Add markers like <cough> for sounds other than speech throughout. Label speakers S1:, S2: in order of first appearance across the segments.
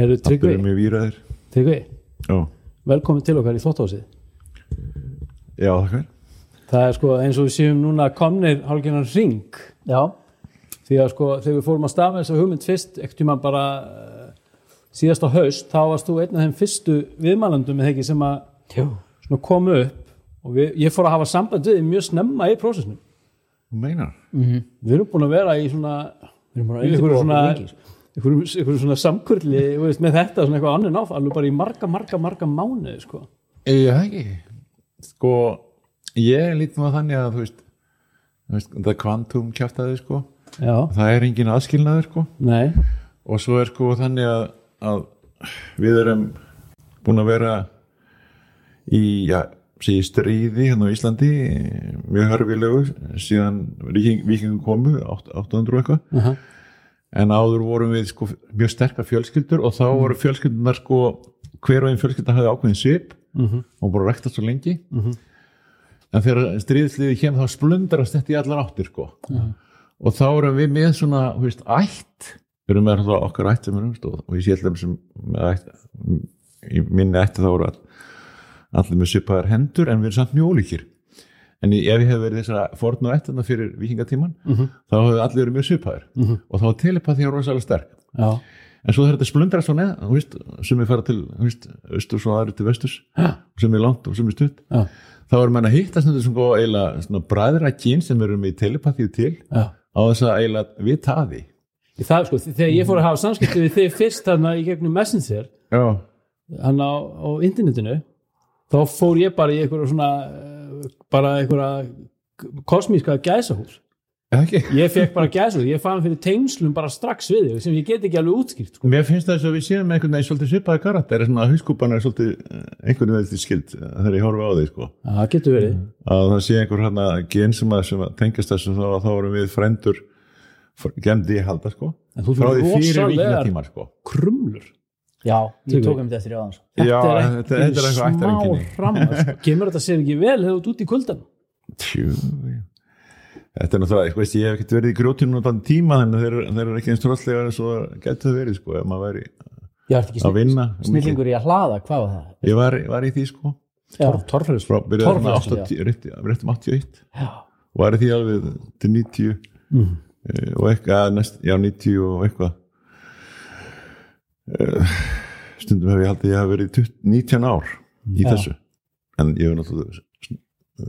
S1: Herru Tryggvi,
S2: er mjög výraðir
S1: Tryggvi,
S2: Já,
S1: velkomin til okkar í þóttásið
S2: já þakkar
S1: Það er sko eins og við séum núna komnir hálfgerðan ring
S3: Já,
S1: því að sko þegar við fórum að stafa þess að hugmynd fyrst ekkert tíma bara uh, síðast á haust, þá varst þú einn af þeim fyrstu viðmælandum eða ekki sem að komu upp. Og við, ég fór að hafa samband við þig mjög snemma í prósessinu
S2: Þú meinar?
S1: við erum búin að vera í svona
S3: við erum bara
S1: í
S3: að
S1: einhverju
S3: undirbúa
S1: svona,
S3: okkur lengi sko.
S1: einhverju, einhverju svona samkurli veist, með þetta, svona eitthvað annir nátt alveg bara í marga, marga, marga mánuði sko.
S2: Já, ekki. Sko, ég lítum að þannig að þú veist, þú veist það er kvantum kjaftaði sko.
S1: Já,
S2: það er engin aðskilnaður sko.
S1: Nei.
S2: Og svo er sko þannig að, að við erum búin að vera í, já, sé stríði hérna á Íslandi mjög hörfilegu síðan viking, vikingum komu 800 og eitthvað.
S1: Uh
S2: en áður vorum við sko mjög sterkar fjölskyldur og þá voru fjölskyldunar sko hver og einn fjölskylda hafði ákveðin svip
S1: Mhm.
S2: og bara rektast svo lengi. En þegar stríðsliði kemur þá splundrast þetta í allar áttir sko. Og þá erum við með svona þú veist, ætt. Við erum með okkar ætt sem erum og, og ég sé alltaf sem ætt í minni ætti þá voru all, allir með svipaðar hendur en við erum samt mjög ólíkir en ef ég hef verið þessara forn og ættina fyrir vikingatíman þá hefur allir verið mjög svipaðir. Og þá var telepatía rosalega sterk.
S1: Já,
S2: en svo þegar þetta splundrar svo neð þú veist, sem við fara til austur og aðri til vesturs sem er langt og sem er stutt
S1: já,
S2: þá erum menn að hitta svona bræðra kyn sem eru með telepatíu til
S1: já.
S2: á þess að að því.
S1: Í það, sko, þegar ég fór að hafa samskipti við þig fyrst þarna í gegnum Messenger hann á, á internetinu þá fór ég bara í einhverja svona bara einhverja kosmíska gæsahús.
S2: Ekki?
S1: Ég fekk bara gæsahús, ég fann fyrir tengslum bara strax við þig sem ég get ekki alveg útskýrt sko.
S2: Mér finnst það þess að við séum einhvern veginn svolítið svipaði karakter, svona að hauskúpan er svolítið eh, einhvern veginn skild eh, þegar ég horfa á því sko.
S1: Já, það getur verið.
S2: Að það sé einhver hérna gen sem að, sem að tengast þessu þá, þá erum við frændur gemdi ég halda sko. Frá því
S1: fyrir rosalegar-
S2: vikingatímar sko.
S1: krumlur
S3: Já, ég tók um þetta eftir í aðans
S2: Já,
S1: er
S2: þetta, þetta er eitthvað
S1: smá
S2: ættareinkenni.
S1: hramma sko. <laughs> kemur þetta sér ekki vel hefur þú út í kuldan
S2: Tjú, þetta er náttúrulega, ég veist, ég hef ekkert verið í grjótinu náttúrulega tíma þannig að þeir, eru- þeir eru ekki eins trölllega eins og það getur verið sko ef maður væri
S3: Ég var ekki
S2: að vinna
S3: snillingur í að hlaða, hvað var það?
S2: Ég var, var í því sko.
S1: Torf, torfræðis
S2: frá byrjaði svona
S3: Torfhleðslu,
S2: 80, rétt, rétt um 81
S3: Já,
S2: var í því alveg til 90
S1: Mhm.
S2: eh, og eitthvað, nest, já 90 og eitthvað stundum hef ég haldið að ég hef verið 20, 19 ár í
S1: Já.
S2: þessu. En ég hef náttúrulega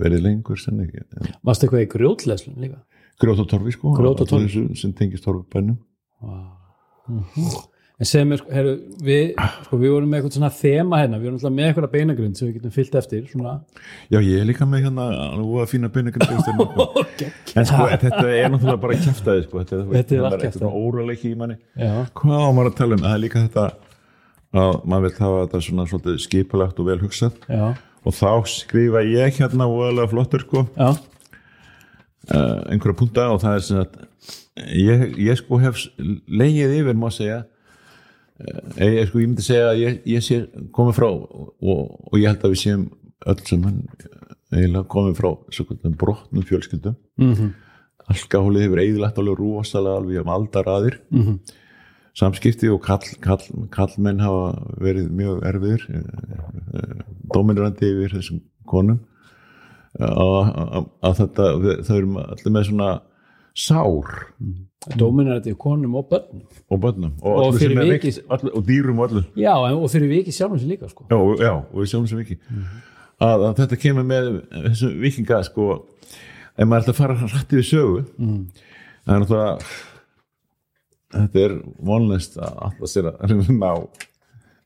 S2: verið lengur sem ekki
S1: varst eitthvað í grjótleslum líka?
S2: Grjót og torfi sko
S1: Grjót og torfi.
S2: sem tengist torfbænum
S1: en segð mér, sko, heru, við, sko, við vorum með eitthvað svona þema hérna, við vorum alltaf með eitthvað beinagrund sem við getum fyllt eftir svona,
S2: já ég er líka með hérna að fína beinagrind
S1: okay. <laughs>
S2: en sko þetta er náttúrulega bara kæftæði sko. Þetta,
S1: Þetta er allt
S2: svona óraleiki í manni.
S1: Já,
S2: hvað á maður að tala um, það er líka þetta að maður vil hafa þetta svona svolítið skipulagt og vel hugsað.
S1: Já,
S2: og þá skrifa ég hérna voðalega flottur sko
S1: já.
S2: uh, einhverja punta og það er sem að ég, ég sko hef leigið yfir má segja ég, sko, ég myndi segja að ég, ég sé komið frá og, og ég held að við séum öll sem hann eiginlega komið frá svo kvöldum brotnum fjölskyldum
S1: mm -hmm.
S2: alkahólið hefur eiginlegt alveg rosalega alveg um aldaraðir
S1: Mm -hmm.
S2: samskipti og kall, kall, kallmenn hafa verið mjög erfiðir dominirandi yfir þessum konum að þetta þau eru allir með svona sár.
S1: Þetta í konum og börnum.
S2: Og börnum. Og,
S1: Og
S2: sem
S1: vikið-
S2: veikt, öllu, og dýrum og öllu.
S1: Já, og fyrir vikið sjálfum sér líka sko.
S2: já, já, og við sjáum sem ekki að, að þetta kemur með þessum vikinga sko ef maður ætla að fara rætti við sögu
S1: mm.
S2: það er náttúrulega þetta er vonlist að alltaf sér að reyna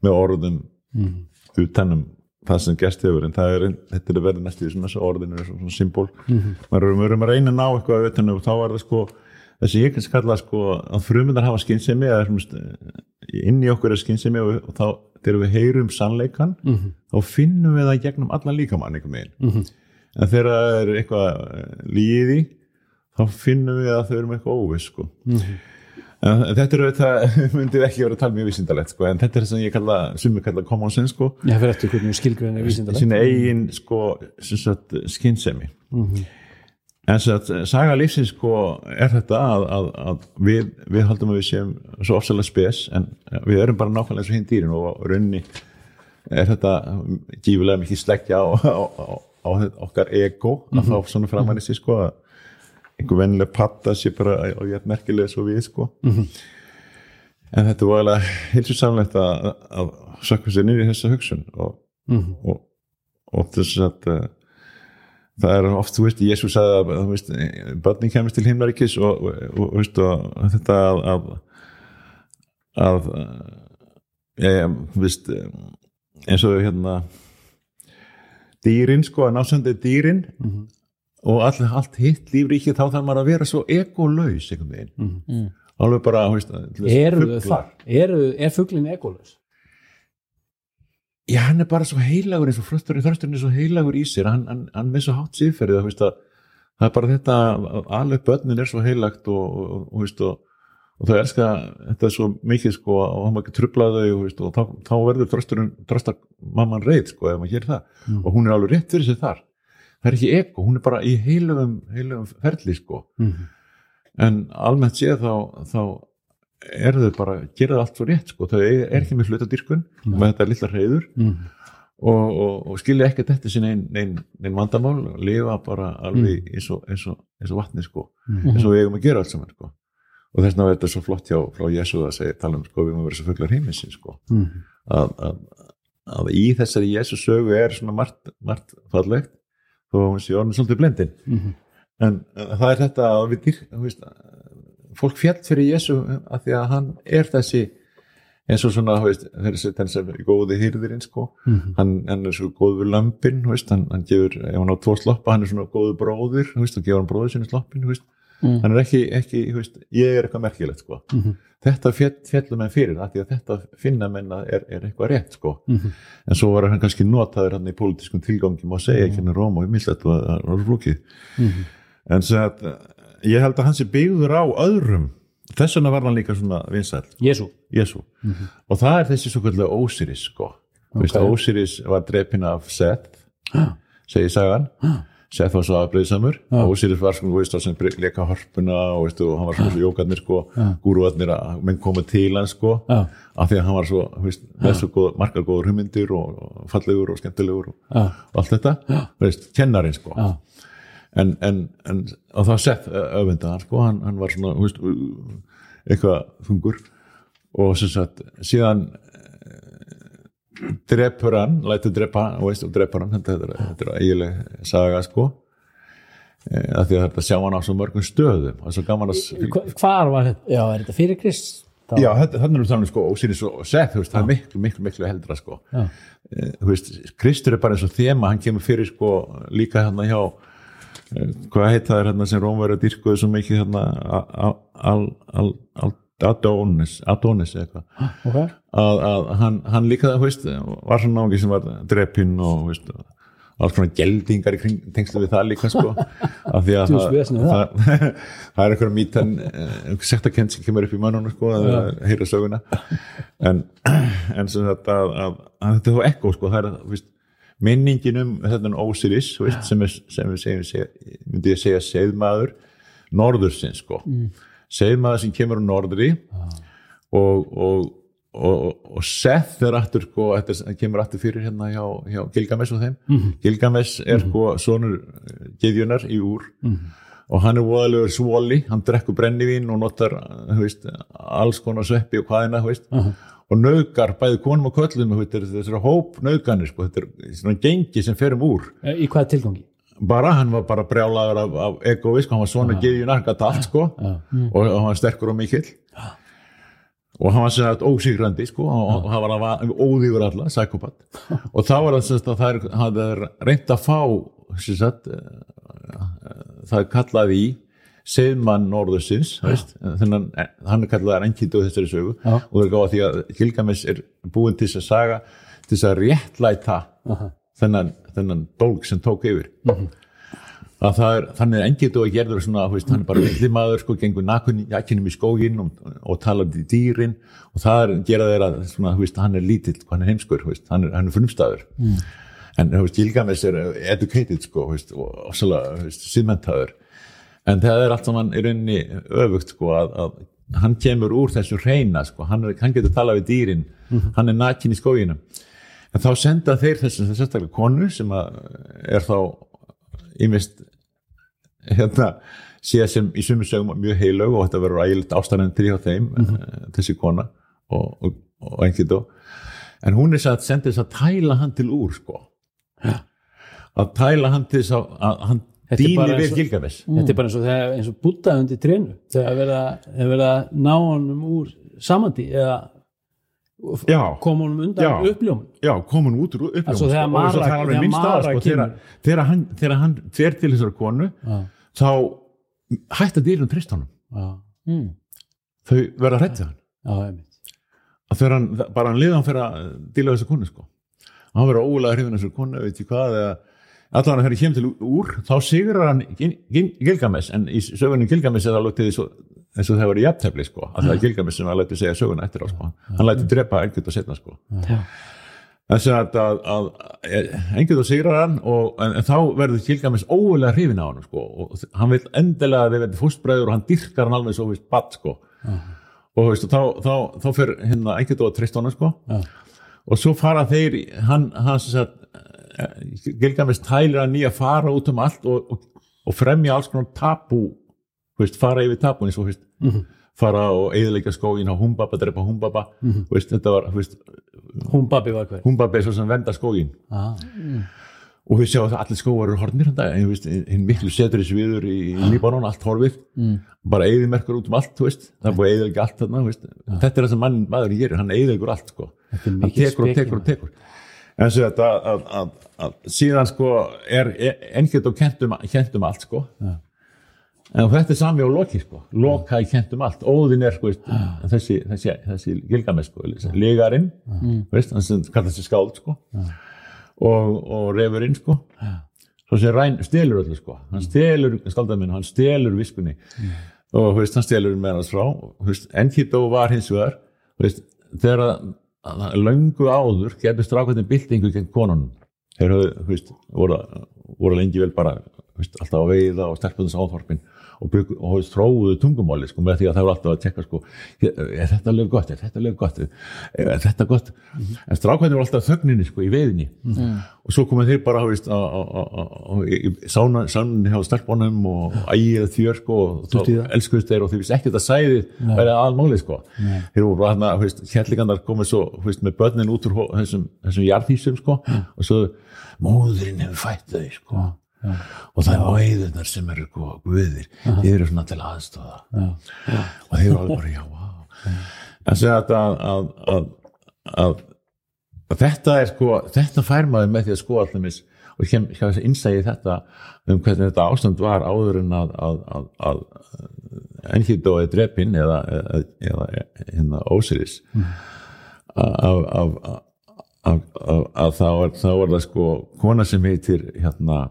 S2: með orðum
S1: Mm.
S2: utanum það sem gerst hefur en það er, þetta er að verða næstu því sem orðin er svona symbol
S1: Mhm.
S2: maður er, maður er að reyna að ná eitthvað utanum og þá er það sko þessi ég kannski kalla sko að frumundar hafa skynsemi svona, inn í okkur er skynsemi og, og þá þegar við heyrum sannleikan
S1: Mhm.
S2: þá finnum við það gegnum allan líkamann einhvern veginn
S1: Mhm.
S2: en þegar það er eitthvað líði þá finnum við að þau eru með eitthvað óviss sko.
S1: Mhm.
S2: þetta er auðvitað <laughs> myndið ekki vera að tala mjög vísindalegt sko, en þetta er það sem ég kalla, sem ég kalla common sense sko,
S1: ég fyrir eftir hvernig skilgræni vísindalega
S2: sína eigin sko, sem sagt, skynsemi
S1: Mhm.
S2: en sem að saga lífsins sko er þetta að, að, að við, við haldum að við séum svo ofsalega spes en við erum bara nákvæmlega eins og hinn dýrin og á rauninni er þetta gífulega mikið sleggja á, á, á, á okkar ego að fá svona í sig sko að einhver vennileg patta sé bara og ég er merkilega svo við sko. En þetta var alveg hilsusamlegt að, að sökka sér í þessa hugsun og, og, og þess að uh, það er oft, þú veist, Jésús sagði að þú veist, börnin kemist til himnaríkis og, og, veist, þetta að að, að já, þú veist eins og hérna dýrin, sko, að násöndið dýrin og all, allt hitt lífríkið þá þarf maður að vera svo egolaus einhvern veginn. Alveg bara, þú veist,
S1: Eru þau þar? Eru, er fuglin egolus?
S2: Já, hann er bara svo heilagur eins og frösturinn þrösturinn er svo heilagur í sér. Hann, hann, hann með svo hátt síðferðið að, að, það er bara þetta að alveg börnin er svo heilagt og, og, og, og, og, þau elska þetta svo mikið sko og hann má ekki trubla þau og, þá, þá verður þrösturinn þröstar mamman reyð sko ef maður gerir það. Og hún er alveg rétt fyrir sig þar það er ekki eko, hún er bara í heilugum, heilugum ferli sko. En almennt séð þá, þá er þau bara, gera það allt svo rétt sko, þau er ekki með hlutadýrkun með þetta lilla reyður
S1: Mm.
S2: og, og, og skilja ekkert eftir sín einn ein, ein vandamál og lifa bara alveg eins, og, eins, og, eins og vatni sko, eins og við eigum að gera allt saman sko. og þess vegna er þetta svo flott hjá frá Jésu að segja, tala um sko, við að vera svo fuglar heimisinn sko. að, að, að í þessari Jésu sögu er svona margt, margt fallegt þó að hún sé orðin svolítið blendin en, en það er þetta að við þú veist, fólk fjall fyrir Jésu að því að hann er þessi eins og svona, veist, þessi þessi góði hýrðirinn, sko. Hann, hann er svo góð við lömpin, þú veist, hann, hann gefur, ef hann á tvo sloppa, hann er svona góðu bróðir, veist, og gefur hann bróður sinni sloppin, þú veist, hann er ekki, ekki, veist, ég er eitthvað merkilegt, sko. Þetta fjall, fjallum menn fyrir, að því að þetta finna menn að er, er eitthvað rétt, sko. En svo var hann kannski notaður hann í pólitískum tilgangi, má segja ekki hann er Róma og Millet og það var flókið en sem að ég held að hann sé byggður á öðrum. Þess vegna var hann líka svona vinsæll.
S1: Jésu.
S2: Jésu og það er þessi svo kallega Ósiris sko okay. Ósiris var drepin af Seth segir sagan Seth var svo afbreyðsamur Ósiris var sko, sem leka harpuna og, veist, og hann var svona svo jókarnir sko. Gúruarnir að menn koma til hann sko. Af því að hann var svo veist, með svo góð, margar góður hugmyndir og, og fallegur og skemmtilegur og, og allt þetta, veist, kennarinn sko. En, en, en og það sett öfunda hann sko, hann, hann var svona veist, eitthvað þungur. Og sem sagt síðan drepur hann, lætur drepa og veist, og drepur hann, þetta, er- þetta er eiginlega saga sko eh, af því að þetta sjá hann á svo mörgum stöðum og svo gaman að
S1: Hva- Hvar var þetta?
S3: Já, er þetta fyrir Krist? Þá-
S2: Já, þetta- þannig er þannig sko, Ósýris og veist, það er miklu, miklu, miklu heldra sko.
S1: Já.
S2: Eh, Þú veist, Kristur er bara eins og þema, hann kemur fyrir sko líka hérna hjá eh, hvað heit það er hérna sem Rómverið dýrkuðu svo mikið hérna a- a- al, al, al, Adonis, Adonis eitthvað
S1: Ok.
S2: að, að hann, hann líka það, veist, var svona náungi sem var drepinn og, veist, alls konar geldingar í kring, tengslu við það líka, sko <laughs> af því að
S1: er
S2: það, það, <laughs> það er eitthvað mít en sektakent sem kemur upp í mönnunum, sko að ja. heyra söguna en, <clears throat> en sem þetta að, að, að þetta er ekko, sko, það er, veist minningin um þetta Ósiris, þú veist, sem, er, sem við segjum, myndi ég segja segðmaður norðursins, sko mm. Segðmaður sem kemur á norðri og, og, og, og Seth er aftur sko, er- kemur aftur fyrir hérna hjá, hjá Gilgamesh og þeim. Gilgamesh er sko sonur geðjunar í úr. Og hann er voðalegur svoli, hann drekkur brennivín og notar þú veist, alls konar sveppi og hvaðina veist, og nauðgar bæði konum og köllum þetta er þessari hóp nauðganir sko, þetta er svona gengi sem fer um úr.
S1: Eh, Í hvaða tilgangi?
S2: Bara, hann var bara brjálagur af, af egoisk, hann var svona geðjunar, hann gæti allt sko og, og hann var sterkur og mikill. Og hann var sem sagt ósíkrandi sko og, hann var að va- óðífur alla, psykopat og þá var það sem sagt að það er, hann er reynd að fá sem sagt eh, það er kallað í seðmann norðursins veist, þennan, eh, hann er kallaðar enkind og þessari sögu.
S1: Já.
S2: og það er gáða því að Gilgamesh er búin til þess að saga til þess að réttlæta þennan, þennan bólk sem tók yfir. Að það er, þannig er engitt og gerður svona, veist, hann er bara villimaður sko, gengur nakunum í skógin og, og talar í dýrin og það er gera þeirra, svona, veist, hann er lítill, hann er heimskur, veist, hann er, er frumstæður. En þú veist, Gilgamesh er educated sko, og síðmentaður en það er allt saman í rauninni öfugt sko að, að hann kemur úr þessu reyna sko, hann, hann getur talað við dýrin hann er nakin í skóginum en þá senda þeir þessu sérstaklega konu sem er þá ímist hérna séð sem í sumum sögum mjög heilög og þetta verður ægilegt ástæðan hjá þeim, mm þessi kona og, og, og einhvern en hún er að senda þess að tæla hann til úr sko.
S1: Ja.
S2: að tæla hann til þess að, að hann dýni við Gilgamesh.
S1: Þetta er bara eins og, eins og búta undir trénu þegar verið að, ná honum úr samandi eða
S2: Já.
S1: koma honum undan
S2: Já.
S1: uppljómun
S2: já, komin út úr uppljóma
S1: Altså, þegar Mara-
S2: það er alveg minnst aða sko, þegar, hann, fer til þessar konu
S1: Já.
S2: þá hætta dýrun trist honum
S3: Mm.
S2: þau verða hrætt við hann að þegar hann, bara hann liða hann fyrir að díla þessar konu sko og hann verður ólega hrifin þessar konu, veit ég hvað eða allan þegar hann kemur til úr þá sigrar hann Gil- Gil- Gilgamesh en í sögunum Gilgamesh er það alveg til því svo eins og það var í jafntefli sko. Að það er Gilgamesh sem hann lætur segja söguna eftir á sko. Hann lætur drepa einhvern og setna sko.
S3: Já.
S2: þess að, að, að, að einhvern og sigrar hann og, en, en þá verður Gilgamesh ólega hrifin á hann sko. Og hann vil endilega að þeir verði fústbræður og hann dyrkar hann alveg svo vist badd sko. Og veist, þá, þá, þá fyrir hérna einhvern og trist honum sko.
S1: Já.
S2: og svo fara þeir hann, hann sem sagt eh, Gilgamesh tælir að fara út um allt og, og, og fremja alls konar tabú veist, fara yfir tabúin svo, veist, fara og eðilegja skógin á Humbaba, drepa Humbaba. Veist, þetta var veist,
S1: Hún babi var hver?
S2: Humbaba er svo sem venda skógin
S1: ah.
S2: og við sjáum að allir skóar eru veist, hinn miklu setur þessu viður í, í Líbanon, allt horfið. Bara eðimerkur út um allt, það er búið að eðilegja allt þarna, veist. Þetta er það sem mann, maður gerir, hann eðilegur allt sko. Hann tekur og tekur og tekur. En svo þetta að, að, að, að síðan sko er ennkjöld og kentum, kentum allt sko.
S1: Já.
S2: En þetta er sami á Loki sko. Loka í kentum allt, Óðinn er sko, veist, þessi, þessi, þessi Gilgamesh sko, legarinn, veist, hann kallast sig skáld sko. Og, og refurinn sko. Svo sem ræn, stelur öllu sko. Hann stelur skaldaminn, hann stelur viskunni. Og þú veist, hann stelur með hans frá. Enkido var hins vegar veist, þegar að, löngu áður gefið strákvæðin byltingu gegn konunum. Þeir höfðu, veist, voru, voru lengi vel bara, veist, alltaf að veiða og stelpunins áþorpin og, bygg, og þróuðu tungumáli, sko, með því að það voru alltaf að tekka, sko, er þetta lög gott, er þetta lög gott, er þetta gott? En strákvæðin voru alltaf þögninni, sko, í veiðinni. Og svo komið þeir bara, sána hjá stelpunum og ægir þjör, sko, og þá elskuðist þeir og þeir vissi ekkert að sæði verið aðalmálið, sko. Þeir voru hérna, þú veist, hérlíkandar komið svo, veist, með börnin út úr þessum, þessum jarðhýsum, sko og svo, móðurinn hefur fætt þau, sko og það er væðunar sem eru sko, guðir, þið eru svona til aðstofa og þeir eru alveg bara, já, vá. En þetta að, að, að, að, þetta er sko, þetta fær maður með því að sko allir mis og kem, þess að innsægi þetta um hvernig þetta ástand var áður en að, og drepin eða, eða, eða hérna Ósiris af, af, af, að þá var það sko kona sem heitir hérna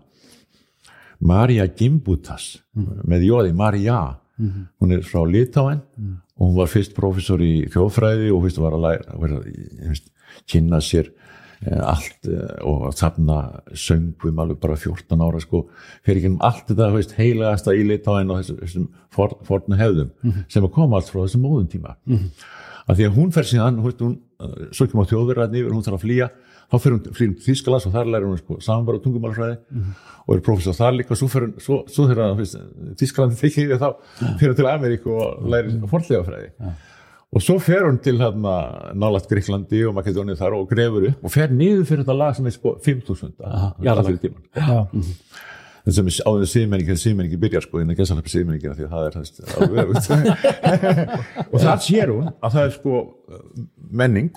S2: Marja Gimbutas með jóði Marja hún er frá Litáen og hún var fyrst professor í þjóðfræði og fyrst var að læra var að, fyrst, kynna sér eh, allt eh, og að safna söngum alveg bara 14 ára sko. Fyrir ekki um allt þetta veist, heilegasta í Litáen og þessum, þessum for, fornu hefðum sem að koma allt frá þessum móðum tíma að því að hún fer síðan hún, hún, svo ekki má þjóðverðarni yfir, hún þarf að flýja þá fer hún til Þýskalands og þar lærir hún sko, samanbar og tungumálfræði og er professor þar líka. Og svo, fer hún- svo, svo þegar að Þýskalandi þykir yfir þá fer hún til Ameríku og lærir fornlegafræði og svo fer hún til nálægt Gríklandi og Makedónið þar og grefur upp og fer niður fyrir þetta lag sem er sko 5000
S1: jarðlag.
S2: fyrir tíman
S3: Já.
S2: þetta sem er áður síðmenningi þegar síðmenningi byrjar sko innan gesalöpi síðmenningina því að það er alveg <laughs> og það sér hún að það er sko menning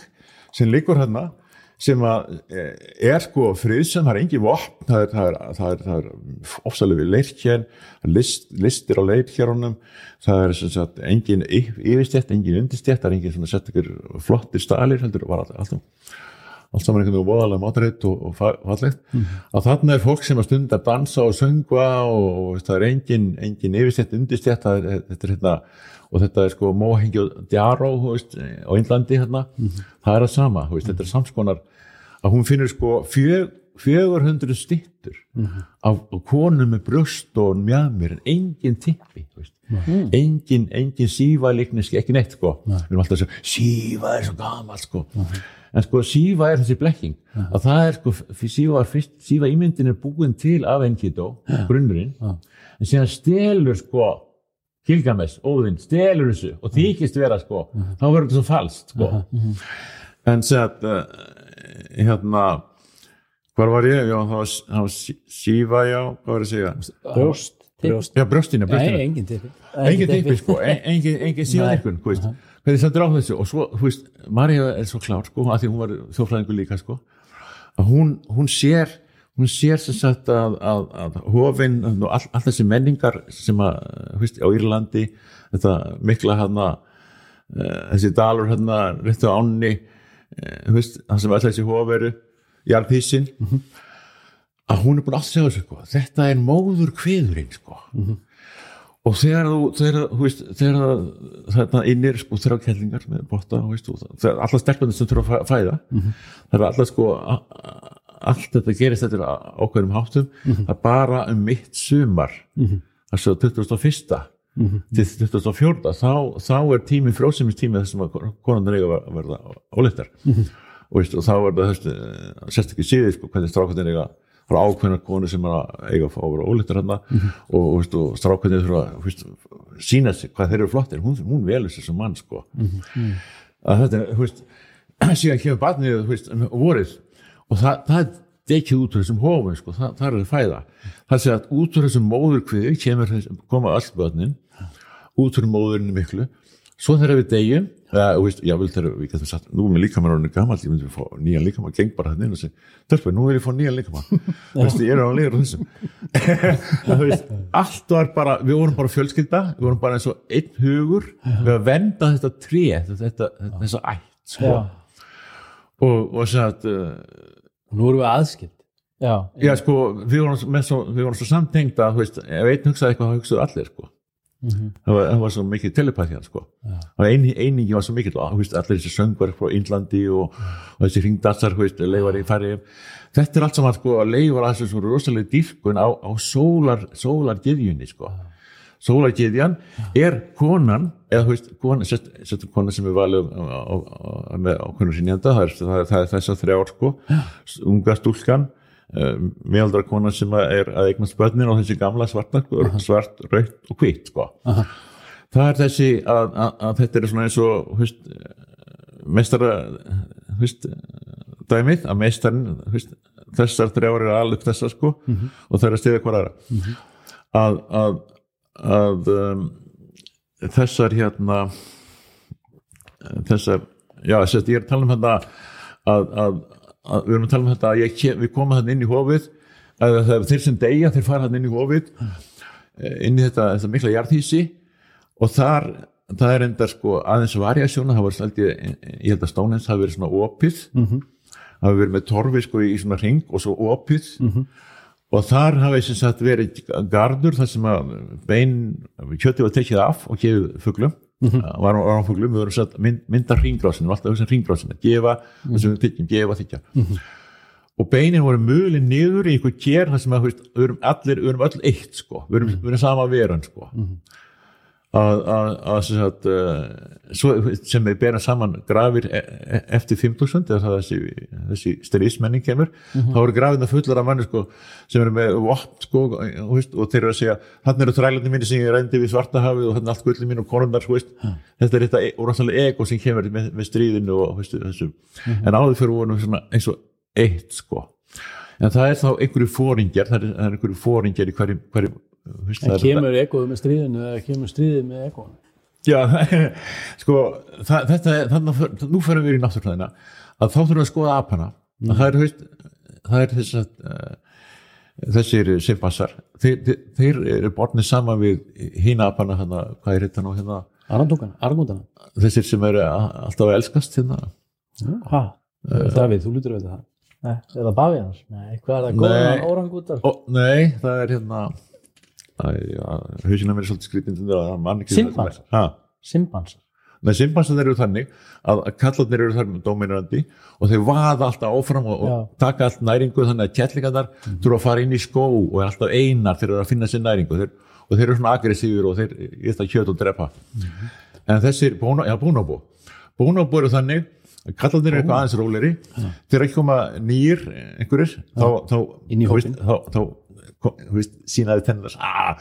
S2: sem liggur hérna sem að eh, er sko friðsam, það er engin vopn það er, er, er, er ofsalega við leirkjær, list, listir á leirkjærunum, það er sem sagt, engin yf- yfirstjætt, engin undirstjætt það er engin svona sett ykkur flottir stalir heldur var alltaf, alltaf allt saman einhvern veginn voðalega mátareitt og, og fa- fallegt. Að þarna er fólk sem að stunda að dansa og söngva og, og það er engin, engin yfirstjætt undirstjætt það er, þetta er hérna og þetta er sko Mohengi og Djaró á Índlandi hérna. Það er það sama, þú veist, þetta er samskonar að hún finnur sko fjö, 400 stittur af, af konum með brjóst og mjamir en engin tippi þú veist. engin, engin sífa líkniski, ekki neitt sko. Við erum alltaf að segja, sífa er svo gamalt sko. En sko sífa er þessi blekking. Að það er sko, sífa, var fyrst, sífa ímyndin er búin til af Enkidó grunnurinn, en síðan stelur sko Gilgamesh, Óðinn, stelur þessu og þykist vera sko, þá verður þetta svo falskt sko. En sér að uh, hérna hvar var ég, já það var, það sífa já, hvað var ég að segja?
S3: Brjóst.
S2: Já brjóstina,
S1: Nei,
S2: brjóstina
S1: engin tippi.
S2: engin tippi. sko, en- engin, engin síðan þú veist, hvernig stendur á þessu? Og svo, þú veist, Marja er svo klár sko, af því hún var þjófræðingur líka sko að hún, hún sér hún sér sem sagt að, að, að hofinn og all, all þessi menningar sem að, þú veist, á Írlandi þetta mikla hérna uh, þessi dalur hérna réttu á ánni þú veist, það sem alltaf þessi hof eru jarðhísin að hún er búin að segja þessu sko. þetta er móður kviðurinn sko. og þegar þú þegar, þú veist, þegar þetta innir sko þrjá kellingar með botta þú veist, og þegar allar stelpunir sem þurfa að fæða. Það er allar sko a- a- allt þetta gerist þetta ákveðnum háttum það er bara um mitt sumar. Þess að 21. til 24. þá, þá er tími frósimistími þessum að konan er eiga að verða óleittar og, veist, og þá er það þessi, sérstaklega síðið sko, hvernig strákvæðin eiga eru ákveðna konu sem að eiga að að vera óleittar hérna og, og, og strákvæðin þurfa að sína sig hvað þeir eru flottir. Hún, hún velur sér sem mann sko. að þetta er, þú veist <clears throat> síðan kemur barnið, þú veist, vorið og það, það er dekið út úr þessum hófum, sko, það, það er að fæða. Það sé að út úr þessum móðurkviði kemur koma all börnin út úr móðurinu miklu. Svo þegar við degjum þú veist, já, vil þegar við getum sagt, nú er mér líkamann orðinu gamall, ég myndi að fá nýjan líkamann geng bara hann inn og segja, þörfum, nú vil ég fá nýjan líkamann <laughs> veist, ég er á líður á þessum <laughs> þú veist, allt var bara við vorum bara fjölskylda, við vorum bara eins og einn hugur. Við að venda þetta tré þetta, þetta, þessa ætt sko. og, og sem að uh,
S1: Nú erum við aðskild.
S3: Já.
S2: Já, sko, við vorum, með svo, við vorum svo samtengd að, þú veist, ef einn hugsaði eitthvað, þá hugsaðu allir, sko. það, var, það var svo mikið telepatía, sko. Var ein, einingi var svo mikið, þú veist, allir þessi söngvar frá Índlandi og, og þessi ringdansar, þú veist, leifar í færi. Þetta er allt saman, sko, leifar að þessu svo rosalega dýrkun á, á sólar, sólargyðjunni, sko. Sólargyðjan er konan, eða þú veist, konan, sett, sett konan sem er valið með ákveðnum sinjanda, það er, það er, það er þess að þrjár, sko, unga stúlkan, um, meðaldra konan sem er að eignast börnin og þessi gamla svarta, svart, rautt og hvitt sko. það er þessi að, að, að þetta er svona eins og hvist, meistara hvist, dæmið að meistarinn hvist, þessar þrjár er alveg þessar sko og það er að stiða hver aðra. Að, að, að um, þessar hérna þessar já, sérst, ég er að tala um þetta að, að, að við erum að tala um þetta að ég, við komum hann inn í hofið að þeir sem deyja, þeir fara hann inn í hofið eh, inn í þetta, þetta mikla jarðhísi og þar það er enda sko aðeins variasjóna það var held ég, ég held að Stónens hafi verið svona opið hafi verið með torfi sko í svona ring og svo opið og þar hafi sem sagt verið gardur þar sem að bein kjöti var tekið af og gefið fuglum. Var, var á fuglum, við vorum sagt mynd, mynda ringrásin, alltaf þessum ringrásin gefa, þessum við þykjum, gefa, þykja og beinin voru mölin niður í einhver kér þar sem að veist, við erum allir, við erum öll eitt sko, við erum, við erum sama veran sko að, að, að sem, sagt, uh, sem við berum saman grafir e e eftir 5000 eða það þessi, þessi strísmenning kemur þá eru grafirna fullar af manni sko, sem eru með vopn sko, og, og þeir eru að segja, þannig eru þrælandi mínu sem ég reyndi við svartahafið og þannig allt gullin mín og konundar veist, þetta er þetta e- úrvannslega ego sem kemur með, með stríðinu og veist, þessu. En áður fyrir vorum eins og eitt sko. En það er þá einhverju fóringjar það er, það er einhverju fóringjar í hverjum, hverjum
S1: En kemur ekoðu með stríðinu eða kemur stríðið með ekoðu?
S2: Já, <laughs> sko, það, þetta er, þannig að nú fyrir við í náttúrfræðina að þá þurfum við að skoða apana að það er, veist, það er þess að uh, þessir simpansar þeir, þeir, þeir eru bornið saman við hína apana, hérna, hvað er þetta nú hérna,
S1: Arandungan, Arangundana.
S2: þessir sem eru alltaf að elskast hérna
S3: Hæ?
S1: Davíð, þú lítur að veit það.
S3: Nei, er það bavíðans? Nei, hvað er það? Góðan órangútar?
S2: Ó, nei, það er hérna hausina er svolítið
S3: Simpansar?
S2: Ha,
S3: Simpansar?
S2: Nei, simpansar eru þannig að kallarnir eru þar dominirandi og þeir vaða alltaf áfram og, og taka allt næringu þannig að kettlingarnar mm. þurfa að fara inn í skó og er alltaf einar þegar þeir eru að finna sér næringu. Þeir, og þeir eru svona aggressífur og þeir geta kjöt og drepa. En þessir, bóna, já, bónabó bónabó eru þannig að kallarnir eru eitthvað aðeins róleri þegar ekki koma nýr einhverjir þá, þá, þá, þá sínaði tennir ah!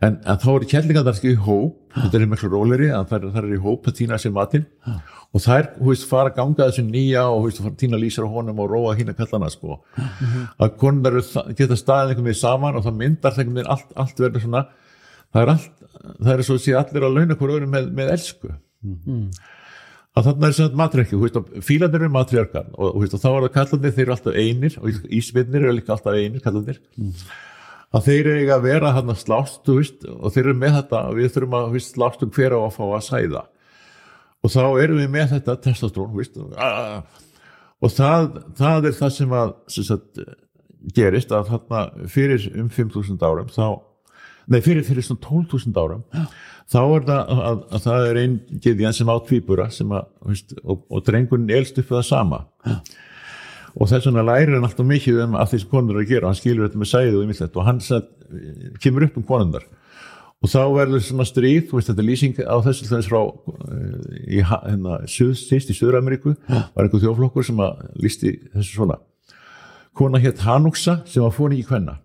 S2: en, en þá eru kettlingarnar ekki í hóp þetta er miklu róleri að þær, þær eru í hóp að týna sér matinn. Og þær þú veist, fara að ganga þessu nýja og týna lýsar á honum og róa hína kallana sko. að konar geta staðið einhvern veginn saman og það myndar einhvern veginn allt, allt verður svona það er, allt, það er svo að sé allir að launa hver öðrum með, með elsku. Að þarna er sem matriarki fílandir eru matriarkar og, og, og þá er það kallandir, þeir eru alltaf einir og ísvinnir eru líka alltaf einir kallandir að þeir eiga að vera hann að slást veist, og þeir eru með þetta og við þurfum að veist, slást um hver á að fá að sæða. Og þá erum við með þetta testosterón þú veist, ah, og það, það er það sem að sem sagt, gerist að þarna fyrir um 5.000 árum þá Nei, fyrir, fyrir svona 12.000 árum þá er það að, að, að það er einn geðjan sem á tvíbura sem að, og, og drengurinn elst upp það sama og þess vegna lærir hann alltaf mikið um að því sem konur eru að gera, hann skilur þetta með sæðu og ymmislegt og hann satt, kemur upp um konundar og þá verður svona stríð, veist þetta er lýsing á þessu þess frá uh, í hérna, suð, síst í Suður-Ameríku var einhver þjóflokkur sem að lýsti þessu svona. Kona hétt Hanuksa sem var fóni í kvenna.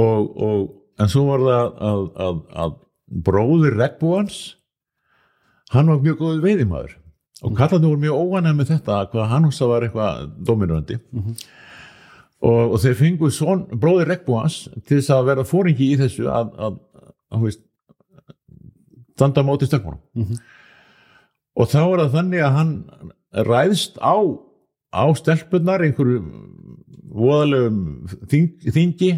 S2: Og, og en svo var það að, að, að bróðir regnbúans hann var mjög góður veiðimaður og kallarnir voru mjög óanæg með þetta hvað Hanuksa var eitthvað dominurandi og, og þeir fengu son, bróðir regnbúans til þess að vera fóringi í þessu að, að, að veist standa móti stökkunum og þá er það þannig að hann ræðst á á stelpunnar einhverju voðalegum þing, þingi.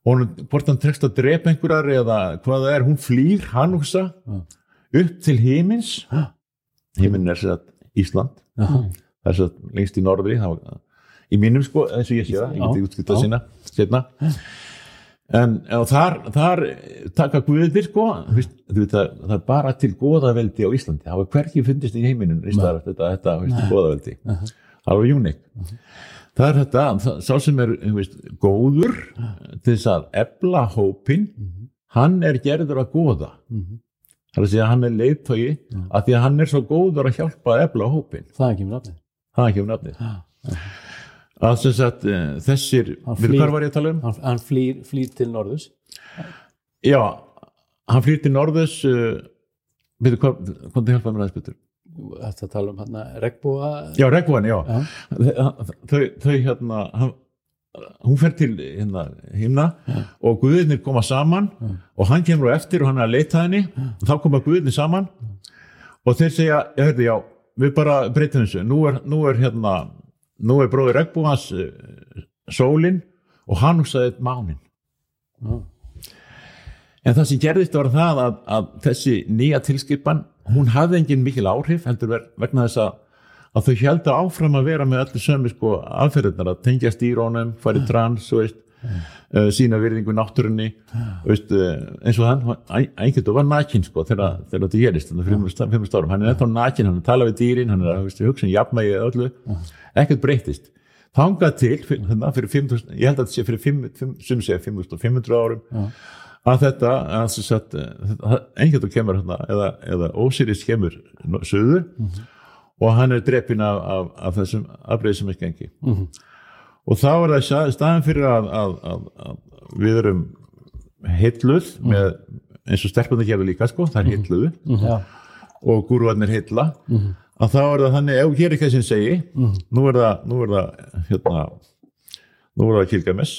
S2: Og hún, hvort hann tekst að drepa einhverjar eða hvað það er, hún flýr hann hugsa upp til himins himinn er sér að Ísland. Það er sér að lengst í norðri. Var, í mínum sko, eins og ég sé það ég geti útskiptað
S1: Já.
S2: sína setna en, þar, þar taka guðir sko veist, veit, það, það er bara til goðaveldi á Íslandi, það var hverki fundist í heiminum þetta, þetta, þetta veist, goðaveldi. Það var unik. Það er þetta, það, sá sem er veist, góður til þess að ebla hópin hann er gerður að goða það er að segja að hann er leiðtogi að því að hann er svo góður að hjálpa að ebla hópin
S1: það er ekki með nafnið
S2: það er ekki um nafnið að sem sagt eh, þessir, við hvað var ég að tala um?
S1: hann, hann flýr, flýr til norðus
S2: Já, hann flýr til norðus uh, veitu hvað, hvað þið hjálpaði mér aðeins betur?
S1: þetta tala um hann að regnbúa
S2: Já, regnbúan, já.
S1: Já.
S2: Þau, þau hérna, hann, hún fer til hérna, himna og guðirnir koma saman og hann kemur á eftir og hann er að leita henni. Og þá koma guðirnir saman og þeir segja, já, heyrðu, já, við bara breytum þessu, nú er, nú er hérna, nú er bróðir regnbúans uh, sólin og hann hugsaði mánin. En það sem gerðist var það að, að þessi nýja tilskipan, hún hafði engin mikil áhrif, heldur ver, vegna þess að, að þau heldur áfram að vera með öllu sömu sko aðferðirnar að tengja stýrónum, fara í trans, veist, uh, sína virðingu náttúrunni, veist, uh, eins og hann, einhvern var nakin sko þegar, þetta gerist, þannig árum, hann er ennþá nakin, hann að tala við dýrin, hann er að hugsa um jafnmægi eða öllu, ekkert breytist. Þangað til, fyrir, þarna, fyrir 5.000, ég held að þetta sé fyrir 5, 5, sem segja 5.500 árum, að þetta að sagt, einhvern veginn kemur hérna, eða, eða Ósiris kemur no- suður og hann er drepinn af, af, af þessum afbreyðið sem ekki engi og þá er það sta- staðan fyrir að, að, að, að við erum heilluð með, eins og stelpunni gerðu líka sko, það er heilluðu.
S3: Já,
S2: og gúruarnir heilla. Að þá er það þannig, ef hér er ekki sem segi nú er það nú er það hérna, nú er það Kilgames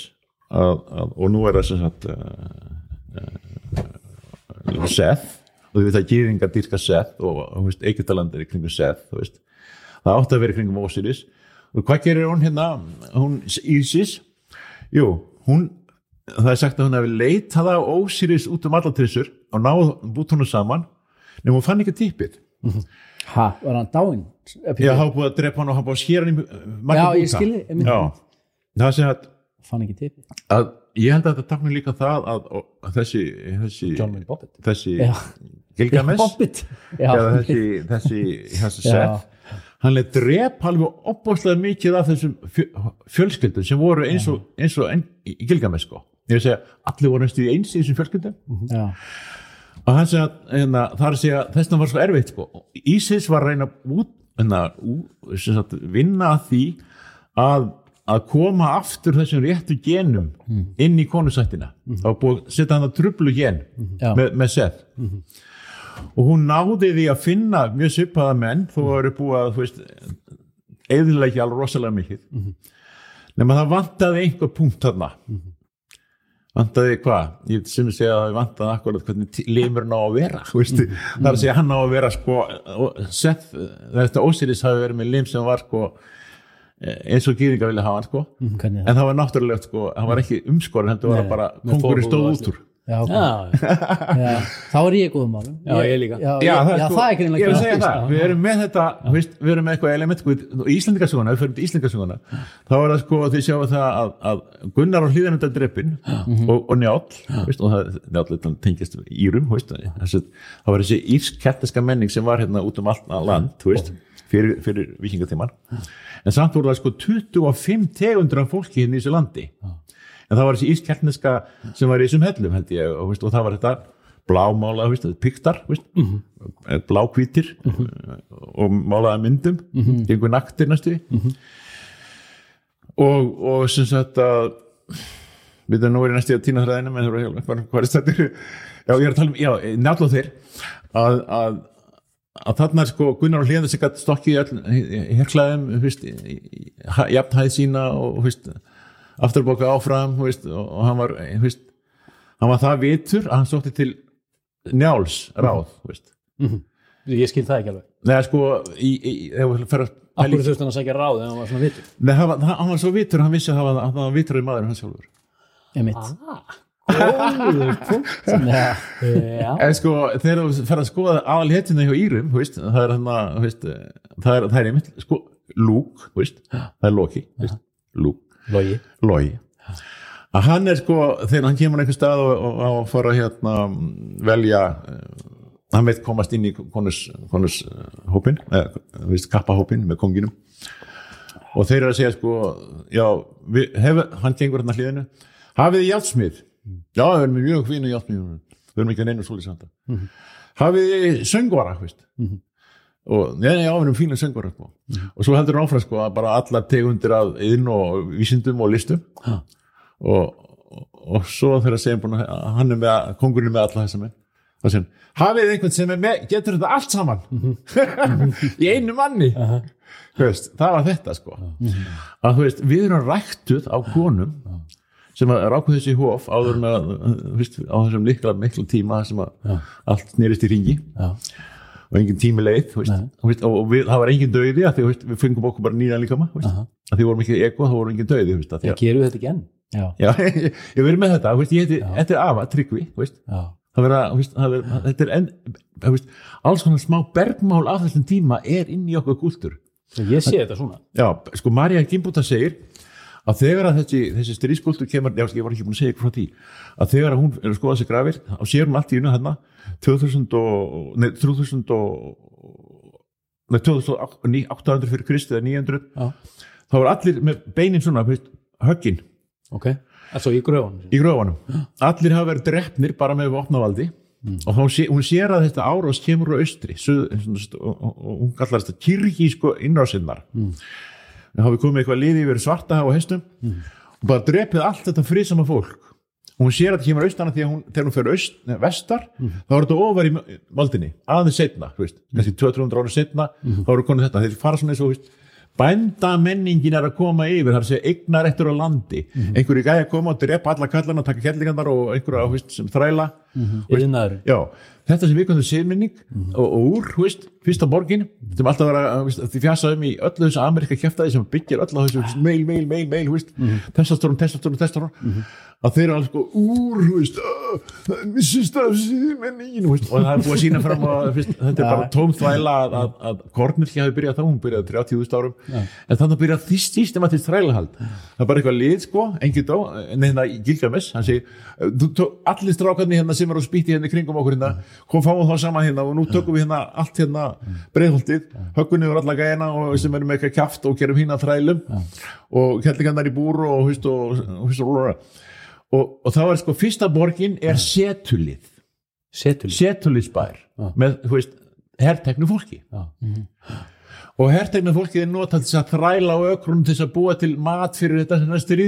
S2: að, að, og nú er það sem sagt uh, uh, Seth þú veit að gýringar dýrka Seth og veist, er í kringum Seth veist, það átti að vera í kringum Osiris. Og hvað gerir hún hérna? Hún Ísis jú, hún það er sagt að hún hefði leitað á Osiris út um allar trissur og náð bútt hún saman nema hún fann ekki tippið.
S3: Ha, var hann dáinn?
S2: Já, hann búið að drepa hann og hann búið að skera hann
S3: Já,
S2: búta.
S3: ég skilði,
S2: það sem að,
S3: Fann ekki tipi
S2: að ég held að þetta takna líka það að, að þessi, þessi, þessi
S3: Já.
S2: Gilgamesh.
S3: Hobbit. Já,
S2: eða þessi, þessi, þessi
S3: Já.
S2: Seth hann leið drep alveg opbáslega mikið af þessum fjö- fjölskyldum sem voru eins og, eins og en, í Gilgamesh sko. Ég vil segja, allir voru í eins í þessum fjölskyldum.
S3: Já,
S2: og hann segja, hérna, það er að segja þess vegna var svo erfitt sko. Ísis var að reyna út, hérna, ú, sem sagt, vinna að því að, að koma aftur þessum réttu genum inn í konusættina og búið að setja hann að trublu gen með, með Seth og hún náði því að finna mjög svipaða menn þó að eru búið að þú veist, eðlilega alveg rosalega mikið. Nema það vantaði einhver punkt þarna. Vantaði hvað, ég sem segja að það vantaði akkurat hvernig limurinn á að vera það er að segja hann á að vera sko, sett, þetta Ósiris hafi verið með lim sem var sko eins og gýringa vilja hafa hann sko.
S3: Hvernig?
S2: En það var náttúrulega sko, hann var ekki umskorin heldur var
S1: Nei,
S2: það bara, kongurinn
S1: Þórhúð
S2: stóð út úr
S3: Já.
S1: Já,
S3: já, þá er ég góðum málum.
S1: Já, ég líka.
S3: Já,
S2: Já,
S3: já,
S2: það,
S3: já,
S2: sko,
S3: það er greinlega
S2: ég vil segja það, við erum með þetta þú veist, við erum með eitthvað element í Íslandingasuguna, við fyrir til Íslandingasuguna þá er það sko að þið sjáum það að, að Gunnar á hlýðan undan dreppin og, og Njáll, veist, og það þetta tengist írum, veist, þessi, það var þessi írskettiska menning sem var hérna út um allt land, þú veist fyrir, fyrir vikingatíman en samt voru það sko 25 tegundur af fólki hérna í þessu landi en það var þessi írskettiska sem var í þessum hellum held ég og, veist, og það var þetta blámála, piktar veist, blákvítir og málaða myndum gengur naktir næstu og, og sem sagt að við erum nú verið næstu að týna þræðina menn hvað er þetta já ég er að tala um, já, náttúrulega þeir að, að, að þarna er sko Gunnar og Hlíðan sem gætt stokkið í veist, jafnhæð sína og veist, afturbóka áfram veist, og, og hann var veist, hann var það vitur að hann sótti til njáls ráð veist.
S1: ég skil það ekki alveg.
S2: Nei, sko, í-
S1: þurfti hann að sækja ráð en hann var svona vitur?
S2: Nei, hann var, hann var svo vitur, hann vissi að hann var, hann var vitur í maður hann sjálfur.
S3: Einmitt.
S1: Góður <laughs> punkt
S3: Já,
S1: Já,
S2: En sko, þegar þú fer að skoða aðal hetjuna hjá Írum, þú veist, það er hann að, veist, það er, það er einmitt, sko, Lúk, þú veist, það er Loki, þú veist, Lúk,
S1: logi
S2: Logi. Að hann er sko, þegar hann kemur einhver stað og, og, og fór að hérna velja, eh, hann veit komast inn í konus, konus eh, eða, veist, kappahópin með konginum. Og þeir eru að segja sko, já, við, hef, hann gengur hérna hliðinu, hafið þið játtsmið? Já, við erum mjög fínu játtsmið, við erum ekki að neina svolítið samt. Hafið þið söngvara, veist? Og já, já, við erum fínu söngvara, sko. Og svo heldur hann áfram, sko, að bara allar tegundir af inn og vísindum og listum. Og, og, og svo þegar að segja að hann er með, kongurinn er með alla þessa menn. Það hann, hafið einhvern sem er með, getur þetta allt saman <laughs> í einu manni. Þú veist, það var þetta sko að þú veist, við erum ræktuð á konum sem að ráku þessi hóf áður að, þú veist, á þessum mikla, mikla tíma sem að allt snýrist í ringi
S1: Já.
S2: Og engin tími leið veist, og við, það var engin döiði að því, veist, við fengum okkur bara nýjan líka maður að því vorum ekki ego, það voru engin döiði þú veist, að því að,
S1: Gerum við þetta ekki enn?
S3: já,
S2: já, <laughs> ég, verið með þetta ég heiti, þetta er afa, tryggvi það það þetta er enn, alls konar smá bergmál af þessum tíma er inn í okkur gúltur
S1: ég sé þetta svona.
S2: Já, sko Marja Gimbúta segir að þegar að þessi, þessi stríðskultur kemur, já, ég var ekki búin að segja ykkur frá því að þegar að hún er að skoða þessi grafir og sér hún allt í unna hérna 2000 og, nei, 3000 og nei, 2800 fyrir Kristi eða 900
S1: Já.
S2: þá var allir með beinin svona, höggin.
S1: Ok, altså í gröfunum?
S2: Í gröfunum. Allir hafa verið drefnir bara með vopnavaldi. Og þá sé, hún sér að þetta árás kemur á austri og, og, og hún kallar þetta kyrkísku innrásinnar mm. Það hafi komið eitthvað liði yfir svarta og hestum og bara drepið allt þetta frísama fólk. Og hún sér að þetta kemur austana því að hún, þegar hún fer nei, vestar þá er þetta ofar í valdinni. Aðeins setna, þú veist, kannski 200-300 ára setna þá eru konið þetta, þeir fara svona eins og þú veist, bændamenningin er að koma yfir, það er að segja eignar eftir á landi. Einhverju gæja að koma og drepa alla kallana, taka kellingarnar og einhverju þú veist, sem þræla.
S1: Yðnaðurinn
S2: Já, þetta sem við komum siðminning og, og úr, þú veist, fyrsta borgin sem alltaf vera, því fjasa um í öllu þessu Amerika kjæftæði sem byggir öll á þessu mm meil, meil, meil, meil, þú veist testastórun, testastórun, testastórun að þeir eru alveg sko úr, þú veist "Ah, það er missist af siðmenningin þú veist, og það er búið að sína fram að fyrst, þetta er bara tóm þvæla að, að, að Kornirkja hafi byrjað þá, hún byrjaði 30.000 árum. En þannig að byrjaði því systematísk þrælahald. Það er bara eitthvað lið sko, engin dó neina Gilgamesh, hann segir allir strákarnir hérna sem er á spýtti hérna í kringum okkur hérna, kom fáum það saman hérna og nú tökum við hérna allt hérna breiðholtið, höggunni yfir alla gæna og sem erum með eitthvað kjaft og gerum hérna þrælum og kellingarnar í búru og og, og, og, og, og þá er sko fyrsta borgin er setulið.
S1: Setul.
S2: setulisbær með, þú veist, herrteknu fólki.
S1: Já.
S2: og herrteknu fólki er notað til þess að þræla á ökrum til þess að búa til mat fyrir þetta sem næstur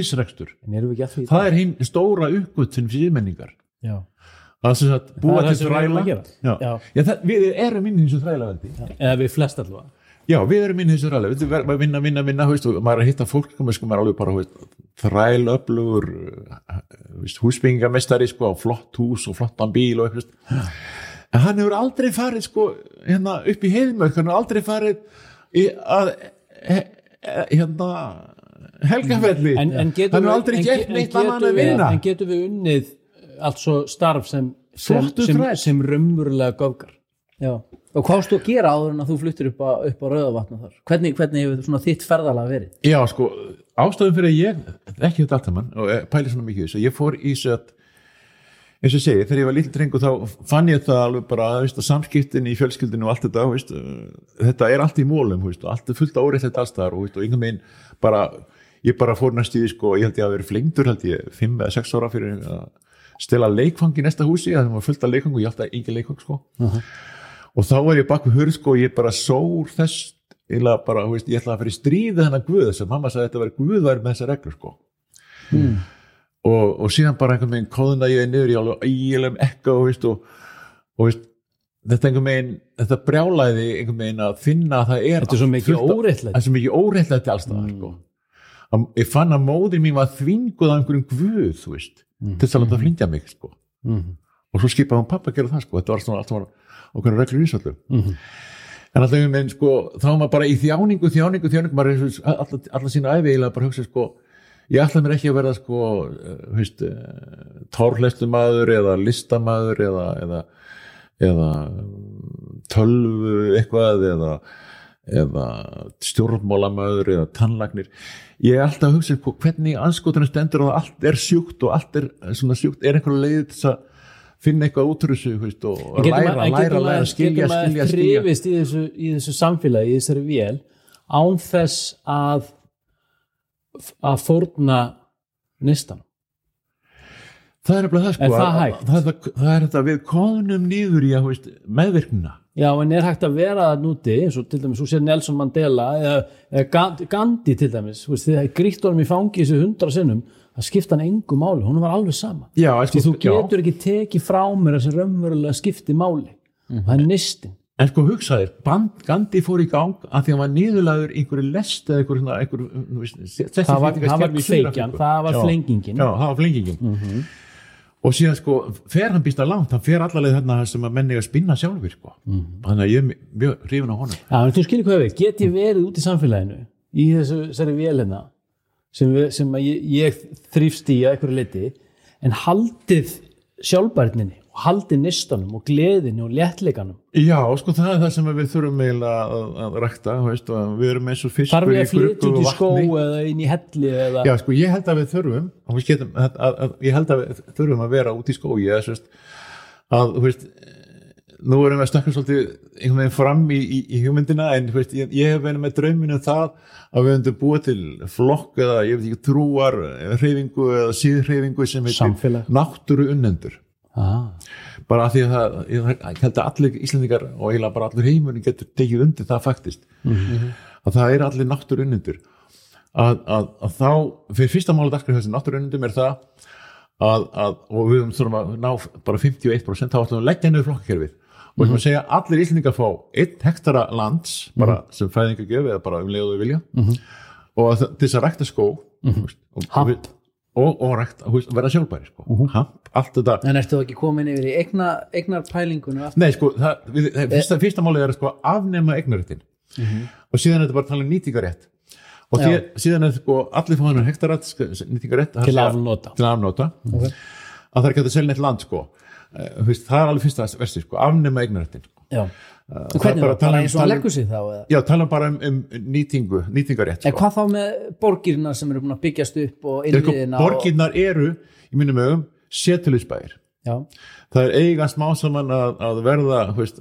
S1: því?
S2: það er hinn stóra uppgötun síðmenningar.
S1: Já.
S2: að sem búa til
S1: sem
S2: þræla. það, við erum inn í þessu þrælaveldi.
S1: Eða við flest allavega.
S2: Já, við erum inn í þessu þræla, við erum að vinna, vinna, vinna, veist, og maður er að hitta fólk, sko, maður er alveg bara, veist, þræl öflugur, húsbyggingamestari, sko, flott hús og flottan bíl og eitthvað. En hann hefur aldrei farið, sko, hérna upp í heiðmörk, hann hefur aldrei farið í að, hérna, helgafelli. Hann hefur aldrei
S1: en
S2: gert
S1: ge- en
S2: neitt en að vinna.
S1: En getum við unnið allt svo starf sem, sem, sem, sem raunverulega göfgar?
S3: Já. Og hvað varstu að gera áður en að þú fluttir upp á, upp á rauðavatna þar? Hvernig, hvernig hefur svona þitt ferðalega verið?
S2: Já, sko, ástæðum fyrir að ég ekki þetta allt saman og eh, pæli svona mikið í þessu, ég fór í þess að eins og segi, þegar ég var lítill drengur þá fann ég það alveg bara, veist, að samskiptin í fjölskyldinu og allt þetta, veist, þetta er allt í mólum, veist, allt er fullt áreitt allstaðar og, og einhvern veginn bara ég bara fór næst í sko, ég held ég að vera flengdur held ég, 5 eða 6 ára fyrir að stela leikfang í næsta húsi það var fullt af leikfang og ég alltaf engin leikfang sko. Og þá var ég bak við hurð sko, og ég bara sór þess eiginlega bara, veist, ég ætlaði að fara í stríði hennar Guð þess að mamma sagði að þetta var Guð væri með þessar reglur sko. og, og síðan bara einhvern veginn kóðuna ég niður í alveg ægilegum ekka og, veist, og, og veist, þetta einhvern veginn þetta brjálæði einhvern veginn að finna að það er
S1: Þetta er svo mikið óréttlæti.
S2: það er svo mikið óreittlega til allstaðar sko. Að- ég fann að móðir mín var þvinguð af einhverjum Guð þú veist, til þess að láta flingja mig sko. Og svo skipaði hún pappa að gera það sko. þetta var svona allt var okkur reglur í svolítið en alltaf einhvern veginn sko, þá var maður bara í þjáningu, þjáningu, þjáningu. Maður er alla, alla sína æfi eiginlega bara að hugsa sko, ég ætla mér ekki að verða sko, uh, veist, uh, tárleislumadur eða listamadur eða, eða, eða um, tölvu eitthvað eða, eða stjórnmálamadur eða tannlagnir ég er alltaf að hugsa sko, hvernig anskotunum stendur og allt er sjúkt og allt er svona sjúkt, er einhverju leið þess að finna eitthvað út úr þessu veist, og læra, læra,
S1: getur
S2: læra,
S1: maður-
S2: skilja,
S1: getur maður
S2: skilja, skilja.
S1: þrifist í þessu, í þessu samfélagi, í þessari vél án þess að að fórna nistan
S2: það er nefnilega það sko
S1: það
S2: að- það, það, það er þetta við konum niður í að veist, meðvirkna.
S1: Já, en er hægt að vera það núti eins og til dæmis, þú sér Nelson Mandela eða, eða Ga- Gandhi til dæmis veist, þegar gríkt honum í fangi þessu hundra sinnum það skipta hann engu máli, hún var alveg sama.
S2: Já, sko,
S1: þú getur ekki tekið frá mér þessi raunverulega skipti máli.
S2: Mhm.
S1: það er nistin
S2: en sko hugsaðir, Band- Gandhi fór í gang að því að hann var niðurlaður einhverju lest eða einhverju svona þú veist,
S1: það var, var
S2: Suður-Afríku.
S1: það var
S2: Já.
S1: flengingin.
S2: Já, það var flengingin. Og síðan sko, fer hann býst að langt hann fer allarleið þarna sem að menni að spinna sjálfur sko. þannig að ég er mjög- mjög hrifin á honum.
S1: Já, en þú skilir hvað við, get ég verið út í samfélaginu í þessu, þessari vélina sem, við, sem að ég, ég þrýfst í að einhverju liti en haldið sjálfbærninni og haldið nistanum og gleðinu og léttleikanum.
S2: Já, sko það er það sem við þurfum eiginlega að, að rækta veist, og við erum eins og fiskur
S1: þarf ég
S2: í
S1: að flytja út í
S2: og
S1: skó
S2: vatni?
S1: eða inn í helli eða?
S2: Já, sko, ég held að við þurfum og við getum, að, að, að, ég held að við þurfum að vera út í skói að, þú veist nú erum við að stakka svolítið einhvern veginn fram í, í, í hugmyndina en veist, ég, ég hef verið með drauminu það að við höfum búið til flokk eða ég veit ekki trúar hreyfingu eða síðhreyfingu sem
S1: Samfélag.
S2: náttúru unnendur
S1: ah,
S2: bara að því að það, ég, held að allir Íslendingar og eiginlega bara allir heimurinn getur tekið undir það faktist. Að það er allir náttúru unnendur að, að, að þá, fyrir fyrsta máli dagskrið þessi náttúru unnendum er það að, að, og við þurfum að ná bara 51% þá ætlum við að leggja niður flokkakerfið og ætlum að segja að allir Íslendingar fá 1 hektara lands bara sem fæðingagjöf eða bara um leiðu við vilja. Og að, það- til þess að rækta skó mm og, og, við- og, og rækta, vera sjálfbæri sko. hamp, allt þetta
S3: En ertu þá ekki komin yfir í eigna, eignar pælingunum aftur?
S2: Nei, sko, það, við, það, fyrsta, fyrsta málið er að sko afnema eignaréttin og síðan er þetta bara að tala um nýtingarétt og því, síðan er sko allir fá hann hektarætt sko, nýtingarétt
S1: til afnóta
S2: til afnóta að það er ekki að selja neitt land sko. Eh, veist, það er alveg fyrsta versi sko, afnema það er
S3: Og hvernig
S2: bara
S3: var
S2: að tala um-
S3: eins og hann
S2: um-
S3: leggur sig þá? Eða?
S2: Já, tala bara um, um nýtingu, nýtingarétt
S3: En
S2: sko.
S3: hvað þá með borgirna sem eru búin að byggjast upp og
S2: Ég, sko,
S3: innviðina
S2: borginnar eru í mínum ögum setulisbæir
S3: já,
S2: það er eiga smá saman að, að verða veist,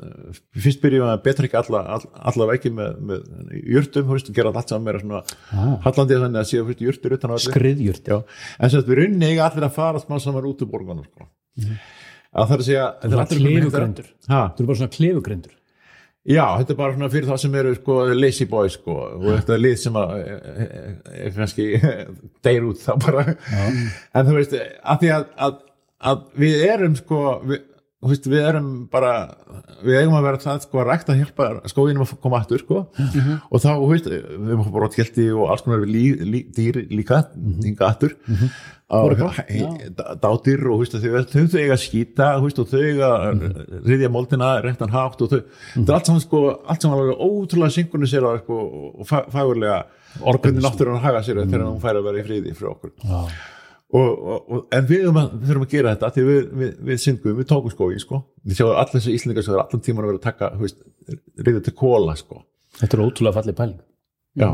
S2: fyrst byrjum að betra ekki alla, all, alla veggi með, með og gera allt saman meira
S1: Ah.
S2: hallandi þannig að séu
S1: skriðjurt
S2: Já, en sem við runni eiga allir að fara smá saman út úr borgunum sko. að það er að segja
S1: það þú eru bara svona klefugrendur
S2: Já, þetta er bara svona fyrir þá sem eru sko, lazy boys sko, og þetta er lið sem að er, er kannski <laughs> deyr út þá bara. En þú veist, að því að, að, að við erum sko við, veist, við erum bara við eigum að vera það sko að rækta að hjálpa skóginum að koma aftur sko. Og þá, veist, við erum skjöldi og alls konar lí, lí, dýr líka hinga aftur. Og dátir og veist, þau, þau, þau eiga að skýta og þau eiga að riðja moldina réttan hátt og þau, þetta er allt saman sko, allt saman alveg ótrúlega synkronisera sko, og fa- fagurlega orðbundin náttúrulega að haga sér þegar hún fær að vera í friði frá okkur.
S1: Já,
S2: og, og, en við, erum að, við þurfum að gera þetta því við, við, við syngum, við tókum skói sko. við sjáum allir þessi íslendingar sem er allan tíman að vera að taka riðið til kóla sko.
S1: þetta er ótrúlega fallið pæling
S2: Já,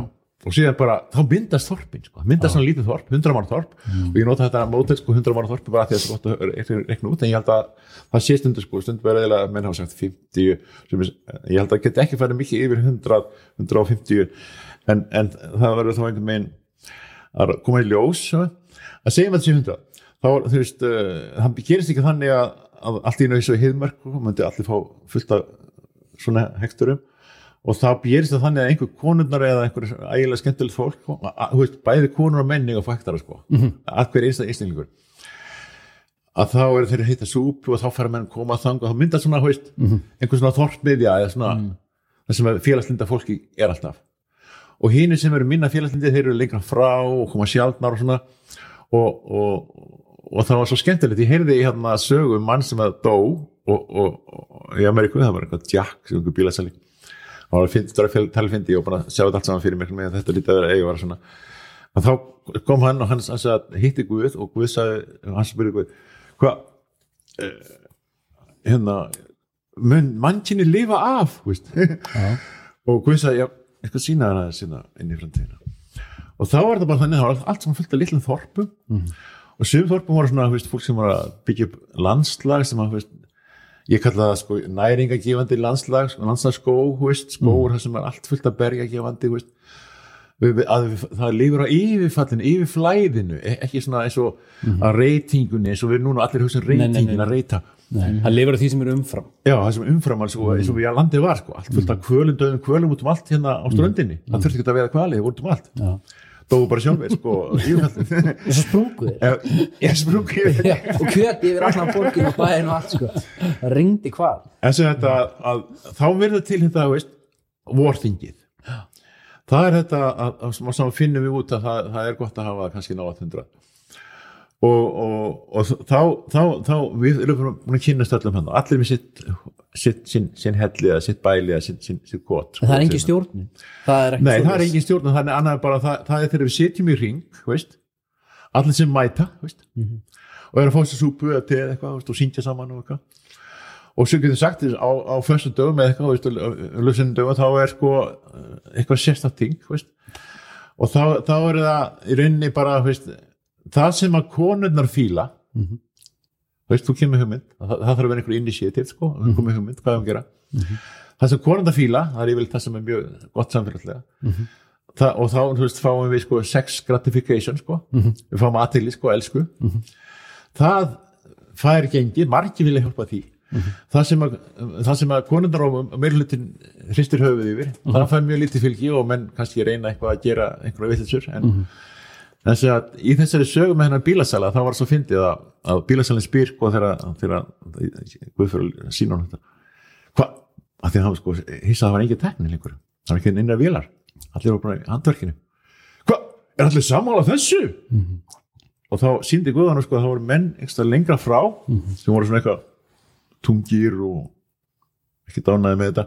S2: og síðan bara, þá myndast þorpin sko. myndast svona lítið þorp, 100 mann þorp og ég nota þetta sko, 100 mann þorp bara af því að það er gott að rekna- rekna út en ég held að það sé stundu sko, stundu verið eða menn hafa sagt 50 sem er, ég held að geta ekki færið mikið yfir 100, 150 en, en það verður þá einhvern veginn að koma í ljós svo, að segjum að þetta sé 100 þá, þú veist, uh, það gerist ekki þannig að, að allt í eins og heiðmörk og myndi allir fá fullt af svona hekturum. Og þá gerist það þannig að einhver konurnar eða einhver ægilega skemmtilegt fólk að- að- þú veist, bæði konur og menning og fæktara sko, mm -hmm. að hver einstæð einstaklingur. Að þá eru þeir að heita súpu og þá fara menn koma að þanga og þá myndar svona, þú veist, einhver svona þorpmiðja eða svona, það sem félagslinda fólki er alltaf. Og hínir sem eru minna félagslindi þeir eru lengra frá og koma sjálfnar og svona og, og, og það var svo skemmtilegt. Ég heyrði hérna sögu um mann sem að dó og, og, og í Ameríku það var eitthvað Jack sem einhver bílasæli það var það var talfindi og bara sjá þetta allt saman fyrir mér með þetta lítið að vera eigi og var svona. Og þá kom hann og hann sagði að hitti Guð og Guð sagði, hann spurði Guð hvað eh, hérna mannkynni lifa af? <laughs> Og Guð sagði, já, eitthvað sína það sína inn í framtíðina og þá var það bara þannig, það var allt saman fullt af litlum þorpum. Og sum þorpum voru svona, veist, fólk sem var að byggja upp landslag sem að, veist, ég kalla það sko næringagefandi landslag, landslagsskó, skóur það sem er allt fullt af bergagefandi, þú veist. Við, við, að það lifur á yfirfallinu, yfirflæðinu e- ekki svona eins og að reytingunni eins og við núna allir hugsa um
S1: nei, nei.
S2: reytingin að reyta.
S1: Nei, það lifur á því sem er umfram.
S2: Já, það sem umfram alls og eins og við að landið var sko, allt fullt af kvölum, döðum kvölum út um allt hérna á ströndinni, það þurfti ekki að vera kvalið út um allt,
S1: Já.
S2: Dóu bara sjálfur sko,
S3: og svo sprungu þeir
S2: ég sprungi
S3: Já, og kjöti yfir allan borgin og bæin og allt sko. það ringdi hvað
S2: þá verður til þetta, vorþingið. Það er þetta að, að, að finnum við út að það, það er gott að hafa kannski náða hundra og, og, og þá, þá, þá við erum búin að kynast öllum hann allir með sitt sinn, sinn helli eða sitt bæli eða sitt gott
S3: það er engin stjórn það er
S2: Nei, það er engin stjórn þannig annað bara það, það er þegar við sitjum í ring veist, allir sem mæta veist, og er að fá sér súpu eða teð eitthvað veist, og syngja saman og eitthvað. Og svo getur sagt þess á, á föstu dögum eða eitthvað, veist, dögum þá er sko eitthvað sérstætt ting veist. og þá, þá er það í rauninni bara veist, það sem að konurnar fíla veist, þú kemur hugmynd. Það, það þarf að vera einhver initiativ sko, þú komið hugmynd, hvað er að gera. Það sem konurnar fíla, það er yfirleitt það sem er mjög gott samfélagslega. Það, og þá þú veist, fáum við sko sex gratification sko, við fáum aðtili sko, elsku. Það fær gengið, margir vilja hjálpa því. Það sem að, að konundar og meirhlutin hristir höfuð yfir það fær mjög lítið fylgi og menn kannski reyna eitthvað að gera einhverja vitlisur en þess að í þessari sögu með hennar bílasala þá var svo fyndið að, að bílasalinn spyr sko þegar Guðfjörður sína hann þetta. Hvað, að því að hann sko hissa að það var engin tekni lengur. Það var ekki innra vélar, allir voru bara í handverkinu. Hvað, er allir sammála þessu? Og þá síndi Guðan sko að það voru menn ekstra lengra frá sem voru svona eitthvað tungir og ekki dánaði með þetta.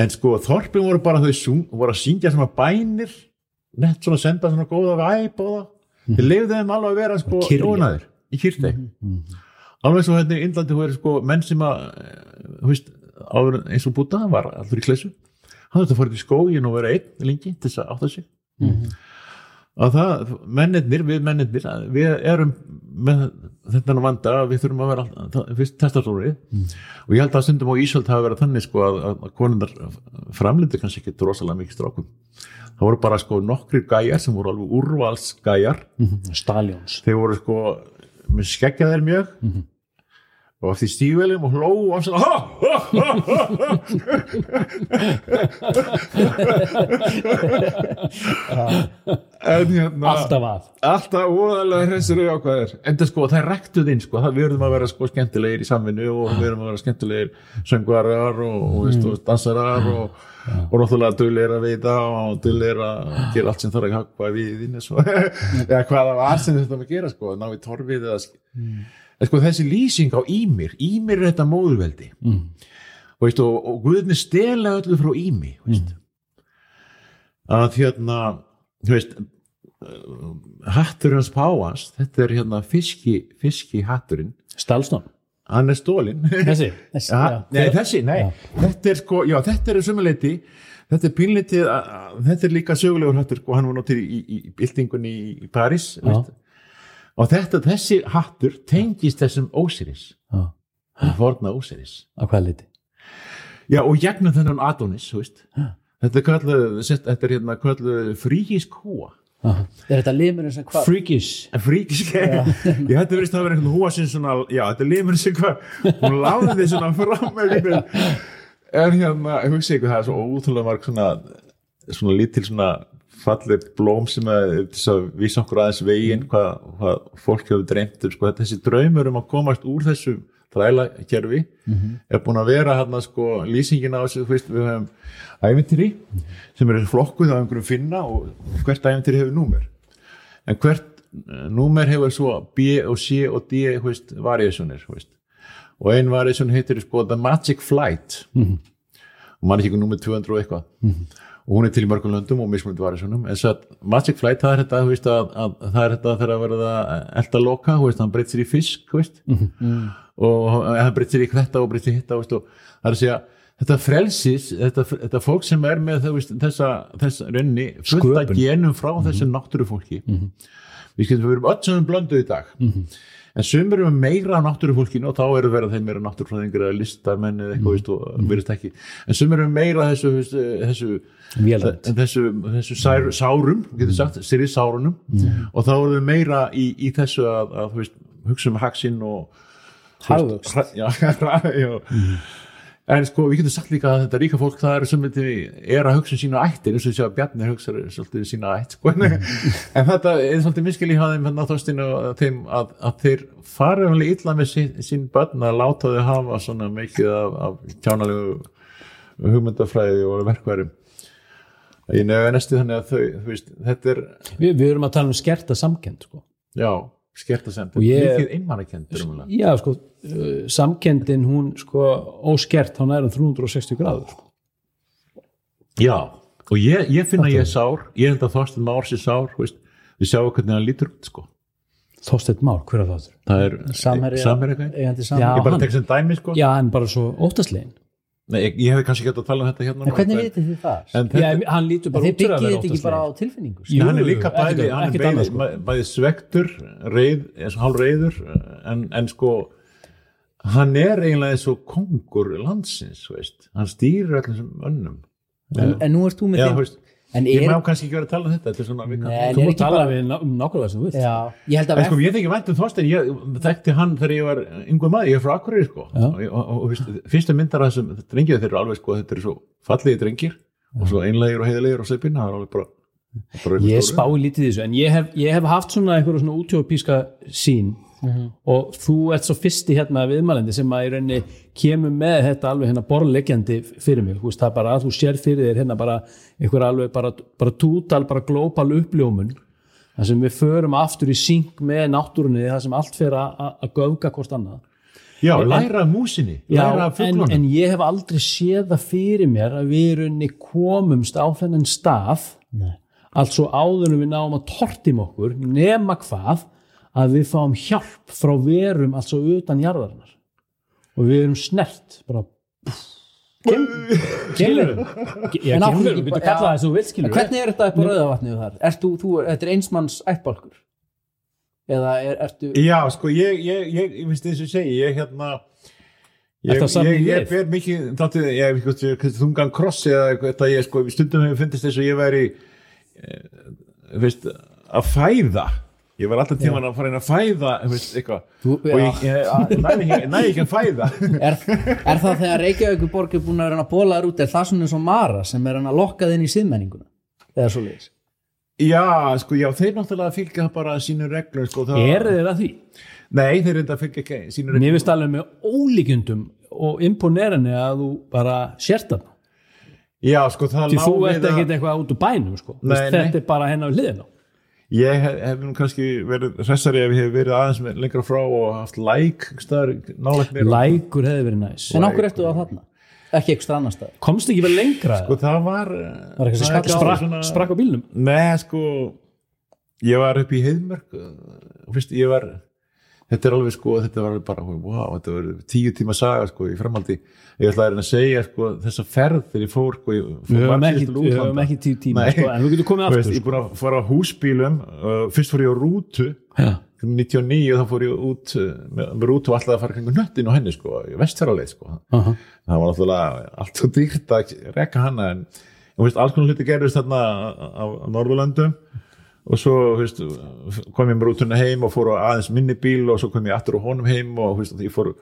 S2: En sko þorpin voru bara þau voru að syngja svona bænir nett svona senda svona góða væp og það. Þeir lefðu þeim alveg að vera sko
S1: Kyrja.
S2: jónaðir í kyrti alveg svo hérna í Indlandi voru sko menn sem að veist, eins og Búta var allur í klessu. Hann þurfti að fara til skógin og vera einn lengi til þess að átta sig. Að það, mennirnir, við mennirnir við erum með þetta vanda við þurfum að vera alltaf- fyrst testastóri og ég held að stundum á Ísöld hafa verið þannig sko að, að konundar framlindi kannski ekki rosalega mikið strákum það voru bara sko nokkri gæjar sem voru alveg úrvalsgæjar.
S1: Staljóns.
S2: Þeir voru sko með skeggja þeir mjög. Og eftir stígveljum og hló og svona en hérna
S1: alltaf að.
S2: alltaf óðalega hressir og jákvæðir. En það sko, það rektuð inn sko, það við erum að vera sko skemmtilegir í samvinnu og við erum að vera skemmtilegir söngvarar og, og, veist, og dansarar og, og náttúrulega dullir að veita og dullir að gera allt sem þarf að hakka við inn <laughs> eða hvaða var sem þetta með gera sko, ná í torfið eða en sko þessi lýsing á Ímir Ímir er þetta móðurveldi. Mm. og, og, og Guðni stela öllu frá Ími veist. að hérna þú veist hatturinn hans páans þetta er hérna fiski, fiski hatturinn
S1: Stalsnón
S2: hann er stólinn
S1: þessi, þessi
S2: ja, nei, þessi, nei, þetta er sko já, þetta er sumuleiti þetta er pínleitið, þetta er líka sögulegur hattur sko, hann var notir í, í, í byltingunni í, veist. og þetta, þessi hattur tengist þessum Ósiris
S1: Já.
S2: forna Ósiris
S1: á hvað liti
S2: já, og gegnum þennan Adonis þetta er kallu þetta er hérna kallu fríkisk húa
S1: Aha.
S3: Er þetta limurinn sem hvað?
S1: freakish.
S2: En fríkisk, <laughs> ég hætti verið að vera einhvern húa sem svona, já, þetta er limur sem hvað, hún láði því svona fram en hérna, ég hugsi ykkur, það er svo ótrúlega marg svona, svona lítil svona fallið blóm sem að, að vísa okkur aðeins veginn, hvað, hvað fólk hefur dreymt um, sko, þessi draumur um að komast úr þessu þræla kerfi er búin að vera hérna sko lýsingin á þessu, þú veist, við höfum ævintýri sem eru flokkuð á einhverjum finna og hvert ævintýri hefur númer. En hvert eh, númer hefur svo B og C og D veist. og ein variation heitir sko The Magic Flight. Og mann ekki ekki númer 200 og eitthvað. Og hún er til í mörgum löndum og mismunandi variationum. En svo Magic Flight það er þetta það er þetta þegar að verða elda loka, hann breytir í fisk veist, og hann breytir í þetta og breytir í hitta það er að segja þetta frelsis, þetta, þetta fólk sem er með veist, þessa, þessa rauninni fullt að genum frá þessu náttúrufólki. Við skilum við erum öll sem við blönduð í dag. En sumir eru með meira af náttúrufólkinu og þá eru verið þeim meira náttúrufræðingur eða listamenn eða eitthvað veist, og verðist ekki. En sumir eru meira þessu þessu, þessu þessu, þessu sær, sárum getur sagt, sýrið sárunum. Og þá eru þau meira í, í þessu að, að veist, hugsa um haksinn og Já, <laughs> já. en sko við getum sagt líka að þetta ríka fólk það er sem er að hugsa um sína ættir eins og þessi að Bjarni hugsa svolítið um sína ætt sko. <laughs> en þetta er svolítið miskil í haðum hérna þóstinu þeim að, að þeir fara alveg illa með sín, sín börn að láta þau hafa svona mikið af, af kjánalegu hugmyndafræði og verkværum ég nefnir næstu þannig að þau þú veist, þetta er,
S1: við, við erum að tala um skerta samkend sko.
S2: já,
S1: ég-
S2: mikið einmannakendur um
S1: já sko, uh, samkendin hún sko óskert hann er um 360 gráður sko.
S2: Já, og ég, ég finna ég er sár ég held að Þorstein Már sé sár veist, við sjáum hvernig hann lítur út sko.
S1: Þorsteinn Már, hver er það?
S2: það er
S3: Samherja, eigandi samherja
S2: ég bara tek sem dæmi sko.
S1: já, en bara svo óttaslegin
S2: Nei, ég, ég hef kannski gett að tala um þetta hérna
S3: En hvernig vitið þið það?
S2: en
S1: já,
S2: þetta,
S1: hann lítur
S3: En
S1: bara
S3: þið
S1: út fyrir að vera
S3: þetta ekki bara á tilfinningu sko?
S1: Jú,
S2: hann er líka bæði, hann er bæði,
S1: sko.
S2: bæði svektur reið, eins og hálf reyður en, en sko hann er eiginlega eins og kongur landsins, veist, hann stýrir allir sem önnum
S3: en, en nú ert þú með
S2: veist,
S3: En
S2: ég
S3: er
S2: má kannski ekki vera að tala um þetta þetta er svona við
S3: Nei,
S1: þú
S3: er ekki
S1: tala
S3: bara
S1: við ná- um nákvæmlega sem þú vilt.
S3: Já, ég held að
S2: En sko, ég þekki vænt um Þorstein, ég þekkti hann þegar ég var yngvað maður, ég er frá Akureyri sko. Og, og, og, og fyrst, fyrstu myndar af þessum drengið þeir eru alveg sko, þetta eru svo fallegi drengir og svo einlegir og heiðilegir og sveipinn, það er alveg bara, bara
S1: ég spái lítið þessu en ég hef, ég hef haft svona einhverju svona útjópíska sín og þú ert svo fyrsti hérna viðmælandi sem að í rauninni kemur með þetta alveg hérna borðleggjandi fyrir mig, þú veist það er bara að þú sér fyrir þér hérna bara einhver alveg bara, bara tútal, bara glópal uppljómun þar sem við förum aftur í synk með náttúrunni þar sem allt fer að göfga hvort annað.
S2: Já, læra af músinni, læra
S1: Já, en, en ég hef aldrei séð það fyrir mér að við í rauninni komumst á þennan stað
S3: Nei.
S1: altså áður en við náum að tortim okkur nema hvað að við fáum hjálp frá verum altså utan jarðarinnar. Og við erum snert bara <laughs> Já,
S3: En ekki
S1: við getum kallað
S3: já.
S1: það þessu vilt
S3: En
S1: skilur
S3: hvernig er þetta upp á rauðavatnið þar? Ert þú, þú, þetta er einsmanns ættbálkur? Eða er, ertu
S2: Já, sko, ég, ég, ég, ég finnst þess að segja, ég hérna ég,
S1: Ertu að
S2: ég, ég ber mikið þáttið, ég ekki hvort þungan kross eða eitthvað, ég sko, stundum hefur fundist þess að ég væri e, veist, að fæða ég var alltaf tíman að fara inn að fæða veist, eitthvað,
S3: Þú-
S2: og ég, ég, næði ekki, að fæða.
S3: Er, er það þegar Reykjavíkur borg er búin að reyna að bóla þar út er það svona eins og Mara sem er hann að lokka þinn í siðmenninguna? Eða svo leiðis
S2: Já, sko, já, þeir náttúrulega fylgja bara sínu reglur, sko, það,
S1: Er þeir að því?
S2: Nei, þeir reynda að fylgja ekki sínu reglur
S1: Mér finnst alveg með ólíkjundum og imponerandi að þú bara sért þarna.
S2: Já, sko, það
S1: því þú ert ekkert eitthvað út úr bænum sko.
S2: Nei,
S1: Vist, þetta er bara hennar hliðin á
S2: Ég hef, hef nú kannski verið hressari ef ég hef verið aðeins með lengra frá og haft læk staðar nálægt mér.
S1: Lækur hefði verið næs.
S3: En okkur ertu það þarna? ekki eitthvað annar stað
S1: Komst ekki vel lengra?
S2: Sko það var
S3: Var eitthvað sem
S2: það
S3: skall-
S2: gáð
S1: sprakk, sprakk á bílnum?
S2: Nei, sko ég var upp í heiðmörk fyrst, ég var þetta er alveg sko, þetta var alveg bara wow, þetta var tíu tíma saga sko í framhaldi ég ætla að segja sko þessa ferð þegar ég fór sko ég fór
S1: Við höfum ekki, við tíu tíma
S2: Nei.
S1: sko, en þú getur komið aftur
S2: veist, ég
S1: sko.
S2: búin að fara á húsbílum uh, fyrst fór ég á rútu
S1: Já.
S2: 99 þá fór ég út uh, með, með rútu og alltaf að fara kringu nöttin á henni sko, vestfjáraleið sko
S1: Aha.
S2: það var náttúrulega allt svo dýrt að rekka hana en þú veist, alls konar hluti gerðist þarna á, á Norðurlöndum og svo þú veist, kom ég með rútuna heim og fór á aðeins minni bíl og svo kom ég aftur á honum heim og þú veist, ég fór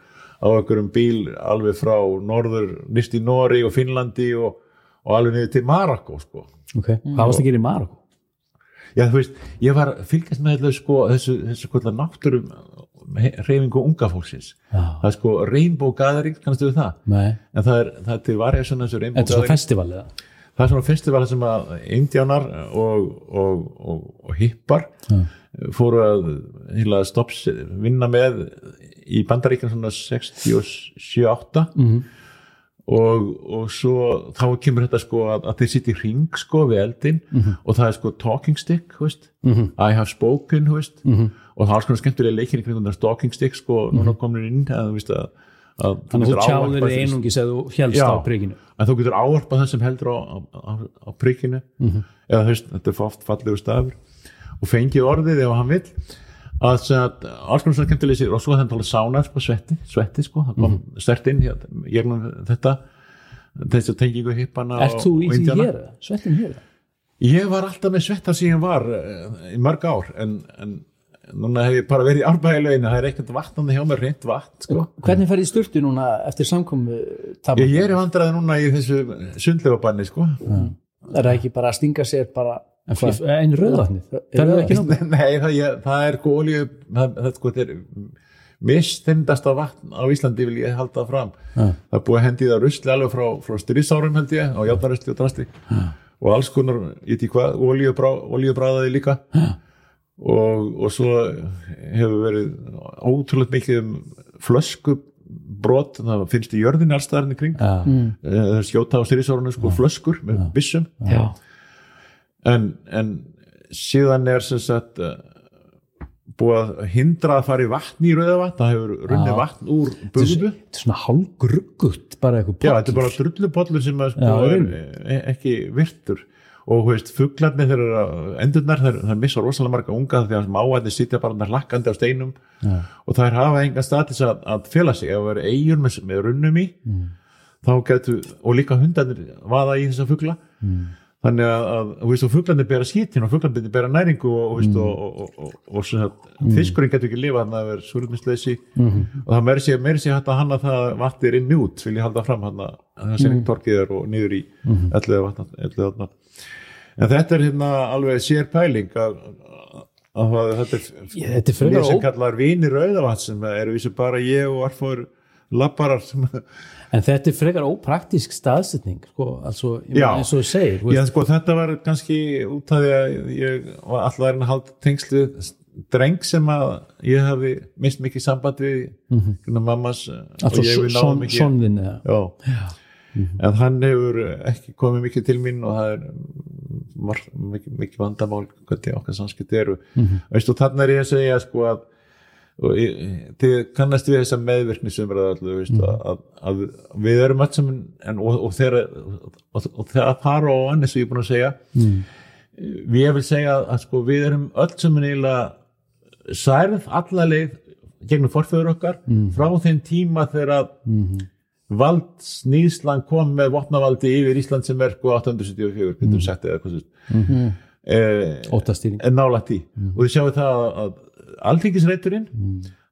S2: á einhverjum bíl alveg frá norður, nýst í Nóri og Finnlandi og, og alveg niður til Marokko sko.
S1: ok, hvað varst að gera í Marokko?
S2: Já, þú veist, ég var fylgjast með sko, þessu, þessu kvölda náttúrum reyfingu unga fólksins.
S1: Já.
S2: það er sko Rainbow Gathering, kannast við það?
S1: Nei,
S2: en það er, það er til varja svona þessu Rainbow
S1: þetta er svo
S2: Gathering
S1: festival eða
S2: það er svona festival sem að indjánar og, og, og, og hippar
S1: Já.
S2: fóru að hila, stopps, vinna með í bandaríkjum svona 67-8
S1: Mhm.
S2: og, og svo þá kemur þetta sko að, að þeir sitja í ring sko við eldin
S1: Mhm.
S2: og það er sko talking stick þú veist, I have spoken
S1: Mhm.
S2: og það er konar skemmtilega leikir í kringum það talking stick sko, núna komin inn að þú veist að,
S1: Þannig að þú tjáðir þig einungis eða þú helst á príkinu.
S2: En þú getur ávarpað það sem heldur á, á, á, príkinu. Eða þú veist, þetta er oft fallegu stafur og fengið orðið ef hann vill. Að að alls konar svona skemmtilega sér og svo þetta alveg sána sko, svetti, svetti sko, það kom mm stert inn hér, gegnum þetta. Þessi tengingu hippana
S1: Ert
S2: og,
S1: þú í því hér? Svettin hér?
S2: ég var alltaf með svetta síðan var eh, í mörg ár. En, en núna hef ég bara verið í árbæðileginu það er ekkert vatnandi hjá mér, reynd vatn sko.
S3: hvernig ferði sturtu núna eftir samkomu
S2: ég, ég er vandraði núna í þessu sundlefabanni sko.
S3: Er það ekki bara að stinga sér bara
S1: ekki náttúrulega <laughs>
S2: Nei, það, ég, það er sko olíu það, það, sko, þetta er mistendasta vatn á Íslandi vil ég halda fram.
S1: Ja.
S2: það er búið að hendi það rusli alveg frá, frá styrrisárum held ég og játnarusli og drasti og alls konar, ég ekki hvað olíubráðaði líka og, og svo hefur verið ótrúlega mikið um flöskubrot það finnst í jörðin allstæðarinn í kring.
S1: Já.
S2: það er skjóta á styrrisárunum sko flöskur með byssum.
S3: Já,
S2: en, en síðan er sem sagt uh, búið að hindra að fara í vatn í rauðavatn, það hefur runnið vatn úr bugðu
S1: Þetta er svona hálgruggut bara eitthvað
S2: Já, þetta er bara drullupollur sem sko, er e- ekki virtur og þú veist, fuglarnir þeirra endurnar, þeir, þeir missa rosalega marga unga því að máætni sitja bara þarna hlakkandi á steinum
S1: Já.
S2: og þær hafa engan statis að, að fela sig, ef það er eigur með, með runnum í
S1: Mm.
S2: þá getur, og líka hundarnir vaða í þessa fugla
S1: Mm.
S2: Þannig að, að veist, og fuglarnir bera skítin og fuglarnir bera næringu og,
S1: Mm.
S2: mm. og, og, og, að fiskurinn getur ekki lifa þannig að það er súröfnisleysi
S1: Mhm.
S2: og það meiri sér, meiri að hanna það að vatni er inn út, vil ég halda fram hann að það sé ekki torkið er og niður í
S1: Mhm.
S2: elliða vatna, en þetta er hérna alveg sér pæling að, að, að þetta er
S1: þetta er
S2: sem kallar vinir rauðavatn sem eru vissu bara ég og arfóður labbarar sem
S1: En þetta er frekar ópraktísk staðsetning sko, altså, ég
S2: Já.
S1: eins og þú segir
S2: Já, sko, þetta var kannski út af því að ég var alltaf að halda tengslu dreng sem að ég hafi mist mikið samband við mm -hmm. mammas eh, og ég við náðum ekki
S1: sonvinn eða
S2: Já. en hann hefur ekki komið mikið til mín og það er mikið, mikið vandamál hvernig okkar samskipt eru
S1: Mhm.
S2: veistu, þannig er ég að segja sko að og þið kannast við þessa meðvirkni sem er allir
S1: Mhm.
S2: að, að, að við erum alls saman en, og, og þegar að fara á eins og ég er búin að segja
S1: Mm.
S2: við vil segja að sko, við erum öll saman eiginlega særð alla leið gegnum forföður okkar
S1: Mhm.
S2: frá þeim tíma þegar að vald Nýðsland kom með vopnavaldi yfir Ísland sem er sko 874 getum við hvað svo
S1: Mhm.
S2: eh,
S1: óttastýring
S2: en nálægt í og þið sjáum það að, að alþingisreiturinn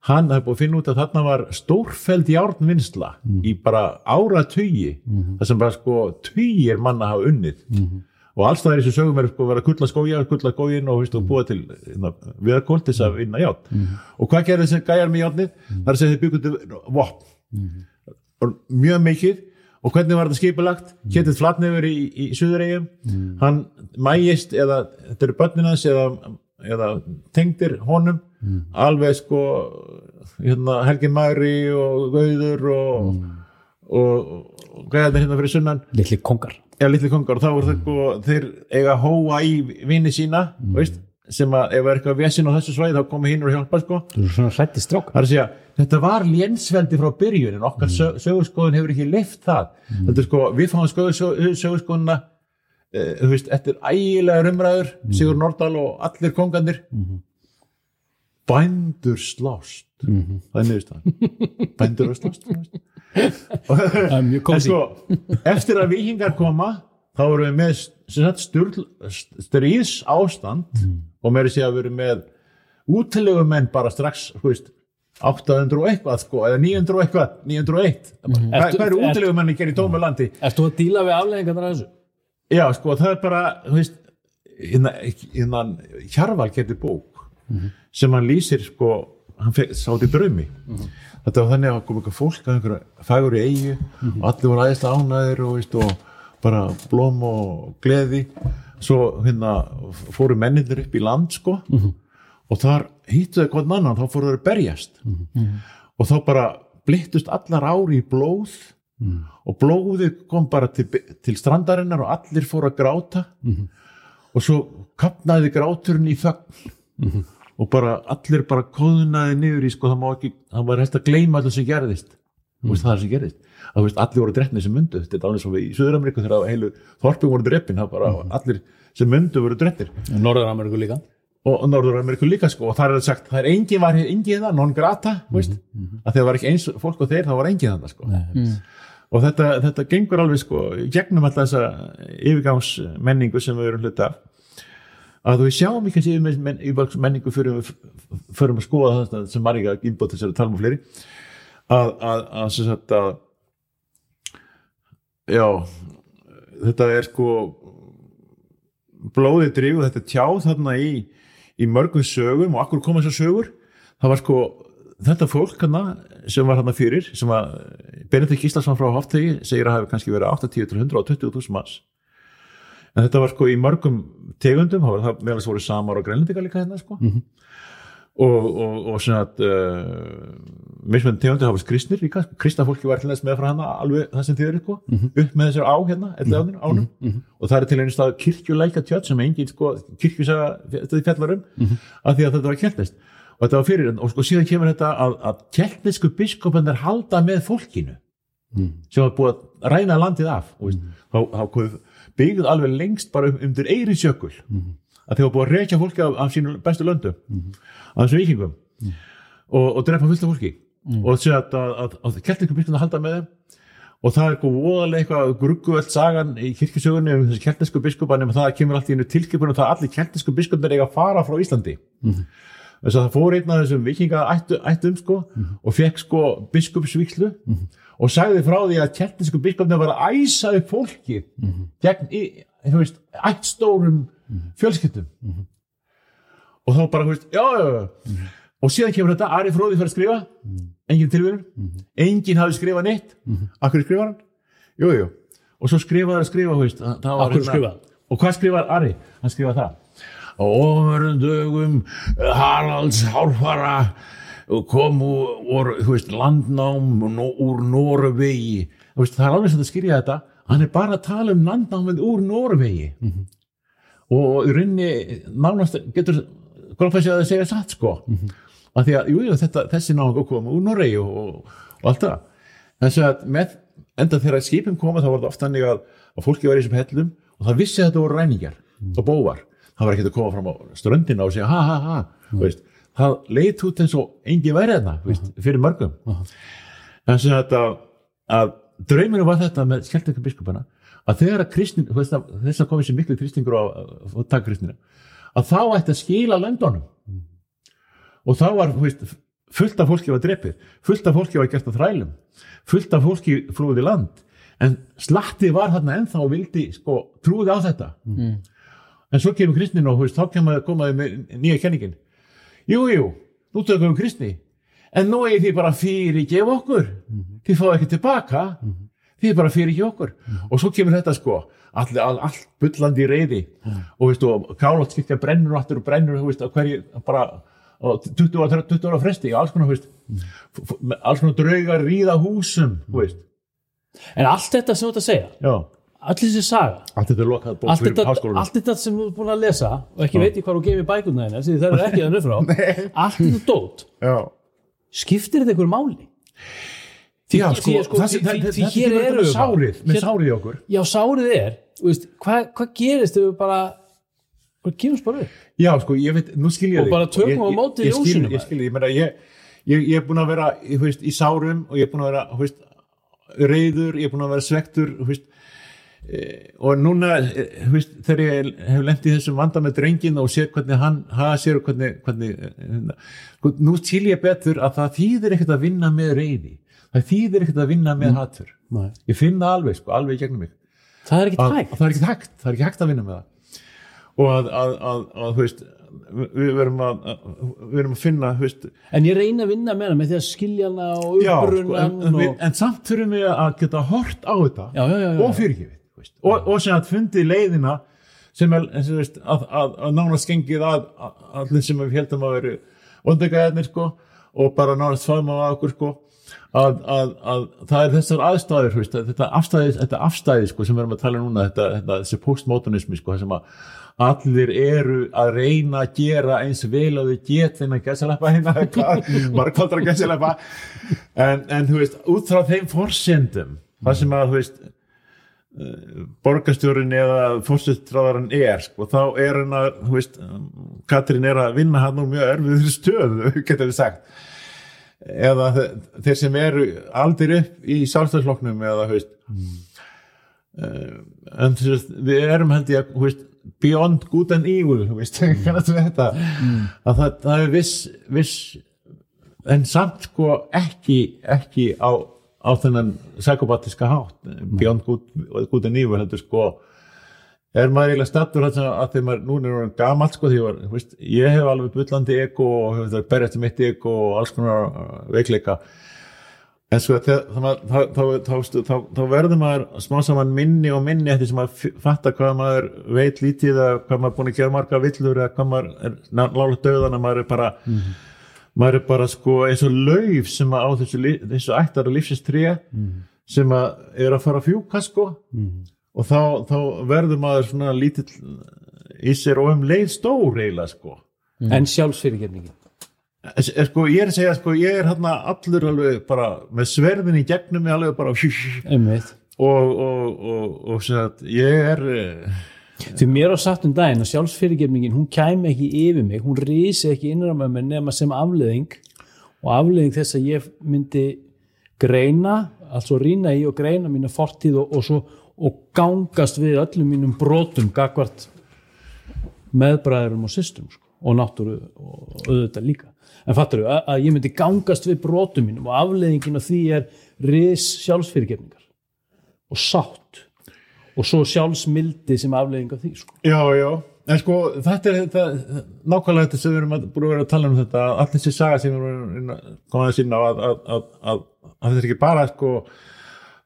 S2: hann hefði búið að finna út að þarna var stórfeld járnvinnsla í bara ára tugi það sem bara sko tugir manna hafa unnið. Og alls það er þessu sögum er sko að vera að kulla skója, kulla skógin og, veist, og búa til hérna, viðakól til þess að vinna járn. Og hvað gerði þessi gæjar með járnið? Er að segja þið byggjum til vopn. Og mjög mikið. Og hvernig var þetta skipulagt? Kjetið Flatnefur í, í Suðuregjum hann mægist eða þetta eru börninans eða, eða tengdir honum. Alveg sko hérna, Helgi Magri og Gauður og, og, og gæðarnir hérna fyrir sunnan?
S1: Litli kongar.
S2: Eða litli kongar. Þá voru þeir, sko, þeir eiga hóa í vini sína veist, sem að ef það er eitthvað vesin á þessu svæði þá komi hinn og hjálpa sko. Er segja, þetta var lénsveldi frá byrjun en okkar mm. sögurskoðun hefur ekki leift það. Þetta er sko, við fáum e, þú veist, eftir ægilega rumræður Sigur Nordal og allir kongandir bændur slást. Það er niðurst það <laughs> bændur slást þú veist.
S1: það er mjög
S2: en
S1: kósi
S2: sko, eftir að vikingar koma þá erum við með stríðs ástand og meiri sé að við erum með útilegu menn bara strax þú veist, 800 og eitthvað sko, eða 900 og eitthvað, 901 hvað,
S1: Ertu-
S2: hvað eru
S1: ert-
S2: útilegu menn að gera í tómu landi?
S1: Erst þú að díla við afleggingarnar af þessu?
S2: Já sko, það er bara þú veist, hérna, hérna Hjarval getur bók sem hann lýsir sko, hann sátt í draumi. Þetta var þannig að kom eitthvað fólk að einhverja fagur í eigu og allir voru aðeinslega ánæðir og, veist, og bara blóm og gleði. Svo hérna fóru mennindir upp í land sko og þar hýttuðu hvern annan þá fóru þeir að berjast. Og þá bara blittust allar ári í blóð og blóðið kom bara til, til strandarinnar og allir fóru að gráta. Og svo kapnaði gráturinn í þögn. Og bara allir bara kóðunaði niður í sko það má ekki, það var hægt að gleyma allir sem gerðist. Mm. veist, það sem gerðist. Að veist, allir voru drefnir sem myndu. Þetta er alveg svo við í Suður-Ameríku þegar heilu þorpum voru drefin það bara allir sem myndu voru drefnir
S1: Norður-Ameríku líka.
S2: Og, og Norður-Ameríku líka sko. Og það er sagt, það er engin var hér, engin það, non grata veist, að þegar var ekki eins fólk og þeir þá var engin það sko og þetta, þetta gengur alveg sko gegnum alltaf þessa yfirgangsmenningu sem við erum hluta að við sjáum ekki men, yfirgangsmenningu fyrir við förum að skoða það sem Marika innbótt þessari talum og fleiri. Að, að, að, sem sagt að já þetta er sko blóðið drif og þetta tjáð þarna í, í mörgum sögum og akkur koma þessar sögur. Það var sko þetta fólk hana sem var hana fyrir sem var Benedikt Gíslason frá Hoftegi segir að hafi kannski verið 80 til 120.000 manns. En þetta var sko í mörgum tegundum það meðal þess voru samar og grænlendinga líka hérna sko. Og, og, og svona að uh, mismunum tegundir hafa kristnir líka. Kristna fólki var til þess með frá hana alveg það sem þið eru sko, upp með þessar á hérna ánum, ánum. og það er til einu stað kirkjuleika tjöld sem engin sko kirkjusaga þetta fjallar um af því að þetta var kjeltist og þetta var fyrir og sko síðan kemur þetta að, að kjeltisku biskopanir halda með fólkinu sem var búið að ræna landið af og veist, þá, þá kom byggð alveg lengst bara um, undir eiri sjökul að þeir var búið að reykja fólki af, af sínum bestu löndum af þessum vikingum og, og drepa fullt af fólki. Og þessi að, að, að, að keltinsku biskupin halda með þeim. Og það er eitthvað voðalega eitthvað grugguvöld sagan í kirkjusögunni um þessi keltinsku biskupan um það kemur allt í tilkipun og það allir keltinsku biskupin eiga að fara frá Íslandi þess að það fór einn af þessum vikinga ættu, ættum sko og fekk sko biskupsvíkslu og sagði frá því að keltinsku biskupin var að æsa upp fólki gegn, í- þú veist, ættstórum fjölskyldum. Og þá bara, þú veist, já, já, já. Og síðan kemur þetta, Ari Fróði fyrir að skrifa. Engin tilvíðun, engin hafi skrifað neitt, akkur skrifar hann? Jú, jú, og svo skrifaði að skrifa þú veist, það var hérna-
S1: skrifaði
S2: og hvað skrifar Ari? hann skrifaði það á ofurðum dögum Haralds hálfara kom úr, veist, landnám úr Norvegi veist, það er alveg sem að skilja þetta. Hann er bara að tala um landnámið úr Norvegi og í rauninni nánast getur grófæsið að það segja satt sko. Af því að, jú, jú, þetta, þessi náðan kom úr Noregi og, og, allt það. Þess að með, enda þegar skipin koma þá var þetta oft þannig að, að fólki var í þessum hellum og það vissi að þetta voru ræningjar og bóvar, það var ekki að koma fram á ströndina og segja ha ha ha. Veist, það leit út eins og engi væri þarna veist, fyrir mörgum. Þess að þetta að drauminu var þetta með skjaldekar biskupana að þegar að kristnin þess að, komið sér miklu kristingur á, takkristnina að þá ætti að skila löndunum. Og þá var veist, fullt af fólki var drepið fullt af fólki var gert að þrælum fullt af fólki flúði land. En slatti var þarna ennþá og vildi sko trúði á þetta en svo kemur kristnin og veist, þá kemur komaði með nýja kenningin. Jú, jú, nú tökum við kristni. En nú er því bara fyrir gef okkur þið fáið ekki tilbaka. Þið er bara fyrir ekki okkur og svo kemur þetta sko all, all, allt bullandi í reyði og veistu, og kálátt skikja brennur aftur og brennur, þú veist, á hverju bara á 20 ára, 20 ára fresti og alls konar, veist f- alls konar draugar ríða húsum, veist.
S1: En allt þetta sem þú ert að segja
S2: já,
S1: allir þessi saga
S2: allt þetta er lokað bók
S1: allt
S2: fyrir háskólanum
S1: allt þetta sem þú ert búin að lesa og ekki veit ég hvað þú gefið bækurna þeirna því það er ekki þannig frá <laughs> allt þetta dót, <laughs>
S2: já,
S1: skiptir þetta einhverju máli?
S2: já
S1: Því-
S2: sko,
S1: því- sko,
S2: það-
S1: því-
S2: það-
S1: því-
S2: það-
S1: því hér
S2: með
S1: við bara.
S2: sárið, með
S1: Hér-
S2: sárið í okkur
S1: já, sárið er, veist, hvað, hvað gerist ef við bara hvað gefumst bara upp?
S2: Já, sko, ég veit, nú skil ég
S1: Og
S2: þig.
S1: bara tökum á
S2: ég-
S1: móti
S2: ég skil-
S1: ljósinu,
S2: Ég skil, meina, ég, er búin að vera í sárum og ég er búin að vera reyður, ég er búin að vera svektur eh, og núna eh, veist, þegar ég hef lent í þessum vanda með drengin og sér hvernig hann hafa sér og hvernig, hvernig eh, sko, nú skil ég betur að það þýðir ekkert að vinna með reyði það þýðir ekkert að vinna með hatur.
S1: Nei.
S2: ég finn það alveg, sko, alveg gegnum mig.
S1: Það er
S2: það er ekki hægt það er ekki hægt að vinna með það. Og að, að, að, að þú veist við verum að, við verum að finna veist,
S1: en ég reyna að vinna með hana með því að skilja hana og
S2: já, sko, en, en, en samt þurfum við að geta hort á þetta
S1: Já, já, já,
S2: og fyrirgefið og, og sem að fundi leiðina sem er veist, að, að, að nánast gengið að, að allir sem við heldum að veru ondegæðnir sko og bara nánast faðma á okkur sko að, að, að það er þessar aðstæður þú veist, að þetta afstæði, þetta afstæði sko, sem við erum að tala um núna, þetta, þetta, þessi postmodernismi sko, sem að allir eru að reyna að gera eins vel og þau get þennan gæsaleppa hérna, <laughs> margkvaldra gæsaleppa en, en þú veist, út frá þeim forsendum, það sem að þú veist borgarstjórin eða fórstustráðarinn er sko, þá er hann að þú veist, Katrín er að vinna hann úr mjög erfiður stöðu, <laughs> getur við sagt eða þe- þeir sem eru aldir upp í sjálfstæðsloknum eða þú veist mm. en þú veist, við erum held ég að þú veist, beyond good and evil þú veist, <laughs> kannast við þetta að það, það er viss, viss en samt sko ekki ekki á, á þennan psykopatiska hátt. Good, good and evil heldur sko er maður eiginlega stattur að, þegar maður, núna er hann gamalt sko því var, veist, ég hef alveg bullandi ego og hef það berjast um mitt ego og alls konar uh, veikleika. En þegar, þá, verður maður smá saman minni og minni eftir sem maður fattar hvað maður veit lítið eða hvað maður er búin að gera marga villur eða hvað maður er nálega döðan að maður er bara maður er bara sko eins og lauf sem að á þessu, þessu ættar og lífsins tré sem að er að fara að fjúka sko. Og þá, þá verður maður svona lítill í sér og um leið stór eiginlega sko.
S1: En sjálfsfyrirgefningin?
S2: Sko, ég er að segja sko, ég er hérna allur alveg bara með sverðin í gegnum mig alveg bara og, og, og, og ég er eh,
S1: Því mér á satt um daginn að sjálfsfyrirgefningin hún kæmi ekki yfir mig, hún rísi ekki innram með mér nema sem afleðing og afleðing þess að ég myndi greina, altså rýna í og greina mína fortíð og, og svo og gangast við öllum mínum brotum gagvart meðbræðurum og systum sko, og náttúru og auðvitað líka. En fattur að, að ég myndi gangast við brotum mínum og afleðingin af því er ris sjálfsfyrirgefningar og sátt og svo sjálfsmildi sem afleðing af því sko.
S2: já, já en sko þetta er þetta, nákvæmlega þetta sem við erum að, búin að vera að tala um þetta allir þessi saga sem við erum að koma að sína að, að, að, að, að þetta er ekki bara sko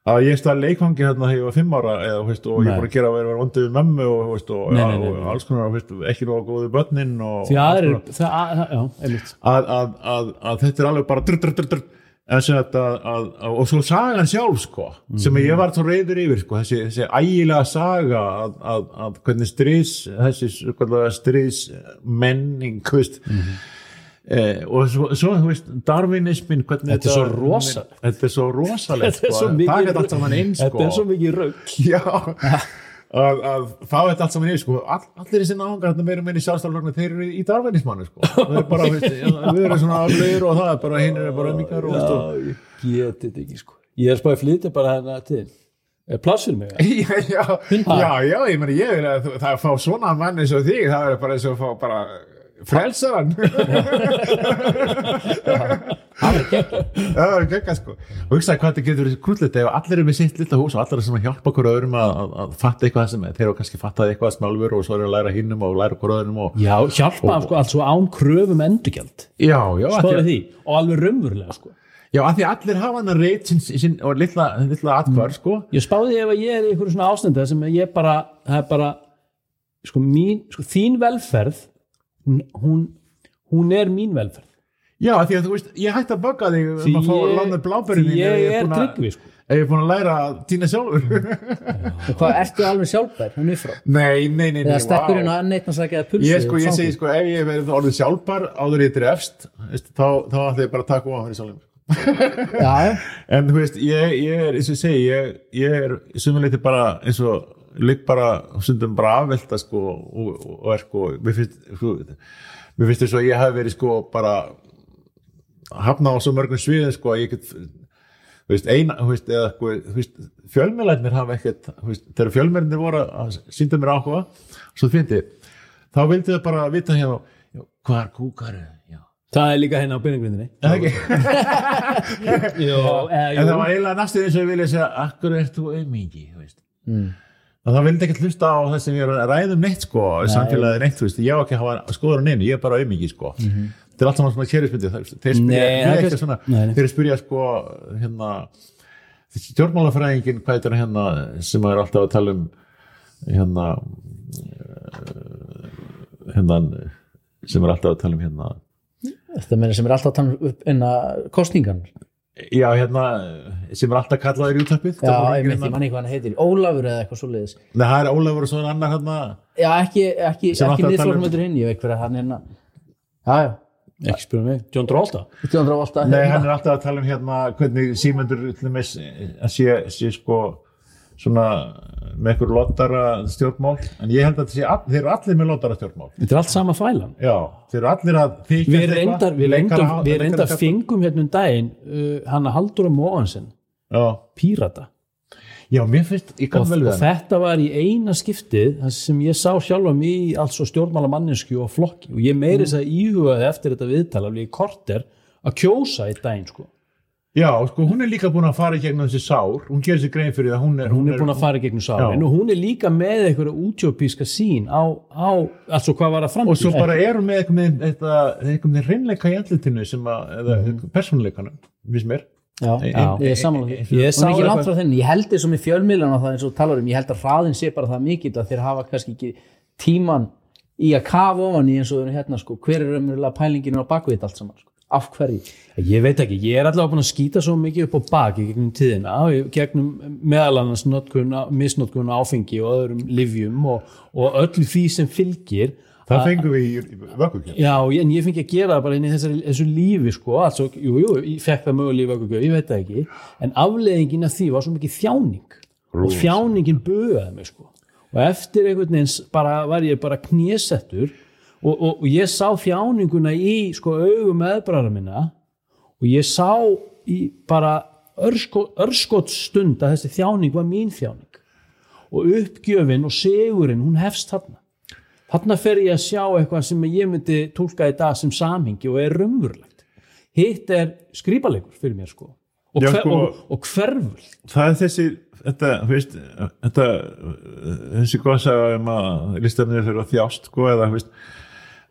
S2: að ég stað leikvangi hérna þegar ég var fimm ára eða, veist, og ég
S1: Nei.
S2: er búin að gera að vera vondið við mömmu og, veist, og,
S1: Nei, nei,
S2: og alls konar veist, ekki nú góðu börnin og,
S1: því
S2: konar.
S1: það, að, að, já, einmitt
S2: að, að, að, að þetta er alveg bara drr, drr, drr, drr, þetta að, að, og svo sagan sjálf sko sem ég var svo reyður yfir sko þessi, þessi ægilega saga að, að, að hvernig stríðs þessi svokallaða stríðs menning veist, Eh, og svo, svo, veist, darwinismin hvernig
S1: Þetta er svo rosalegt.
S2: þetta er svo rosalegt
S1: Þetta er svo
S2: sko,
S1: mikið
S2: þetta sko.
S1: Þetta er svo mikið rögg <laughs>
S2: að, að fá þetta allt saman inn sko. All, allir þessi náungar þetta meira meira í sjálfstæðalögnu þeir eru í darwinismannu sko. <laughs> það er bara, við erum svona aflöður og það er bara hinn er bara mingar og,
S1: Já, ég geti þetta ekki sko Ég er spáði flytja bara hérna til Er pláss fyrir mig? <laughs>
S2: já, já, já, ég meni ég það að fá svona mann eins og þig það er bara eins og fá bara frelsaran
S3: það er ekki
S2: það er gegga sko. Og hugsaði hvað þetta getur verið krúllið ef allir eru með sitt lilla hús og allir eru sem að hjálpa okkur öðrum að, að, fatta eitthvað sem þeir eru kannski fattaði eitthvað smálfur og svo eru að læra hinnum og læra okkur öðrum og
S1: Já, hjálpa sko alls og án kröfum endurgjald.
S2: Já, já,
S1: og alveg raunverulega sko.
S2: Já, af því allir hafa hann að reyt og lilla, lilla atkvar sko.
S1: Ég spáði ef að ég er í einhverju svona ástandi sem ég bara, það er bara sko, mín, sko þín velferð hún, hún, hún er mín velferð.
S2: Já, því að þú veist, ég hætti að bögga þig
S1: Því
S2: um að fá lána blábærin
S1: því ég er tryggvi sko.
S2: Ég er búin að læra að týna sjálfur
S3: og hvað ertu alveg sjálfbær? Hann frá.
S2: Nei, nei, nei, nei
S3: eða stekkur
S2: vá.
S3: inn á enn eitt að sagja að pulsu
S2: ég, sko, ég segi sko, ef ég verið orðið sjálfbar áður ég drefst veist, þá, þá ætla ég bara að taka ofan fyrir sjálfum
S3: já, <laughs>
S2: en þú veist, ég, ég er eins og ég segi, ég, ég er sumuleiti bara eins og ligg bara stundum bara afvelta sko og, og, og er sko, mér finnst sko, finnst þess að ég hef verið sko bara hafna á svo mörgum sviðin sko að ég get veist, eina, veist, eða sko, veist, fjölmjölarnir hafa ekkert, þegar fjölmjölarnir voru að sínda mér áhuga, svo fyndi, þá vildi það bara vita hérna, hvað er kúkar, já,
S1: Það er líka hérna á <laughs> Jó, eða,
S2: en það var eiginlega næstu eins og ég vilja segja, akkur ert þú auðmingi, þú veist,
S3: mm.
S2: Það vildi ekkert hlusta á það sem ég er að ræðum neitt, sko, samfélagið neitt, þú veist, ég á ekki að hafa skoður á neinu, ég er bara auðmingi, sko, þetta er allt saman svona kérusmyndi, þeir spyrja,
S1: Nei,
S2: ekki svona,
S1: Nei, nei.
S2: þeir spyrja, sko, hérna, stjórnmálafræðingin, hvað er hérna, sem er alltaf að tala um, hérna, eh, hérna, sem er alltaf að tala um, hérna,
S3: þetta meina sem er alltaf að tala upp inn að kostningan
S2: já, hérna, sem er alltaf kallaður í útvarpið,
S3: já, ég veit, ég manni hvað hann heitir Ólafur eða eitthvað svoleiðis.
S2: Nei, það er Ólafur og svo er annar hérna
S3: já, ekki, ekki, ekki
S2: tala um-
S3: hinn ég veit hver að hann hérna. Já, já,
S1: ekki spyrja mig, John Travolta?
S3: 1900 volta
S2: Nei, hann er alltaf að tala um hérna hvernig símendur til dæmis að sé, sé sko svona með einhver lottara stjórnmál en ég held að sé, all, þeir eru allir með lottara stjórnmál.
S1: Þetta er allt sama fælan
S2: Já, þeir eru allir að þykjast
S1: Við
S2: eitthvað,
S1: við reyndar, fengum hérna um daginn uh, hann að Halldóra Móhansen
S2: Já,
S1: Pírata.
S2: Já, mér finnst, ég kann vel við hann
S1: þetta var í eina skiptið sem ég sá sjálfa mig í alls og stjórnmála mannesku og flokki. Og ég meiri þess að íhugaði eftir þetta viðtal alveg í korter að kjósa í daginn sko.
S2: Já, sko, hún er líka búin að fara gegnum þessi sár. Hún gerir sér grein fyrir það hún er,
S1: hún er búin að fara gegnum sárin og hún er líka með einhverja útjópíska sín á, á altså hvað var að
S2: og
S1: framtíð
S2: svo bara er hún með eitthvað með eitthvað reynleika í andlutinu sem að, eða persónuleikanum, viss mér.
S3: Já,
S1: Já.
S3: ég er samanlega hún er ekki langt
S1: eitthvað-
S3: frá þenni, ég held þessum í fjölmiðlan og það eins og talar um, ég held að hraðin sé bara það mikill að þeir hafa kannski ekki tíman í að kafa ofan í eins og hérna sko, hver er umverulega pælingin á bakvið allt saman, sko, af hverju?
S1: Ég veit ekki, ég er allavega búin að skýta svo mikið upp á baki gegnum tíðina, í gegnum meðal annars notkun, misnotkun á áfengi og öðrum livjum og, og öllu því sem fylgir
S2: það fengum við í, vökkukjörn
S1: Já, en ég fengi að gera það bara inn í þessari, þessu lífi sko, altså, jú, jú, ég fekk það mögulega í vöggugjöf, ég veit það ekki, en afleiðingin af því var svo mikið þjáning. Og þjáningin bögaði mig sko. Og eftir einhvern veginn var ég bara knésettur og, og, og ég sá þjáninguna í sko augum meðbræðra minna og ég sá í bara örsko, örskot stund að þessi þjáning var mín þjáning. Og uppgjöfin og segurinn, hún hefst þarna. Þarna fer ég að sjá eitthvað sem ég myndi tólka í dag sem samhengi og er raunverulegt. Hitt er skrýpalegur fyrir mér sko. Og,
S2: Já,
S1: hver,
S2: sko-
S1: og, og hverful
S2: það er þessi þetta, veist, þetta þessi góðsaga um að listarnir þurfa að þjást sko, eða, veist,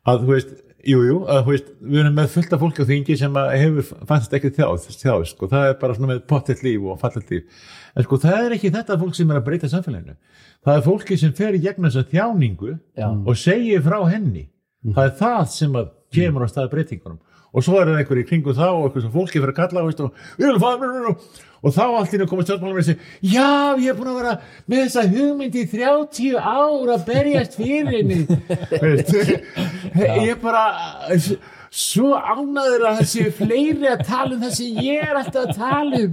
S2: að, þú veist, jú, jú, að, þú veist, við erum með fullt af fólki á þingi sem að hefur fannst ekki þjáð, þjáð, sko, það er bara svona með pottitt líf og fallet líf, en sko, það er ekki þetta fólk sem er að breyta samfélaginu, það er fólki sem fer í gegnum þessa þjáningu
S3: Já.
S2: og segir frá henni, það er það sem að kemur á stað breytingunum og svo er það einhver í kringu þá og eitthvað sem fólki fyrir að kalla veist, og, "Við viljum fá- og þá allt í nú komið stjórnmálum og segja já, ég er búin að vera með þessa hugmynd í 30 ár að berjast fyrir henni. <laughs> Ég bara svo ánæður að það séu fleiri að tala um það sem ég er alltaf að tala um.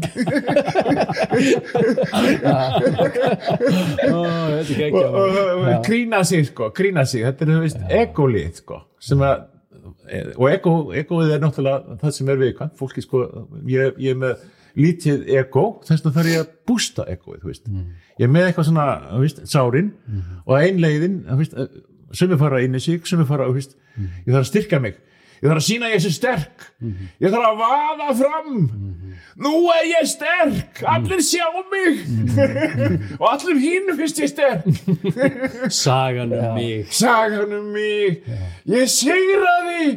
S1: Er
S2: og,
S1: geggja
S2: og, og grína sig sko, grína sig þetta er þú veist egolið sko sem að og ego, egoið er náttúrulega það sem er viðkvæmt. Fólki sko, ég, ég er með lítið ego, þess vegna þarf ég að bústa egoið, veist. Ég er með eitthvað svona, þú veist, sárin og einleiðin, þú veist sem er fara inn í sig, sem er fara, þú veist ég þarf að styrka mig, ég þarf að sína ég sé sterk, ég þarf að vaða fram. Nú er ég sterk. Allir sjá mig. Og allir hinn finnst ég sterk.
S1: Sagan um mig.
S2: Sagan um mig. Ég sigraði.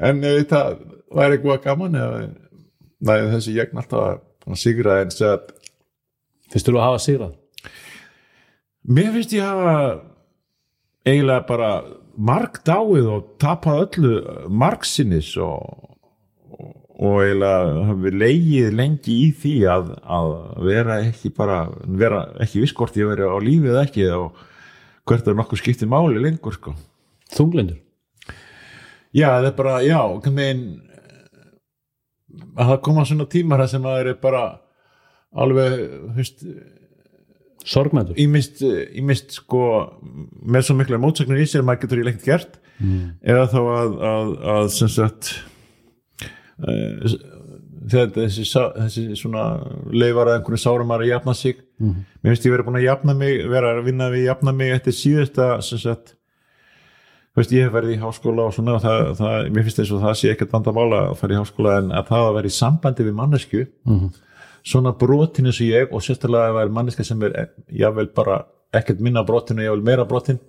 S2: En ef það væri eitthvað gaman eða þessi ég alltaf að sigra en segja að
S1: Finnst þú að hafa sigrað?
S2: mér finnst ég hafa eiginlega bara marg dáið og tapað öllu margsinnis og, og, eiginlega hafi leigið lengi í því að, að vera ekki bara vera ekki viskort ég veri á lífið eða ekki og hvert er nokkuð skiptið máli lengur sko
S1: Þunglindur?
S2: Já, það er bara, já, megin, að það koma svona tímar sem að það er bara alveg, þú veist,
S1: Sorgmætur?
S2: ímist, ímist sko, með svo mikla mótsagnir í sér, maður getur í lengt gert, eða þá að, að, að sem sagt, uh, þegar þessi, þessi svona leifar að einhverju sárum að jafna sig, mér finnst ég verið búin að jafna mig, vera að vinna við að jafna mig eftir síðasta, sem sagt, veist, ég hef verið í háskóla og svona og það, það, mér finnst þess að það sé ekkert vandamála að fara í háskóla en að það að vera í sambandi við mannesku svona brotin eins og ég og sérstaklega að vera manneska sem er eh, jável bara ekkert minna brotin og jável meira brotin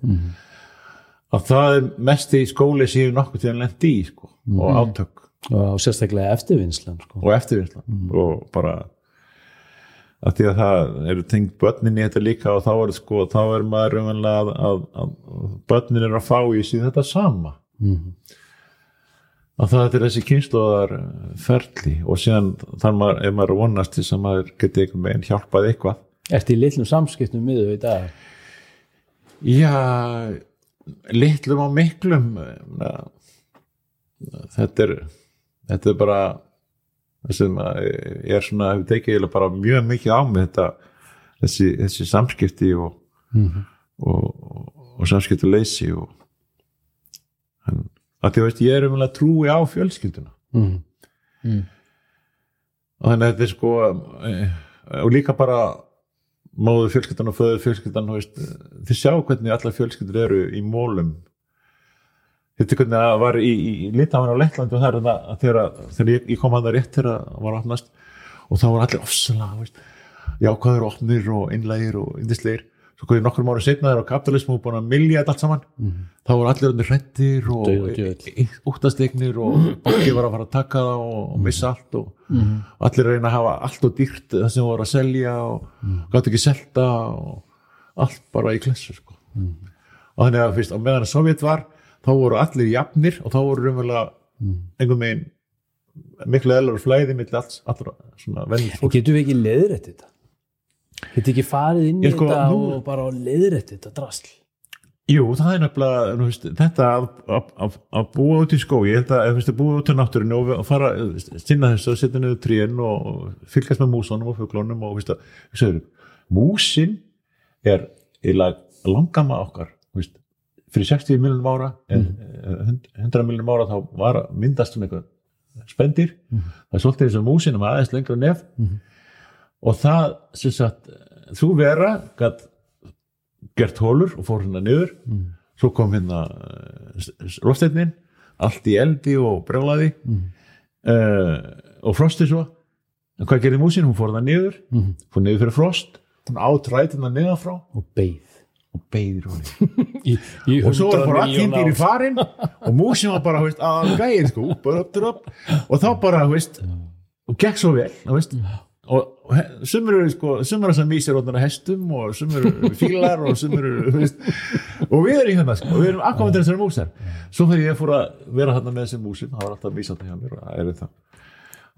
S2: að það er mest í skóli sem ég hef nokkuð til að lendi í sko, og átök.
S1: Og sérstaklega eftirvinnslan sko.
S2: og eftirvinnsla og bara að því að það eru tengt börnin í þetta líka og þá er, sko, þá er maður raunverulega að, að, að börnin er að fá í sig þetta sama að það er þessi kynnslóðar ferli og síðan þar maður, ef maður er vonast þess að maður geti einhvern veginn hjálpað eitthvað.
S1: Ertu í litlum samskiptum miður í dag?
S2: já litlum og miklum. Þetta er þetta er bara ég er svona hefur tekið bara mjög mikið á mig þetta þessi, þessi samskipti og, og, og, og samskipti leysi og að því að veist, ég er um að trúi á fjölskylduna.
S1: Mm.
S2: og þannig að þetta er sko eh, og líka bara móðu fjölskyldan og föður fjölskyldan þið sjá hvernig allar fjölskyldur eru í mólum þetta er hvernig það var í, í, í Litafan á Lettlandi og það er þetta að þegar, þegar ég, ég kom að það rétt þegar það var opnast og þá var allir ofsalega jákvæður opnir og innlægir og indislegir svo ég nokkur ára setna þegar kapitalismu búin að milja þetta allt saman. Þá voru allir undir hrettir og
S1: og
S2: úttastegnir og banki var að fara að taka það og, og missa allt og, og allir reyna að hafa allt og dýrt það sem voru að selja og gátt ekki selta og allt bara í klessu sko. og þannig að fyrst á meðan að Sovjet var þá voru allir jafnir og þá voru raunverulega einhvern veginn miklu eðlar flæði mitt alls allra svona vennið fólk.
S1: Getum við ekki leiðrætt þetta? Við ekki farið inn í
S2: sko,
S1: þetta
S2: nú-
S1: og bara leiðrætt þetta drasl?
S2: Jú, það er nefnilega, veist, þetta að, að, að, að búa út í skói, ég held að búa út í náttúrinu og fara, sinna þessu og setja niður tríin og fylgast með músunum og fuglunum og veist að, músin er eiginlega langama okkar, veist, fyrir 60 miljonum ára, en mm. 100 miljonum ára þá var að myndast um eitthvað spendir, það er svolítið eins og músin um aðeins lengra nef og það, sem sagt, þú vera gætt gert hólur og fór hérna niður. Svo kom hérna lofsteinnin, allt í eldi og brjálaði. Uh, og frosti svo. En hvað gerði músin, hún fór það niður. Fór niður fyrir frost. Hún átræði hérna niður frá.
S1: Og beið.
S2: og <laughs>
S1: Í, í
S2: og svo var
S1: 100
S2: bara dýr í farin. Og músin var bara, veist, að gæðin sko, upp, upp, upp, og þá bara, veist og gekk svo vel, þú veist. Og sumir eru sko, sumir sem vísir rótnar að hestum og sumir eru <laughs> fílar og veist. Og við erum í hérna, sko, við erum akkomendur þessari músar. Svo þegar ég fór að vera hérna með þessum músum, það var alltaf vísandi hjá mér það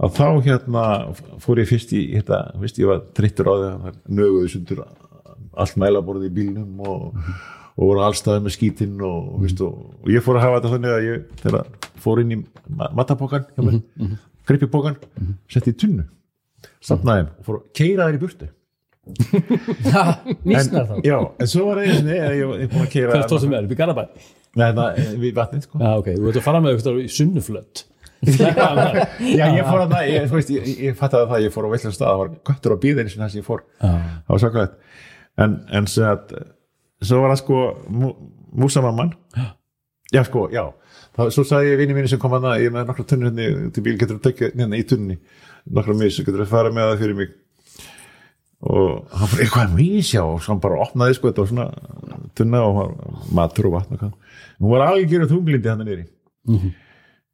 S2: að þá hérna fór ég fyrst í þetta, veist, ég var þreyttur á því að nöguðu sundur allt mælaborði í bílnum og, og voru allstaði með skítinn og, veist, og, og ég fór að hafa þetta þannig að ég þegar fór inn í ma- matapókan hjá mér, mm -hmm. setti í tunnu, stafnaði og fór að keira þær í burtu. <laughs>
S3: Vísnar þá.
S2: Já, en svo var einu sinni að ég ég búin að keira
S1: Hvað er stóð sem er, við Garabæ?
S2: Nei, það, við vatnið sko.
S1: Já, ok, þú ert að fara með eitthvað í sunnuflödd <laughs>
S2: Já, ég fór að það, ég, þú veist, ég, ég fattaði það, ég fór á veitlega stað, það var göttur á bíðinni sem þess að ég fór, það var svakalegt en, en sem að svo var það sko mú, músamamman. Já. Sko, já. Það, svo sagði ég vini mínu sem kom að það ég er með nokkra tunnur hérna til bíl, getur þú tekið hérna í tunni, nokkra mis, getur þú fara með það fyrir mig. Og hann fór, eitthvað er mís, já og hann bara opnaði sko, þetta var svona tunna og hann- matur og vatn og hvað. Hún var algjörðu þunglindi hann niðri.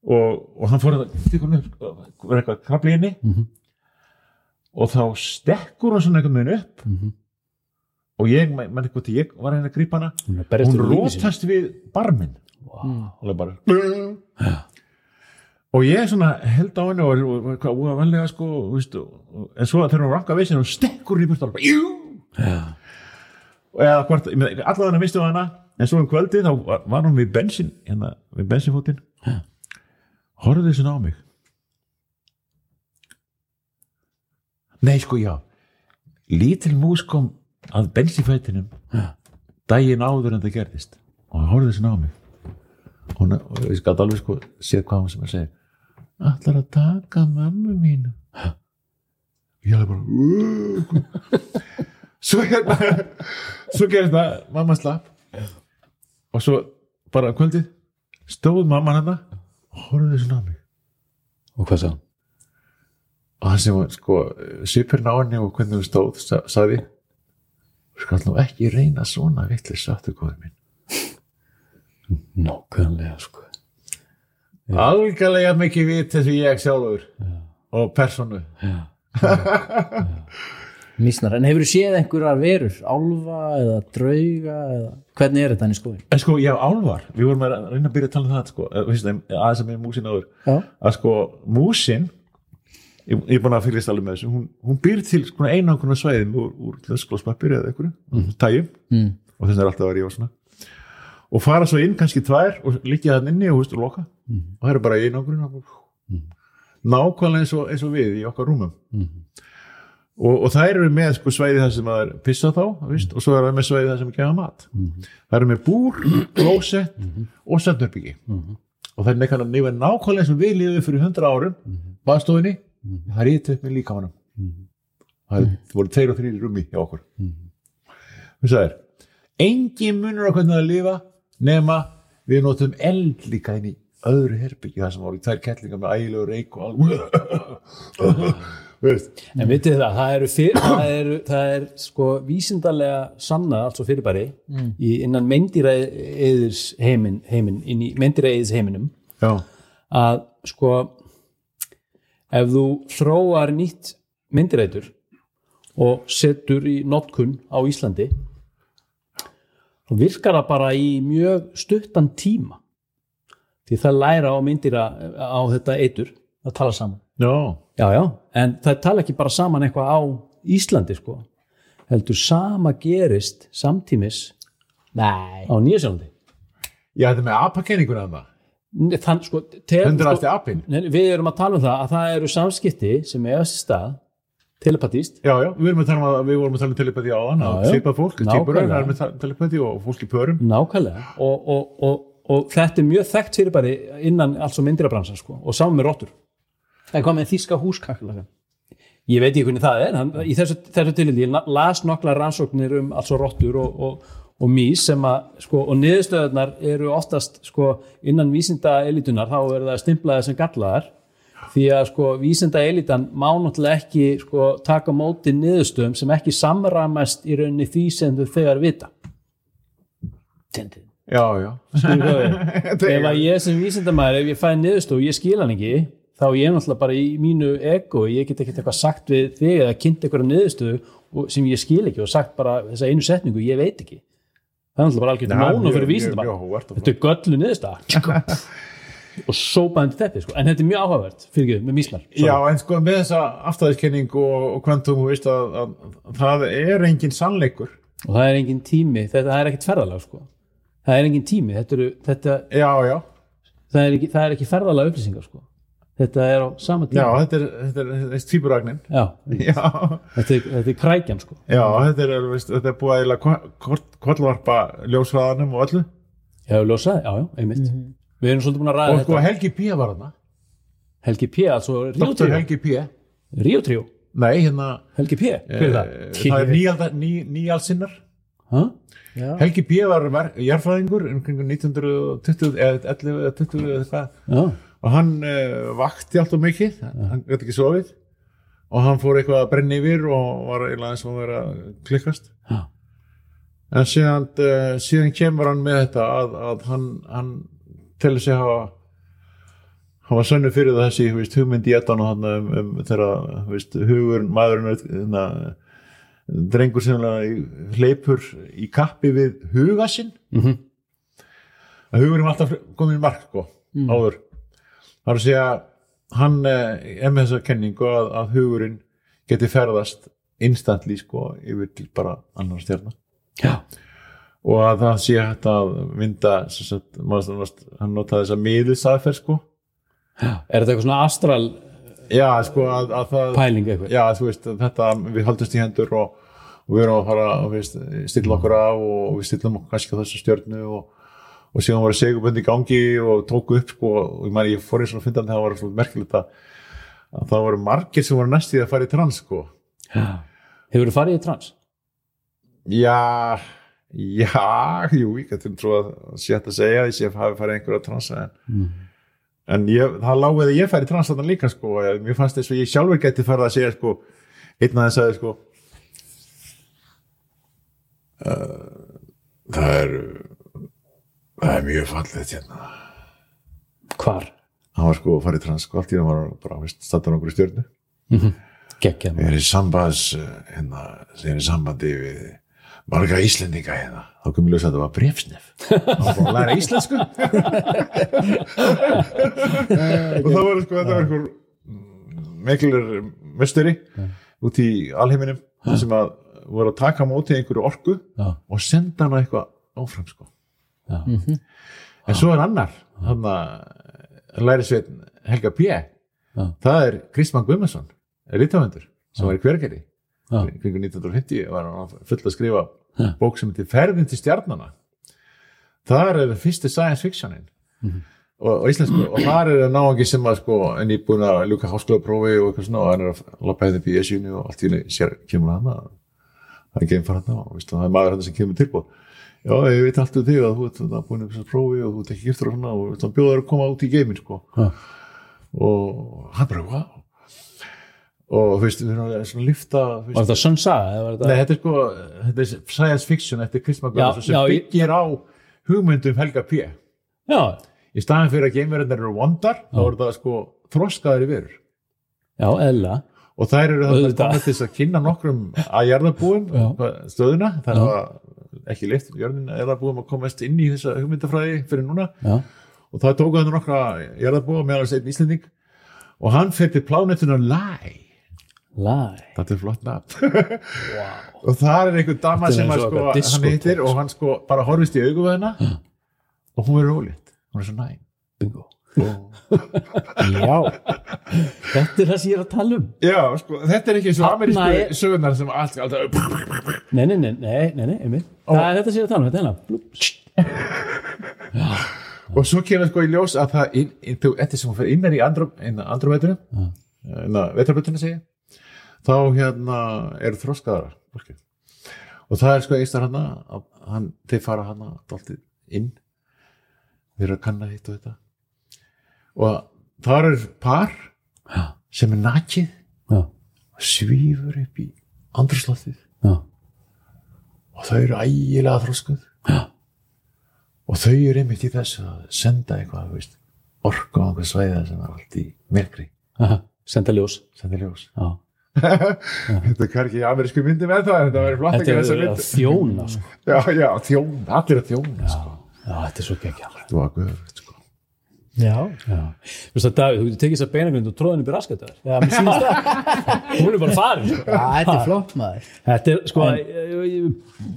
S2: Og, og hann fór að hann upp, var eitthvað krabli inni. Og þá stekkur hann svona einhvern veginn upp. Og ég, menn eitthvað til ég var hérna að grípa hana.
S1: Hún er að fyrir
S2: rótast við barminn. Og bara og ég svona held á henni og og- og úða vanlega sko veist, og, en svo þegar hún ranka við sinni og stekkur hún í burt og bara jú! Og eða hvort, allavega mistu hana en svo um kvöldi þá var, var hún við bensin hérna, við bensinfótinn horfði þessin á mig. Nei sko já. Lítil mús kom að bensinfætinum daginn áður en það gerðist. Og hann horfði þessin á mig. Hún, og ég gæti alveg sko séð hvað hann sem að segja allar að taka mömmu mínu og ég alveg bara svo hérna svo gerist það, mamma slapp. Og svo bara um kvöldið stóð mamma hann og horfði þessin á mig.
S1: Og hvað sá hann?
S2: og hann sem sko svipurinn á henni og hvernig hún stóð sa, sagði skal nú ekki reyna svona vitlir sattu góður minn.
S1: Nákvæmlega, sko
S2: algjörlega mikið vit þessu ég sjálfur og personu <laughs>
S3: Mísnar, en hefur þú séð einhverjar verur? Álfa eða drauga eða hvernig er þetta hann í skoðin?
S2: en sko, já, álvar, við vorum að reyna að byrja að tala um það sko, eh, aðeins að með músin áður.
S3: Já,
S2: að sko, músin ég, er búin að fylgist alveg með þessu hún, hún býr til sko einangruna svæðum úr, úr lösklóspappir eða einhverju mm. tæjum.
S3: Mm.
S2: og þess er alltaf að rífa svona og fara svo inn kannski tvær og líkja þann inni og, veist, og loka. Og það eru bara í einangruna nákvæmlega eins og, eins og við í okkar rúmum. Og, og það eru með sko svæði það sem að er pissa þá veist, og svo er það með svæði það sem er gefa mat. Það eru með búr, klósett og söndörbyggi og það er neikvæmlega nefnir nákvæmlega eins og við liðum fyrir 100 árum baðstofinni, það er ít upp með líkamannum það er- það voru tveir og þrýr í rúmi hjá okkur. Þú sagðir engin munur á hvernig það lifa nema við notum eld líka inn í öðru herbyggi það sem voru tvær kettlingar með ægilegu reik og alveg <laughs>
S1: En vitið það, það eru, fyr, það eru það er sko vísindarlega sanna allt svo fyrirbæri í innan meindýra eðis heimin, heimin inn í meindýra eðis heiminum.
S2: Já,
S1: að sko ef þú þróar nýtt myndirætur og setur í notkun á Íslandi þá virkar það bara í mjög stuttan tíma. Því það læra á myndira á þetta eitur að tala saman.
S2: Já,
S1: já, já, en það tala ekki bara saman eitthvað á Íslandi sko. Heldur sama gerist samtímis
S3: Nei.
S1: á Nýjasjálandi.
S2: Já þetta er með apakenninguna þarna.
S1: Þann sko, te-
S2: hundrasti
S1: sko við erum að tala um það að það eru samskipti sem eiga sér stað telepatíst
S2: já, já, við, erum að tala um, að- við vorum að tala um telepati á þann
S1: Já, já.
S2: svipað fólk, týpurar er með telepati og fólk í pörum.
S1: Nákvæmlega. Og, og, og, og þetta er mjög þekkt fyrirbæri innan alls og myndirabransan sko og saman með róttur
S3: En hvað með þýska húskakla?
S1: ég veit ekki hvernig það er hann, í þessu, þessu tilindi, ég las nokkla rannsóknir um alls og róttur og, og, og mís sem að, sko, og niðurstöðunar eru oftast, sko, innan vísinda elitunar, þá eru það stimplaðar sem gallaðar því að, sko, vísinda elitan má náttúrulega ekki, sko, taka móti niðurstöðum sem ekki samramast í rauninni því sem þau þegar vita.
S3: Tindin.
S2: já, já, <laughs>
S1: ef að ég sem vísindamæður, ef ég fæ niðurstöð og ég skil hann ekki, þá er ég náttúrulega bara í mínu ego, ég get ekki eitthvað sagt við þig eða kynnt eitthvað niðurstöðu sem ég skil ekki og sagt bara þessa einu setningu, ég veit ekki. Það er náttúrulega bara algjörð
S2: Já,
S1: nónu
S2: mjög-
S1: fyrir
S2: og
S1: þetta er göllu niðurstöða <laughs> og sópaðandi teppi, sko. en þetta er mjög áhugavert fyrir ekki, með mísmar
S2: Já, en sko með þessa aftæðiskenning og, og kvantum, þú veist að, að, að það er engin sannleikur.
S1: Og það er engin tími, þetta er ekkit ferðalag sko. það er engin tími þetta eru, þetta,
S2: já, já,
S1: það, er ekki, það er ekki ferðalag upplýsingar sko. þetta er á sama
S2: já,
S1: tíma
S2: þetta er, þetta er, þetta er tvíburagnin.
S1: Já,
S2: já,
S1: þetta, er, þetta er krækjan sko.
S2: já, þetta er, veist, þetta er búið að eiginlega kollvarpa ljósfræðanum og öllu.
S1: Já, ljósaði, já, já, einmitt við erum svolítið búin að ræða
S2: og sko
S1: þetta
S2: Helgi P. var þarna
S1: Helgi P, altså Ríó
S2: Dr. Helgi P.
S1: Ríó Tríó,
S2: nei, hérna
S1: Helgi P, hver er það?
S2: eh, það er nýjalda- ný- nýjalsinnar
S1: Ha?
S3: Já.
S2: Helgi B. var jarfræðingur um kringu 1920 eða 11 eða 20 eða eitthvað
S1: já,
S2: og hann uh, vakti alltaf mikið hann gæti ekki sofið og hann fór eitthvað að brenna yfir og var eiginlega eins og að vera að klikkast
S1: já,
S2: en síðan, uh, síðan kemur hann með þetta að, að hann, hann telur sig hafa hann var sönnu fyrir þessi veist, hugmynd í ettan og hann um, um þegar veist, hugur maðurinn hérna, drengur sinnilega hleypur í kappi við huga sinn.
S1: Mhm.
S2: að hugurinn var alltaf komin í mark sko, áður. Það er að segja hann eh, er með þessa kenningu að, að hugurinn geti ferðast instantly sko yfir til bara annar stjarnar
S1: já,
S2: og að það sé hægt að sem sagt, maður, maður, hann notaði þessa miðusaðferð sko
S1: já er þetta eitthvað svona astral
S2: já sko að, að það
S1: pæling eitthvað
S2: já veist þetta við haldumst í hendur og, og við erum að fara að stilla okkur af og við stillum okkur kannski á þessu stjörnu og, og síðan var segubundi í gangi og tóku upp sko og ég mæri ég fór eins og þegar það var svona merkilegt að, að það voru margir sem voru næst í að fara í trans sko
S1: já. hefur þú farið í trans?
S2: já já, jú, ég getur trú að sé hægt að segja að sé að hafi farið einhverja transa en
S1: Mm.
S2: en ég, það lág að ég færi trans þarna líka sko, og ég- mér fannst þess að ég sjálfur geti farið að segja sko, einn að þess að sko uh, það er það er mjög fallið hérna
S1: hvar?
S2: hann var sko að fara í trans sko, allt í það var bara, veist, stattur okkur í stjörnu
S1: geggjað
S2: ég er í sambands hérna, ég er í sambandi við marga Íslendinga hérna. Þá komum við ljósa að þetta var brefsnef þá var að læra íslensku. <laughs> Og það var sko þetta var einhver miklur mestari út í alheiminum sem að voru að taka á móti einhverju orku
S1: já,
S2: og senda hana eitthvað áfram sko.
S1: Já,
S2: en svo er annar hann að læri sveit Helga P. Það er Kristmann Guðmundsson rítafendur sem var í hvergeri
S1: já,
S2: kringu 1950 var hann full að skrifa
S1: Ja.
S2: bók sem heitir Ferðin til stjarnana þar er það fyrsti science fictionin og, og íslensku og þar er það náðangi sem að sko en ég búin að ljúka háskólaprófi og eitthvað svona og hann er að lappa hefði BS-júni og allt í sér kemur hann að það er geimfar hann og það er maður hann sem kemur tilbúð já ég veit allt um þig að þú ert þarna búin að prófi og þú ert ekki giftur og svona og bjóðar að koma út í geimin sko. Og hann bara wow og þú veist, við erum að svona veist,
S1: var þetta sönn saga?
S2: Nei,
S1: þetta
S2: þetta er sko, þetta er science fiction eftir Kristmann
S1: Já,
S2: Guðmundsson sem
S1: já,
S2: byggir á hugmyndum Helga P.
S1: já,
S2: Í staðin fyrir að geimverðinir eru vondar, þá eru það sko þroskaðar í verur.
S1: já, eðla
S2: Og þær eru þetta
S1: Auðvitað.
S2: komið til að kynna nokkrum að jarðabúum stöðuna, það er ekki leitt jörðin að jarðabúum að komast inn í þessa hugmyndafræði fyrir núna.
S1: Já,
S2: og það tók hann nokkra jarðabúa meðal þess einn Íslending. Og hann fyrir plánetuna læ þetta er flott nafn. Og það er einhver dama
S1: Þetta er
S2: sem að
S1: og
S2: sko, hann heitir og hann sko bara horfist í við hennar og hún verður ólétt. Hún er svo næm.
S1: Bingo. Já, þetta er það sem ég er að tala um.
S2: Já, sko, þetta er ekki svo amerísku
S1: er-
S2: sögunar sem allt, alltaf,
S1: nei, nei, nei, nei, nei, það er þetta sem ég er að tala um, þetta er Blúp. <laughs>
S2: og svo kemur sko í ljós að það eftir sem hún fer innar í andrumetunum inn að vetrarbrötunum segja þá hérna er þroskaðara fólki. og það er sko eistar hann að hann, þeir fara hann dálítið inn. Þeir eru að kanna hitt og þetta. Og þar er par
S1: já,
S2: sem er nakið og svífur upp í andrúsloftið
S1: já,
S2: og þau eru ægilega þroskuð.
S1: Já,
S2: og þau eru einmitt í þess að senda eitthvað, veist, orku á einhver svæða sem er allt í
S1: Aha, senda ljós.
S2: Senda ljós.
S1: Já. <laughs>
S2: þetta er hverki amerísku myndi með það þetta verður flott að
S1: þetta
S2: gera
S1: er
S2: þessa
S1: að
S2: mynd
S1: þjóna sko.
S2: já, já, þjón, allir að þjóna sko.
S1: já, þetta er svo geggjað
S2: þú var guður, sko
S3: Já,
S1: Já. Þú veist að Davíð, þú þess að beinagrind og tróðin upp í raskatöðar.
S3: já, mér sýnist það <laughs>
S1: Hún er bara farin, sko.
S3: Já, þetta er flott maður
S1: Þetta er, sko,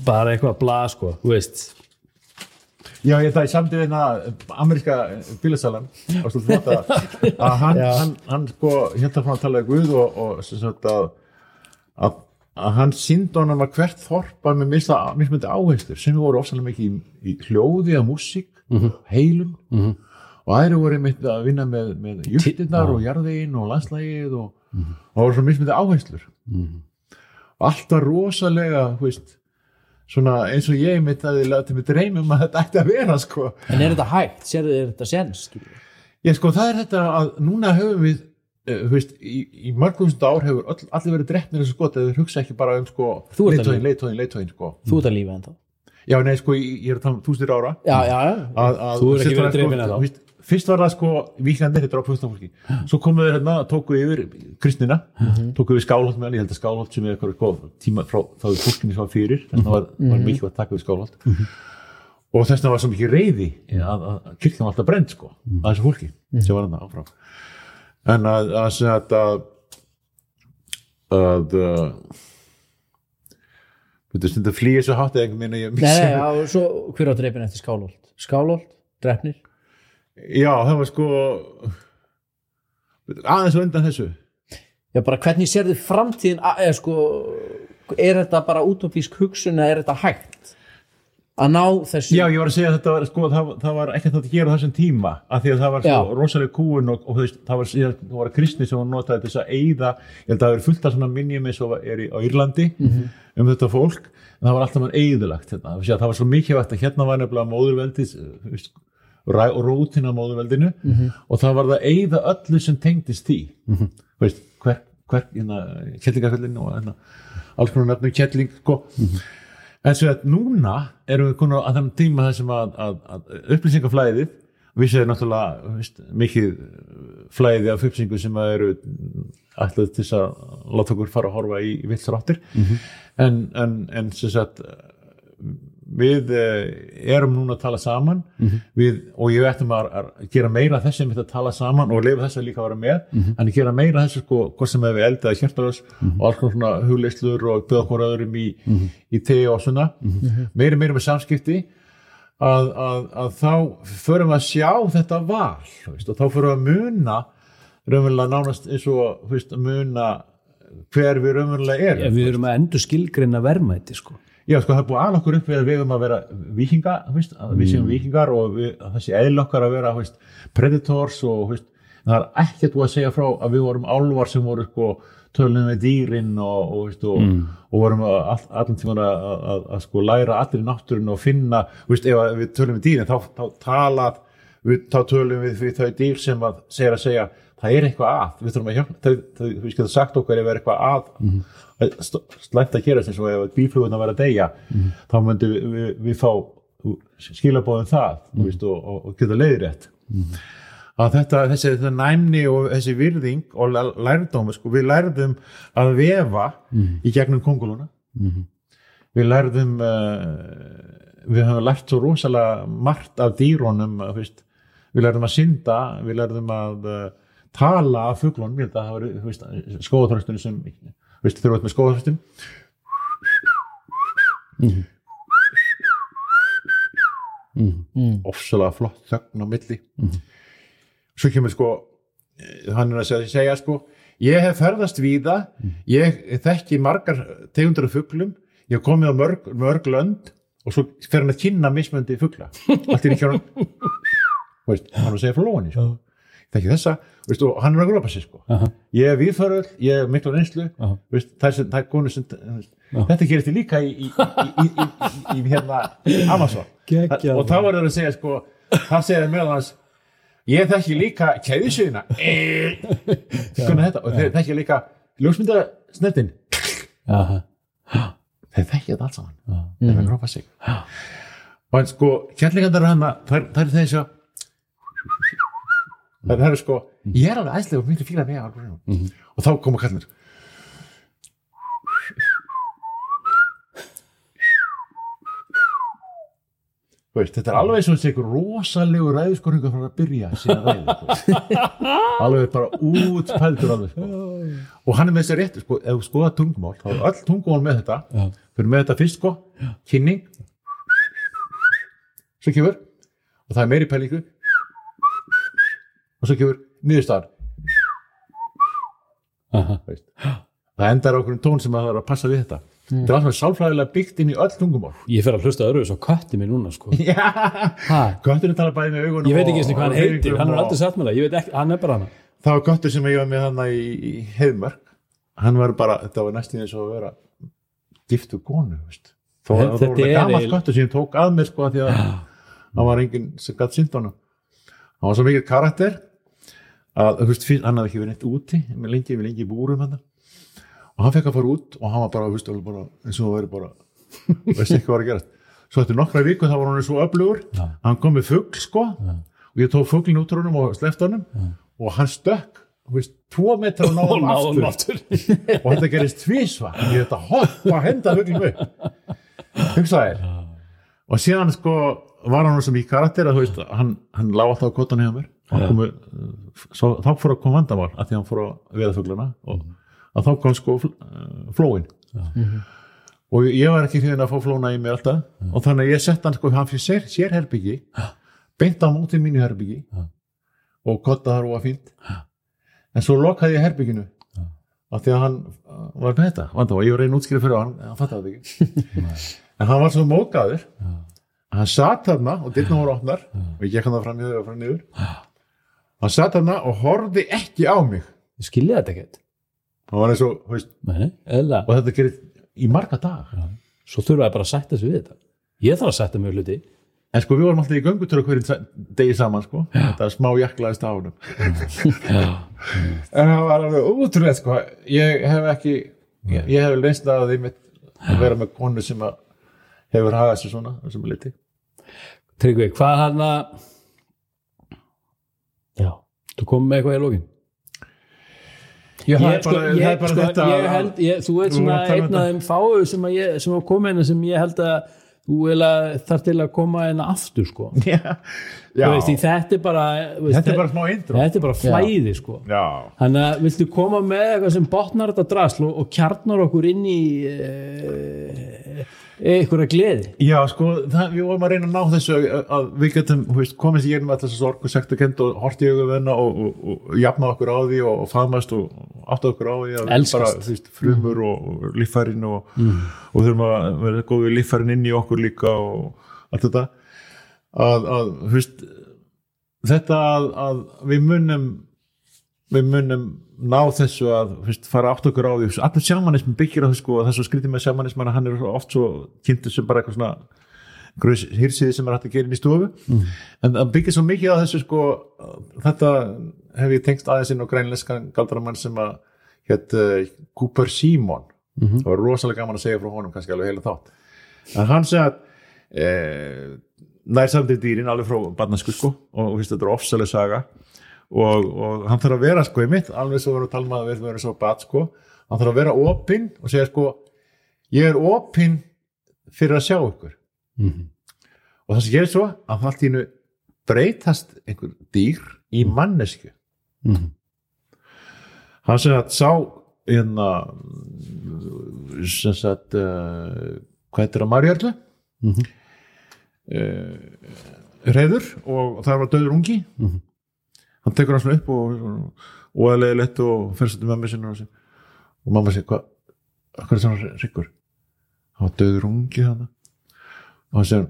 S1: bara eitthvað blað, sko, þú veist.
S2: Já, ég það er samt við hérna ameríska bílasalan. Að, hann, hann, hann sko hérna frá að tala við Guð og, og sagt að, að, að hann síndi honum að hvert þorpa með mismöndi áherslur sem voru ofsalega mikið í, í hljóði að músík, heilum. Og aðri voru einmitt að vinna með, með júttirnar og jarðvegin og landslægið og, og voru svo mismöndi áherslur. Og allt var rosalega, þú veist svona eins og ég mitt að ég lati mig dreymum að þetta ætti að vera sko
S3: En er þetta hægt? Sérðu, er þetta sens? skilurðu?
S2: ég sko það er þetta að núna höfum við uh, veist, í, í mörgumstund ár hefur öll, allir verið dreppnir þessu skot eða við hugsa ekki bara um sko
S3: að
S2: leitóin, leitóin, leitóin sko
S3: Þú ert að lífa en þá
S2: já nei sko ég, ég er að tala um þústir ára
S3: Já, já, já
S2: að, að,
S1: Þú hefur ekki verið
S2: það,
S1: drepinn ennþá.
S2: Veist, fyrst var það sko víkandi þetta er á fólki. Svo komu þeir hérna, tóku yfir kristnina, tóku yfir skálholt með hann, ég held að skálholt sem er eitthvað sko, tíma frá þá er fólkinni sem var fyrir þess vegna var, var mikið að taka við skálholt. Og þess vegna var svo mikið reyði að, að, kirkjan var alltaf brend sko að þessu fólki sem var hann áfram. En að að að að, að uh, Þetta flýja svo hátt eða einhvern veginn að ég
S3: Nei,
S2: missi-
S3: nei, já, svo hver á dreipin eftir Skálholt? Skálholt, drefnir
S2: Já, það var sko aðeins á undan þessu.
S3: Já, bara hvernig sérðu framtíðin að- eða sko, er þetta bara útopísk hugsun eða er þetta hægt að ná þessu?
S2: Já, ég var að segja að þetta var, sko, það, það var ekkert að gera þessum tíma, af því að það var svo
S3: Já.
S2: rosalega kúun og, og veist, það var, það var kristni sem var notaði til þess að eyða, ég held að það er fullt af svona minjum eins og er í, á Írlandi um þetta fólk, en það var alltaf mann eyðilagt hérna, það var svo mikilvægt að hérna var nefnilega móðurveldis þú veist, ræ- og rútin á móðurveldinu og það var það að eyða öllu sem tengdist því. Þú veist, hver, hver hérna, kettlingafellin og hérna, alls konar nefnum kettling sko. en svo að núna erum við konar að þannig tíma þar sem að, að, að upplýsingaflæðið við séum náttúrulega veist, mikið flæði af upplýsingu sem að eru alltaf til þess að láta okkur fara að horfa í, í viltráttir en, en, en sem sagt við eh, erum núna að tala saman. Við, og ég ættum að, að gera meira af þessi með að tala saman og leifa þess að líka að vera með. En að gera meira af þessu sko, hvort sem hefur eldaði hjertalös og alls konar svona hugleislur og byrða okkur öðrum í, í tegi og svona. Meira meira með samskipti. Að, að, að þá förum við að sjá þetta val veist, og þá förum við að muna raunverulega nánast eins og veist, að muna hver við raunverulega erum
S1: Ef við erum að endur skilgreina verðmæti, sko.
S2: Já, sko, það er búið að okkur upp við að við erum að vera vikinga, veist, að við séum vikingar og við, það sé eðl okkar að vera veist, predators og veist, það er ekkert búið að segja frá að við vorum álvar sem voru sko, tölum við dýrin og, og, þú veist, og, og vorum all, allan tíma að, að, að, að sko, læra allir náttúrun og finna, ef við tölum við dýrin þá, þá tala við, þá tölum við við þau dýr sem að segja að segja það er eitthvað að, við þurfum að hjálpa þau, þau, þau getum sagt okkur ef er eitthvað að slæmt að gera þess og ef bíflugurna verða að deyja þá myndum við, við, við fá skilabóðum það mm. veist, og, og, og geta leiðrétt. Að þetta, þessi þetta næmni og þessi virðing og læ- lærdómi sko, við lærðum að vefa í gegnum konguluna við lærðum uh, við höfum lært svo rosalega margt af dýrónum veist, við lærðum að synda við lærðum að uh, tala af fuglunum, ég held að það var skóðaþröstunum sem veist, þegar þú ert með skóðaþröstun ofsalega flott þögn á milli. Svo kemur sko hann er að segja, sko ég hef ferðast víða. Ég þekki margar tegundur af fuglum. Ég hef komið á mörg, mörg lönd. Og svo fer hann að kynna mismöndi fugla. Allt er ekki hann hann er að segja frá lóni sko. Þekki þessa veist, og hann er að grópa sig sko. Ég er viðföröld, ég er miklu reynslu veist, það er, það er konu sem veist, þetta gerist líka í, í, í, í, í, í, hérna Amazon.
S1: Geggjað.
S2: og þá er það að segja sko það segir meðal hans ég þekki líka kæðisöðina skoðum <laughs> þetta og þeir þekki líka ljósmynda snertin
S1: Aha.
S2: þeir þekki þetta allt saman. Þeir verður grópa sig. Og en sko kærleikandar hann þær þær er þessi að það er sko ég er alveg æslega og miklu fíla með mm og þá koma kallar Þú veist, þetta er alveg eins og þessi einhver rosalegu ræðiskorringur frá að byrja sína ræði sko. <laughs> alveg bara útpældur alveg sko. og hann er með þessi rétti sko, ef þú skoða tungumál, þá er öll tungumál með þetta.
S1: Já.
S2: fyrir með þetta fyrst sko kynning. Svo kemur og það er meiri pælingu og svo kemur veist. það endar okkur tón sem að það er að passa við þetta. Þetta er alltaf sálfræðilega byggt inn í öll tungumál.
S1: Ég fer að hlusta öðru svo kötti mér núna sko. ha,
S2: Götturinn tala bæði með augunum
S1: ég veit ekki eins og hvað hann heitir. hann er aldrei sagt mér það, ég veit ekki, hann er bara hann.
S2: Það var göttur sem ég var með hann í, í heiðmörk hann var bara, þetta var næstíð eins og að vera giftu veist. þó að
S1: Þetta
S2: það
S1: eiginlega-
S2: göttur sem ég tók að mér sko, af því að hann var enginn sem gætt sínt honum. Hann var svo mikið karakter að veist, fyrst, hann hafði ekki verið neitt úti með lengi, við lengi í búrum hann og hann fekk að fara út og hann var bara, veist, bara eins og það væri bara veist ekki hvað var að gerast. Svo eftir nokkra viku þá var hann svo öflugur
S1: Já.
S2: hann kom með fugl sko og ég tók fuglin út úr honum og sleft honum og hann stökk veist, tvo metra og náðum <laughs>
S1: náðum
S2: aftur. og þetta gerist tvísva ég þetta hoppa að henda fuglin upp. Hugsaðir og síðan sko var hann sem í karakter að hann, hann lá alltaf á kottan hjá mér. og hann komu, svo, þá fór að koma vandamál að því hann fór að veða fuglana og að þá kom sko uh, flóin. Og ég var ekki hrifin að fá flóna í mig alltaf og þannig að ég sett hann sko hann fyrir sér, sér herbyggi beint á móti mínu herbyggi og kotta þar og var fínt. En svo lokaði ég herbygginu af því að hann uh, var með þetta vandamál, ég var reyn útskýrið fyrir hann hann fattaði þetta ekki. <laughs> En hann var svo mókaður að hann satt þarna og dyrna voru opnar og ég gekk hann það fram niður og fram niður hann satt þarna og horfði ekki á mig.
S1: Ég skilja þetta ekkert.
S2: Hann var eins og, veist,
S1: Nei,
S2: og þetta gerir í marga dag
S1: svo þurfa ég bara að sætta sig við þetta. Ég þarf að mig við hluti.
S2: En sko við vorum alltaf í göngutur hverjum degi saman sko. Þetta er smá jaklaðist á honum. En það var alveg útrúlega sko. Ég hef ekki ég, ég hef leynst að því mitt að vera með konu sem hefur hagað sér svona þessum liti
S1: Tryggvi, hvað hann að já, þú komið með eitthvað í lókin
S2: Já, það
S1: ég,
S2: er
S1: sko,
S2: bara,
S1: ég,
S2: bara
S1: sko,
S2: þetta
S1: ég held, ég, þú veit svona
S2: um
S1: einn af þeim fáu sem að ég, sem að koma inn sem ég held að þú þarf til að koma inn aftur sko.
S2: Já, <laughs> já.
S1: Þú veist, þetta er bara þú veist,
S2: þetta er bara smá intro.
S1: þetta er bara flæði sko.
S2: Já,
S1: þannig að viltu koma með eitthvað sem botnar þetta drasl og, og kjarnar okkur inn í e, einhverja gleði.
S2: Já sko það, við vorum að reyna að ná þessu að, að við getum veist, komist í gegnum alltaf þessu sorg og sektu kent og horti í venna og, og, og, og jafna okkur á því og, faðmast og átta okkur á því að bara, veist, frumur og, líffærin og, og þurfum að vera góðið líffærin inn í okkur líka og allt þetta. Að, að veist þetta að, að við munum við munum ná þessu að veist, fara átt okkur á því. Allir sjamanism byggir á þessu sko, og þessu skrítið með sjamanism hann er oft svo kynntur sem bara eitthvað svona hýrsiði sem er hægt að gera inn í stofu. En það byggir svo mikið á þessu sko, þetta hef ég tengst aðeins inn á grænleskan galdramann sem að hétt uh, Cooper Simon. Það var rosalega gaman að segja frá honum kannski alveg heila þátt. En hann segja að eh, nær samtið dýrin alveg frá barnasku sko og þú veist þetta er ofsalega saga og, og hann þarf að vera sko í mitt alveg svo verður að um að við verðum svo bat sko hann þarf að vera opinn og segja sko ég er opinn fyrir að sjá ykkur
S1: Mhm.
S2: og það sem gerir svo að allt í hennu breytast einhver dýr í mannesku
S1: Mhm.
S2: hann sem að sá hérna sem sagt uh, hvað heitir það Marjörlu
S1: Mhm.
S2: uh, reyður og það var döður ungi
S1: Mhm.
S2: Hann tekur hann svona upp og og leiði lett og fyrir svo til mamma sinna og, og mamma sér hvað hvað er svona ryggur? Hann var döður ungi þannig og hann segir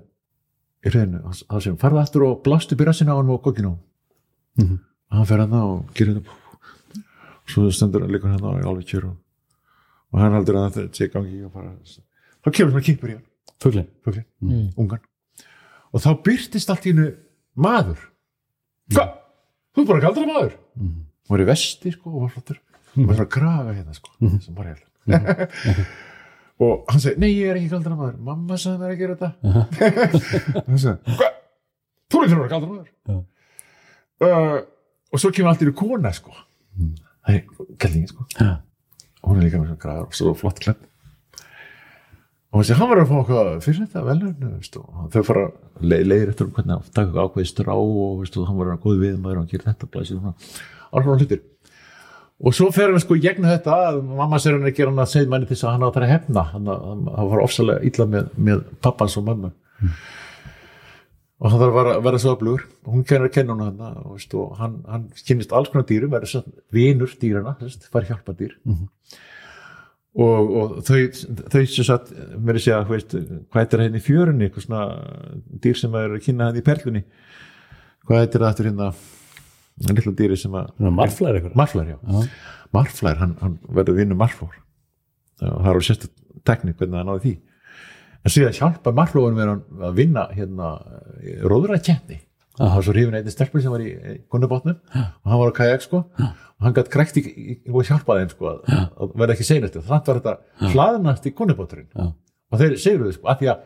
S2: í reyðinu, hann segir farða aftur og blast upp í rassina á hann og kokkinu
S1: Mhm.
S2: og hann fer hann og gerir þetta. Svo stendur hann líka hann á alveg kjör og, og hann heldur að þetta sé gangi og bara þá kemur svona kýpur í hann.
S1: Fuglin
S2: fuglin, ungan. Og þá byrtist allt í hennu maður. Hvað? Þú er bara galdra maður.
S1: Mhm.
S2: og var í vesti sko og var flottur. Og var svona kraga hérna sko sem bara hérna <laughs> og hann segi, nei ég er ekki galdra maður. Mamma sagði mér að gera þetta. <laughs> Hann segi, hvað? þú er ekki að galdra maður. Uh, og svo kemur allt í kona sko. Það er gællingin sko. Hún er líka með svona græðar og svo flott klepp og hann var að fá eitthvað fyrir þetta og þau fara le leiðir eftir um hvernig að taka ákveði strá og veist, og hann var að góði við maður og hann gerir þetta blæsir alls svona hlutir. Og svo fer hann sko í gegnum þetta að mamma sér hann að gera hann að segja manni þess að hann á það að hefna. Hann, var ofsalega illa með, með pappans og mamma og hann þarf að vera, svo öflugur og hún kennir að kenna hann og, veist, og hann, hann kynnist alls konar dýrum verður svo vinur dýrana fær hjálpa dýr og, og þau þau sem mér er að segja veist, hvað er hérna í fjörunni? Eitthvað svona dýr sem er að kynna hann í perlunni. Hvað er þetta hérna? Hann lilla dýri sem að
S1: marflæri eitthvað.
S2: Marflær, marflær hann, hann verður vinnu marflór. Það er alveg sérstu teknik hvernig það náði því. En síðan hjálpa er hann að vinna hérna róðurækjefni það var svo hrifin einnig stelpur sem var í gunnubotnum og hann var á kajak sko. Og hann gætt krækt í, í, og hjálpaði þeim sko að, að verða ekki seinast. Þannig var þetta hlaðnast í gunnuboturinn og þeir segjuðu sko að því að,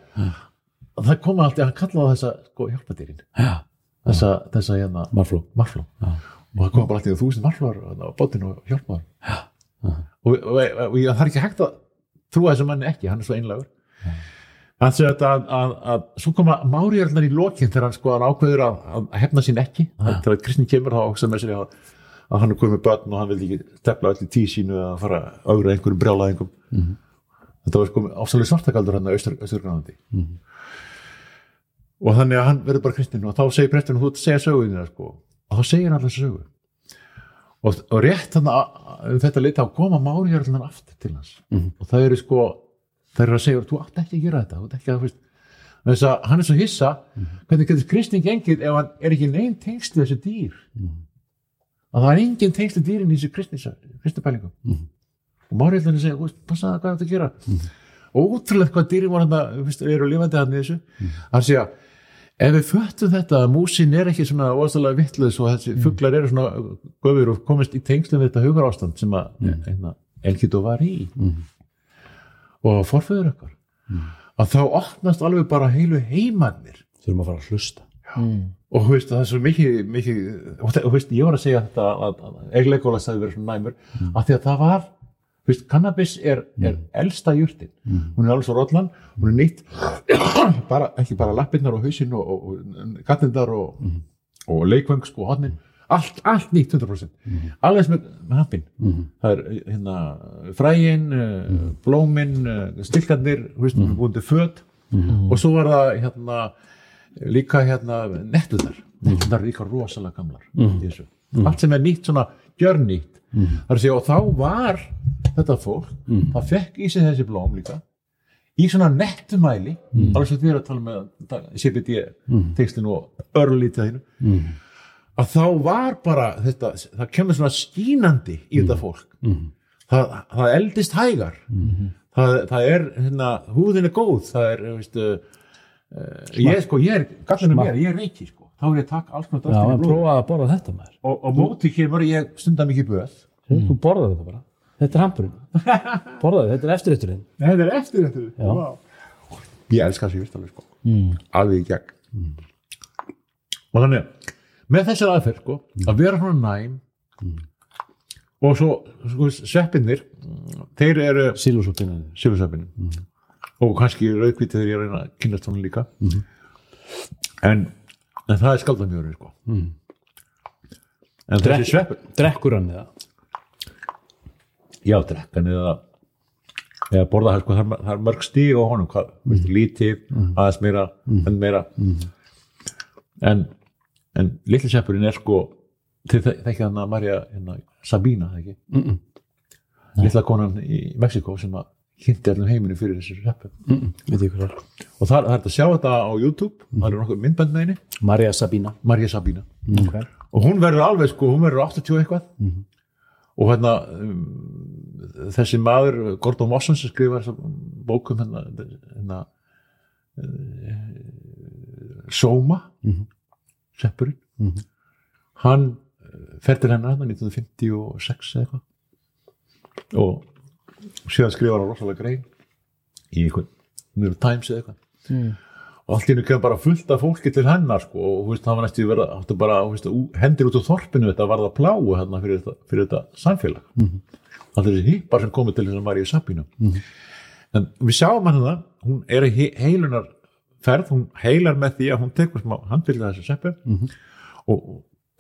S2: að það koma alltaf, hann kallaði þessa sko hjálpadýrin þessa, þessa hérna
S1: marfló.
S2: Marfló. Og það kom bara alltaf þúsund marflóar á botinu og hjálpaði og, og, og, og það er ekki hægt að trúa þessu manni ekki, hann er svo einlegur segir að, að, að, að svo koma máriðarnar í lokinn þegar hann sko hann ákveður að, að hefna sín ekki. Þegar kristni kemur þá okkur með sér að, að hann er komið með börn og hann vil ekki tefla öll í tíu sínu að fara augra einhverjum brjálaðingum mm -hmm. þetta var sko ásæðlega svartakaldur hann á Östurgranandi mm -hmm. og þannig að hann verður bara kristnin og þá segir presturinn þú ert að segja söguðina sko. Og þá segir hann alltaf sögu. Og, og rétt þannig að þetta leita á koma máriðarnar aftur til hans. Mm -hmm. og það eru sko það eru að segja, þú átt ekki að gera þetta þú átt ekki að, veist, þess að hann er svo hissa. Hvernig getur kristning engið ef hann er ekki neinn tengslu þessu dýr? Að það er engin tengslu dýrin í þessu kristnipælingum og Máriðlarni segja, veist, passa það hvað þetta að gera? Og útrúlega hvað dýrin voru hann eru lifandi hann í þessu. Hann segja, ef við föttum þetta að músin er ekki svona óastalega vittluðs og þessi fugglar eru svona göfur og komist í tengslu við þetta hugar ástand sem að mm. Elgido var í og forföður okkar. Mm. að þá opnast alveg bara heilu heimannir
S1: þurfum að fara að hlusta.
S2: Mm. og veist, það er svo mikið, mikið og veist, ég var að segja þetta að eglególas hefði verið svona næmur mm. að því að það var veist, cannabis er, er elsta júrtin hún er alveg svo rollan, hún er nýtt <coughs> bara, ekki bara lappinnar og hausinn og, og, og gattindar og, og leikvöng sko hodnin allt, allt nýtt 100% mm -hmm. alveg með, með hampin mm -hmm. það er hérna frægin mm -hmm. blómin, stilkandir búin född og svo var það hérna líka hérna nettuðar, nettuðar er líka rosalega gamlar allt sem er nýtt svona gjörnýtt. Segja, og þá var þetta fólk það fekk í sig þessi blóm líka í svona nettumæli. Alveg sem við erum að tala með CBD tekstin og örlítið þínu að þá var bara þetta, það kemur svona skínandi í þetta fólk. Mm. það, það eldist hægar. Mm. það, það er, hérna, húðin er góð. Það er, veistu uh, ég sko, ég er, gallinu mér, ég er reiki sko, þá er ég að taka alls konar
S1: Já, maður prófaði að borða þetta maður.
S2: Og, og móti kemur ég stundar mikið böð
S1: mm. Þú borðaði þetta bara, þetta er hampurinn <laughs> borðaði, þetta er eftirrætturinn
S2: Þetta er eftirrætturinn, wow. Ég elskar þessi vistalveg sko, alveg í gegn. Og þannig að með þessar aðferð sko, að vera svona næm mm. og svo sko, seppinir þeir eru
S1: sílusöppinir
S2: mm. og kannski raukvítið þegar ég reyna að kynast svona líka mm. en, en það er skaldamjörður sko. en
S1: þessi sveppin drekkur hann eða?
S2: já, drekkan eða eða borða það, sko, það er mörg stíg á honum, hvað, mm. lítið aðeins meira, enn meira en en litli seppurinn er sko til þekkja hann að Marja hérna, Sabina, það ekki? Mm -mm. litla konan í Mexiko sem að hindi allir heiminu fyrir þessu seppu
S1: mm
S2: og það, það er að sjá þetta á YouTube. Það eru nokkuð myndbænd með henni
S1: Marja Sabina,
S2: Marja Sabina.
S1: Okay.
S2: og hún verður alveg sko, hún verður 80 eitthvað. -hmm. og hérna um, þessi maður, Gordon Wasson sem skrifar bókum hérna, hérna uh, Soma. -hmm seppurinn mm -hmm. hann fer til hennar 1956 eða eitthvað og síðan skrifar hann rosalega grein í einhvern New York Times eða eitthvað mm. og allt í hennu kemur bara fullt af fólki til hennar sko, og veist, það var næstu verið að bara veist, hendir út á þorpinu þetta var það pláu hérna fyrir þetta, fyrir þetta samfélag mm -hmm. allir þessi hýpar sem komið til þess að maður í Sabínu -hmm. en við sjáum hann það hún er heilunar ferð hún heilar með því að hún tekur smá handfylgja þessu seppi og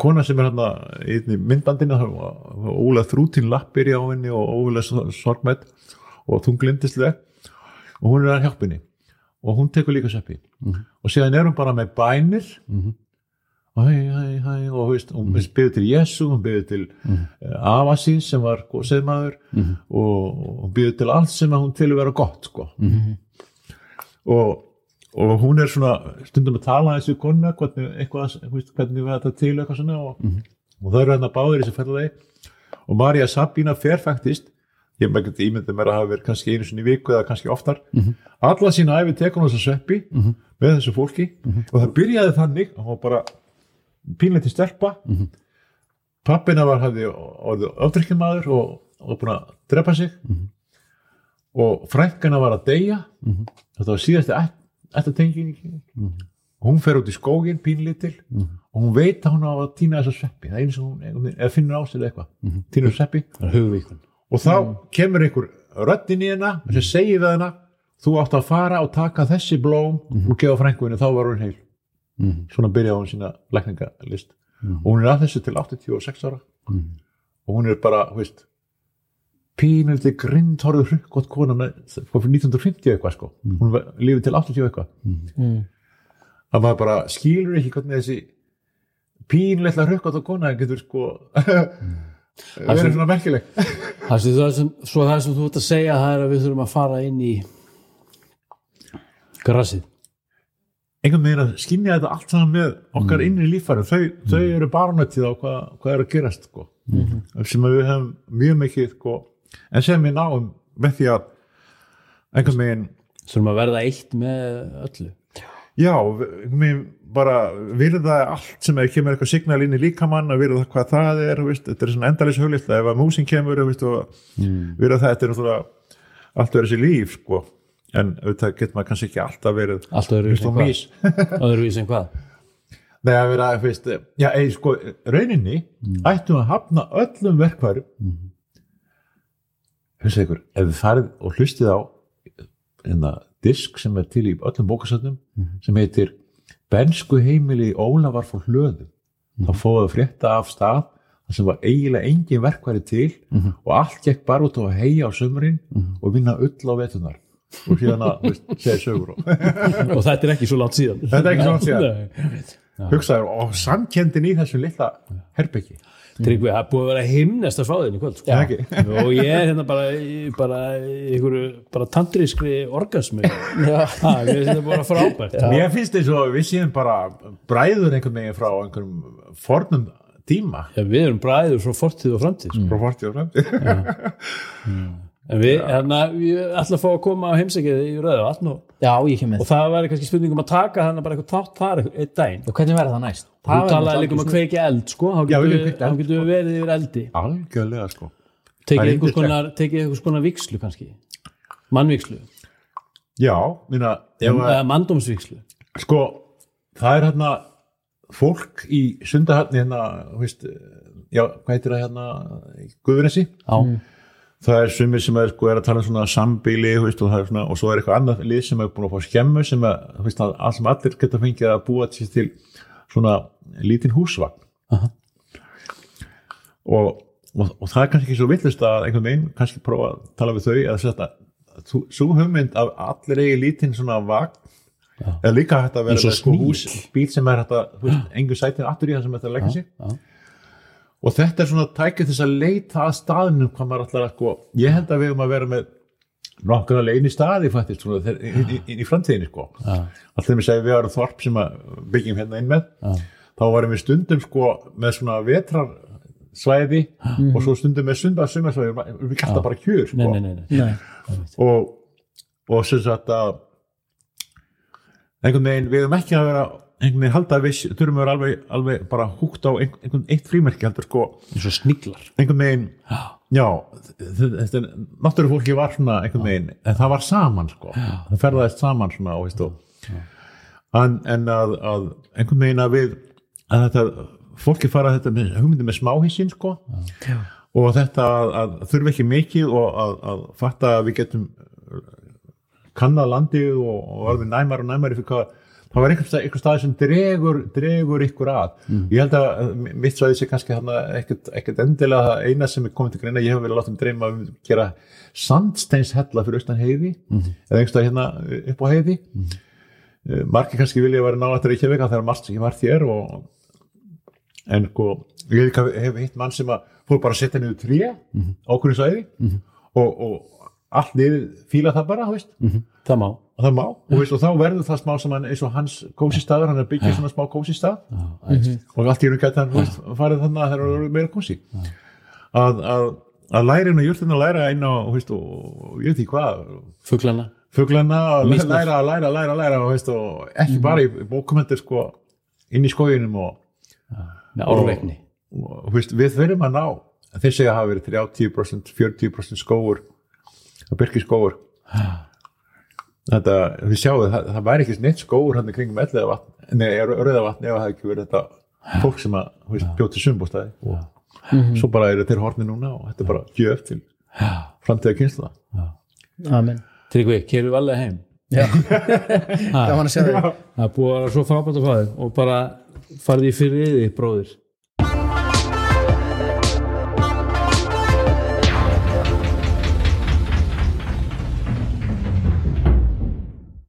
S2: kona sem er hann í myndbandinu ólega þrútin lappir í á henni og ólega sorgmætt og þunglindisleg og hún er að hjálpa henni. Og hún tekur líka seppi og síðan er hún bara með bænir. Hæ, hæ, hæ og þú veist, hún byrði til Jésu hún byrði til mm. Avasins sem var seðmaður og hún byrði til allt sem hún til að vera gott sko. Og, og hún er svona stundum að tala þessu konna hvernig, eitthvað, hvernig við þetta til eitthvað svona og, og það eru hérna báðir í þessu ferðalegi og Marja Sabína fer faktist ég með ekki ímyndið mér að hafa verið kannski einu sinni í viku eða kannski oftar alla sína æfi tekur hún þess að sveppi með þessu fólki. Og það byrjaði þannig að hún var bara pínleiti stelpa. Pappina var hafði orðið öfdrykkjumadur og, og búin að drepa sig. Og frækkana var að deyja. Þetta var síðasti eftirtenging hún fer út í skógin pínlítil og hún veit að hún á að týna þessa sveppi það er eins og hún finnur á sig eða eitthvað sveppi
S1: það er hugvíkun
S2: og þá kemur einhver röddin í hennar sem segir við hennar þú átt að fara og taka þessi blóm og gefa frænguðinu, þá var hún heil. Svona byrjaði hún sína lækningalist. Og hún er að þessu til 86 ára. Og hún er bara, þú veist pínuldi grindhorðu hrukkot kona með, fyrir 1950 eitthvað sko. Hún var- lifið til 80 eitthvað. Að maður bara skilur ekki hvernig þessi pínleitla hrukkot kona getur sko <laughs> verið svona merkileg. <laughs>
S1: Það sem, það sem, svo það sem þú ert að segja það er að við þurfum að fara inn í grassið
S2: einhvern veginn að skynja þetta allt saman með okkar innri líffæri. Þau, þau eru barnættið á hvað, hvað er að gerast sko. sem að við hefum mjög mikið sko, en sem við náum með því að einhvern veginn
S1: þurfum að verða eitt með öllu.
S2: Já, við- bara virða allt sem að kemur eitthvað signal inn í líkamann að virða hvað það er veist, þetta er svona endalis huglist ef að músin kemur veist, og virða það, þetta er náttúrulega allt verið sér líf sko. en auðvitað getur maður kannski ekki alltaf verið
S1: allt
S2: Þú
S1: en
S2: veist,
S1: hvað?
S2: og <laughs> Nei að vera, veist, já, eða sko, rauninni ættum að hafna öllum verkværum mm. Ykkur, ef þið farið og hlustið á einna disk sem er til í öllum bókasöndum sem heitir Bensku heimili Ólafar fór hlöðum þá fóðu frétta af stað sem var eiginlega engin verkværi til og allt gekk bara út á að heia á sömurinn og vinna ull á vetunar og síðan að, segja sögur og <laughs>
S1: og þetta er ekki svo langt síðan.
S2: Þetta er ekki svo langt síðan. Hugsaður og samkendin í þessu litla herbyggi
S1: Tryggvi, það er búið að vera himnest að fá þinn í kvöld sko.
S2: Já, ekki. <laughs>
S1: og ég er hérna bara bara í einhverju bara
S3: Já.
S1: ha, mér finnst þetta bara frábært
S2: Mér finnst þess að við séum bara bræður einhvern veginn frá einhverjum fornum tíma
S1: Já, við erum bræður frá fortíð og framtíð sko.
S2: frá fortíð og fremd <laughs>
S1: en við, hérna, við ætla að fá að koma á heimsækið í röðu vatn og,
S3: Já, ég kem með.
S1: Og það væri kannski spurning um að taka þannig bara eitthvað tátt þar einn daginn.
S3: Og hvernig verður það næst?
S1: þú talaði líka um að kveiki eld sko, þá
S2: Já, við
S1: getum
S2: viljum
S1: við,
S2: kveikja eld,
S1: þá getum við verið yfir eldi.
S2: Algjörlega sko.
S1: Tekið
S2: er
S1: einhvers konar, tekið einhvers konar vikslu kannski? Mannvikslu,
S2: Já, minna,
S1: eða manndómsvikslu
S2: sko það er hérna fólk í sundaharni hérna, þú það er sumir sem er, sko, er að tala um svona sambíli veist, og, svona, og svo er eitthvað annað lið sem er búin að fá skemmu sem að, veist, að allir geta fengið að búa til, til svona lítinn húsvagn
S1: Aha.
S2: og, og, og það er kannski ekki svo villust að einhvern veginn kannski prófa að tala við þau eða þetta, svo hugmynd að allir eigi lítinn svona vagn eða líka hægt að vera með sko, hús, bíl sem er hægt að, þú veist, <gasps> engu sætið aftur í það sem þetta leggja sig. Og þetta er svona tækið þess að leita að staðnum hvað maður ætlar að sko ég held að við um að vera með nokkur að leini staði fættist svona þeir- inn í, í, í framtíðinni sko
S1: Já.
S2: alltaf við segja við varum þorp sem að byggjum hérna inn með
S1: Já.
S2: þá varum við stundum sko með svona vetrarsvæði og svo stundum með sundar sumarsvæði við alltaf bara kjör sko
S1: Nei, nei, nei, nei.
S3: Nei.
S2: og, og sem sagt að einhvern veginn við erum ekki að vera einhvern veginn halda að við þurfum að vera alveg, alveg bara húgt á einhvern, einhvern eitt frímerki heldur sko.
S1: Eins og sniglar.
S2: Einhvern veginn
S1: Já.
S2: já, þetta er náttúrulega fólki var svona einhvern veginn, en það var saman sko, það ferðaðist saman svona og og en, en að, að einhvern veginn að við að þetta, fólki fara þetta með hugmyndi með smáhísin sko.
S3: Já.
S2: og þetta að, að þurfa ekki mikið og að, að fatta að við getum kannað landið og, og alveg næmar og næmar fyrir hvað það var einhver einhver stað sem dregur, dregur ykkur að. Ég held að uh, mitt svæði sé kannski ekkert, ekkert endilega eina sem er komið til greina, ég hef vel látið dreyma um að gera sandsteinshella fyrir austan heiði eða einhver stað hérna upp á heiði. Mm. Marki kannski vilja vera nálættur í Reykjavík, það er margt sem ég var þér og en sko, ég hef hitt mann sem að fór bara að setja niður tré á okkur svæði og, og allt niður fíla það bara, þú veist.
S1: Það má
S2: og það má, og, veist, og þá verður það smá sem hann eins og hans kósi staður, hann er byggjað svona smá kósi stað. Og allt í raun gæti hann veist, farið þannig að það eru meira kósi að, að, að læra inn á jörðin að læra inn á, veist, og, og ég veit ekki hvað. Að
S1: Misnað.
S2: læra, að læra, að læra, að læra og, veist, og ekki bara í bókumentir sko, inn í skóginum og,
S1: með árveikni.
S2: Og við þurfum að ná. Þeir segja að hafa verið 30% 40% skóur að byrki skóur þetta, við sjáum það, það væri ekki neitt skóur hann í kringum ellega vatn nei, rauða vatn ef það hefði ekki verið þetta fólk sem að bjóti sumbústæði og svo bara eru þeir horni núna og þetta er bara gjöf til framtíða kynsla
S3: Amen.
S1: Tryggvi, keirum við alveg heim.
S3: Já, <laughs> gaman að sjá þig.
S1: Það er búið að vera svo frábært að þig og bara farið í fyrir yfir bróðir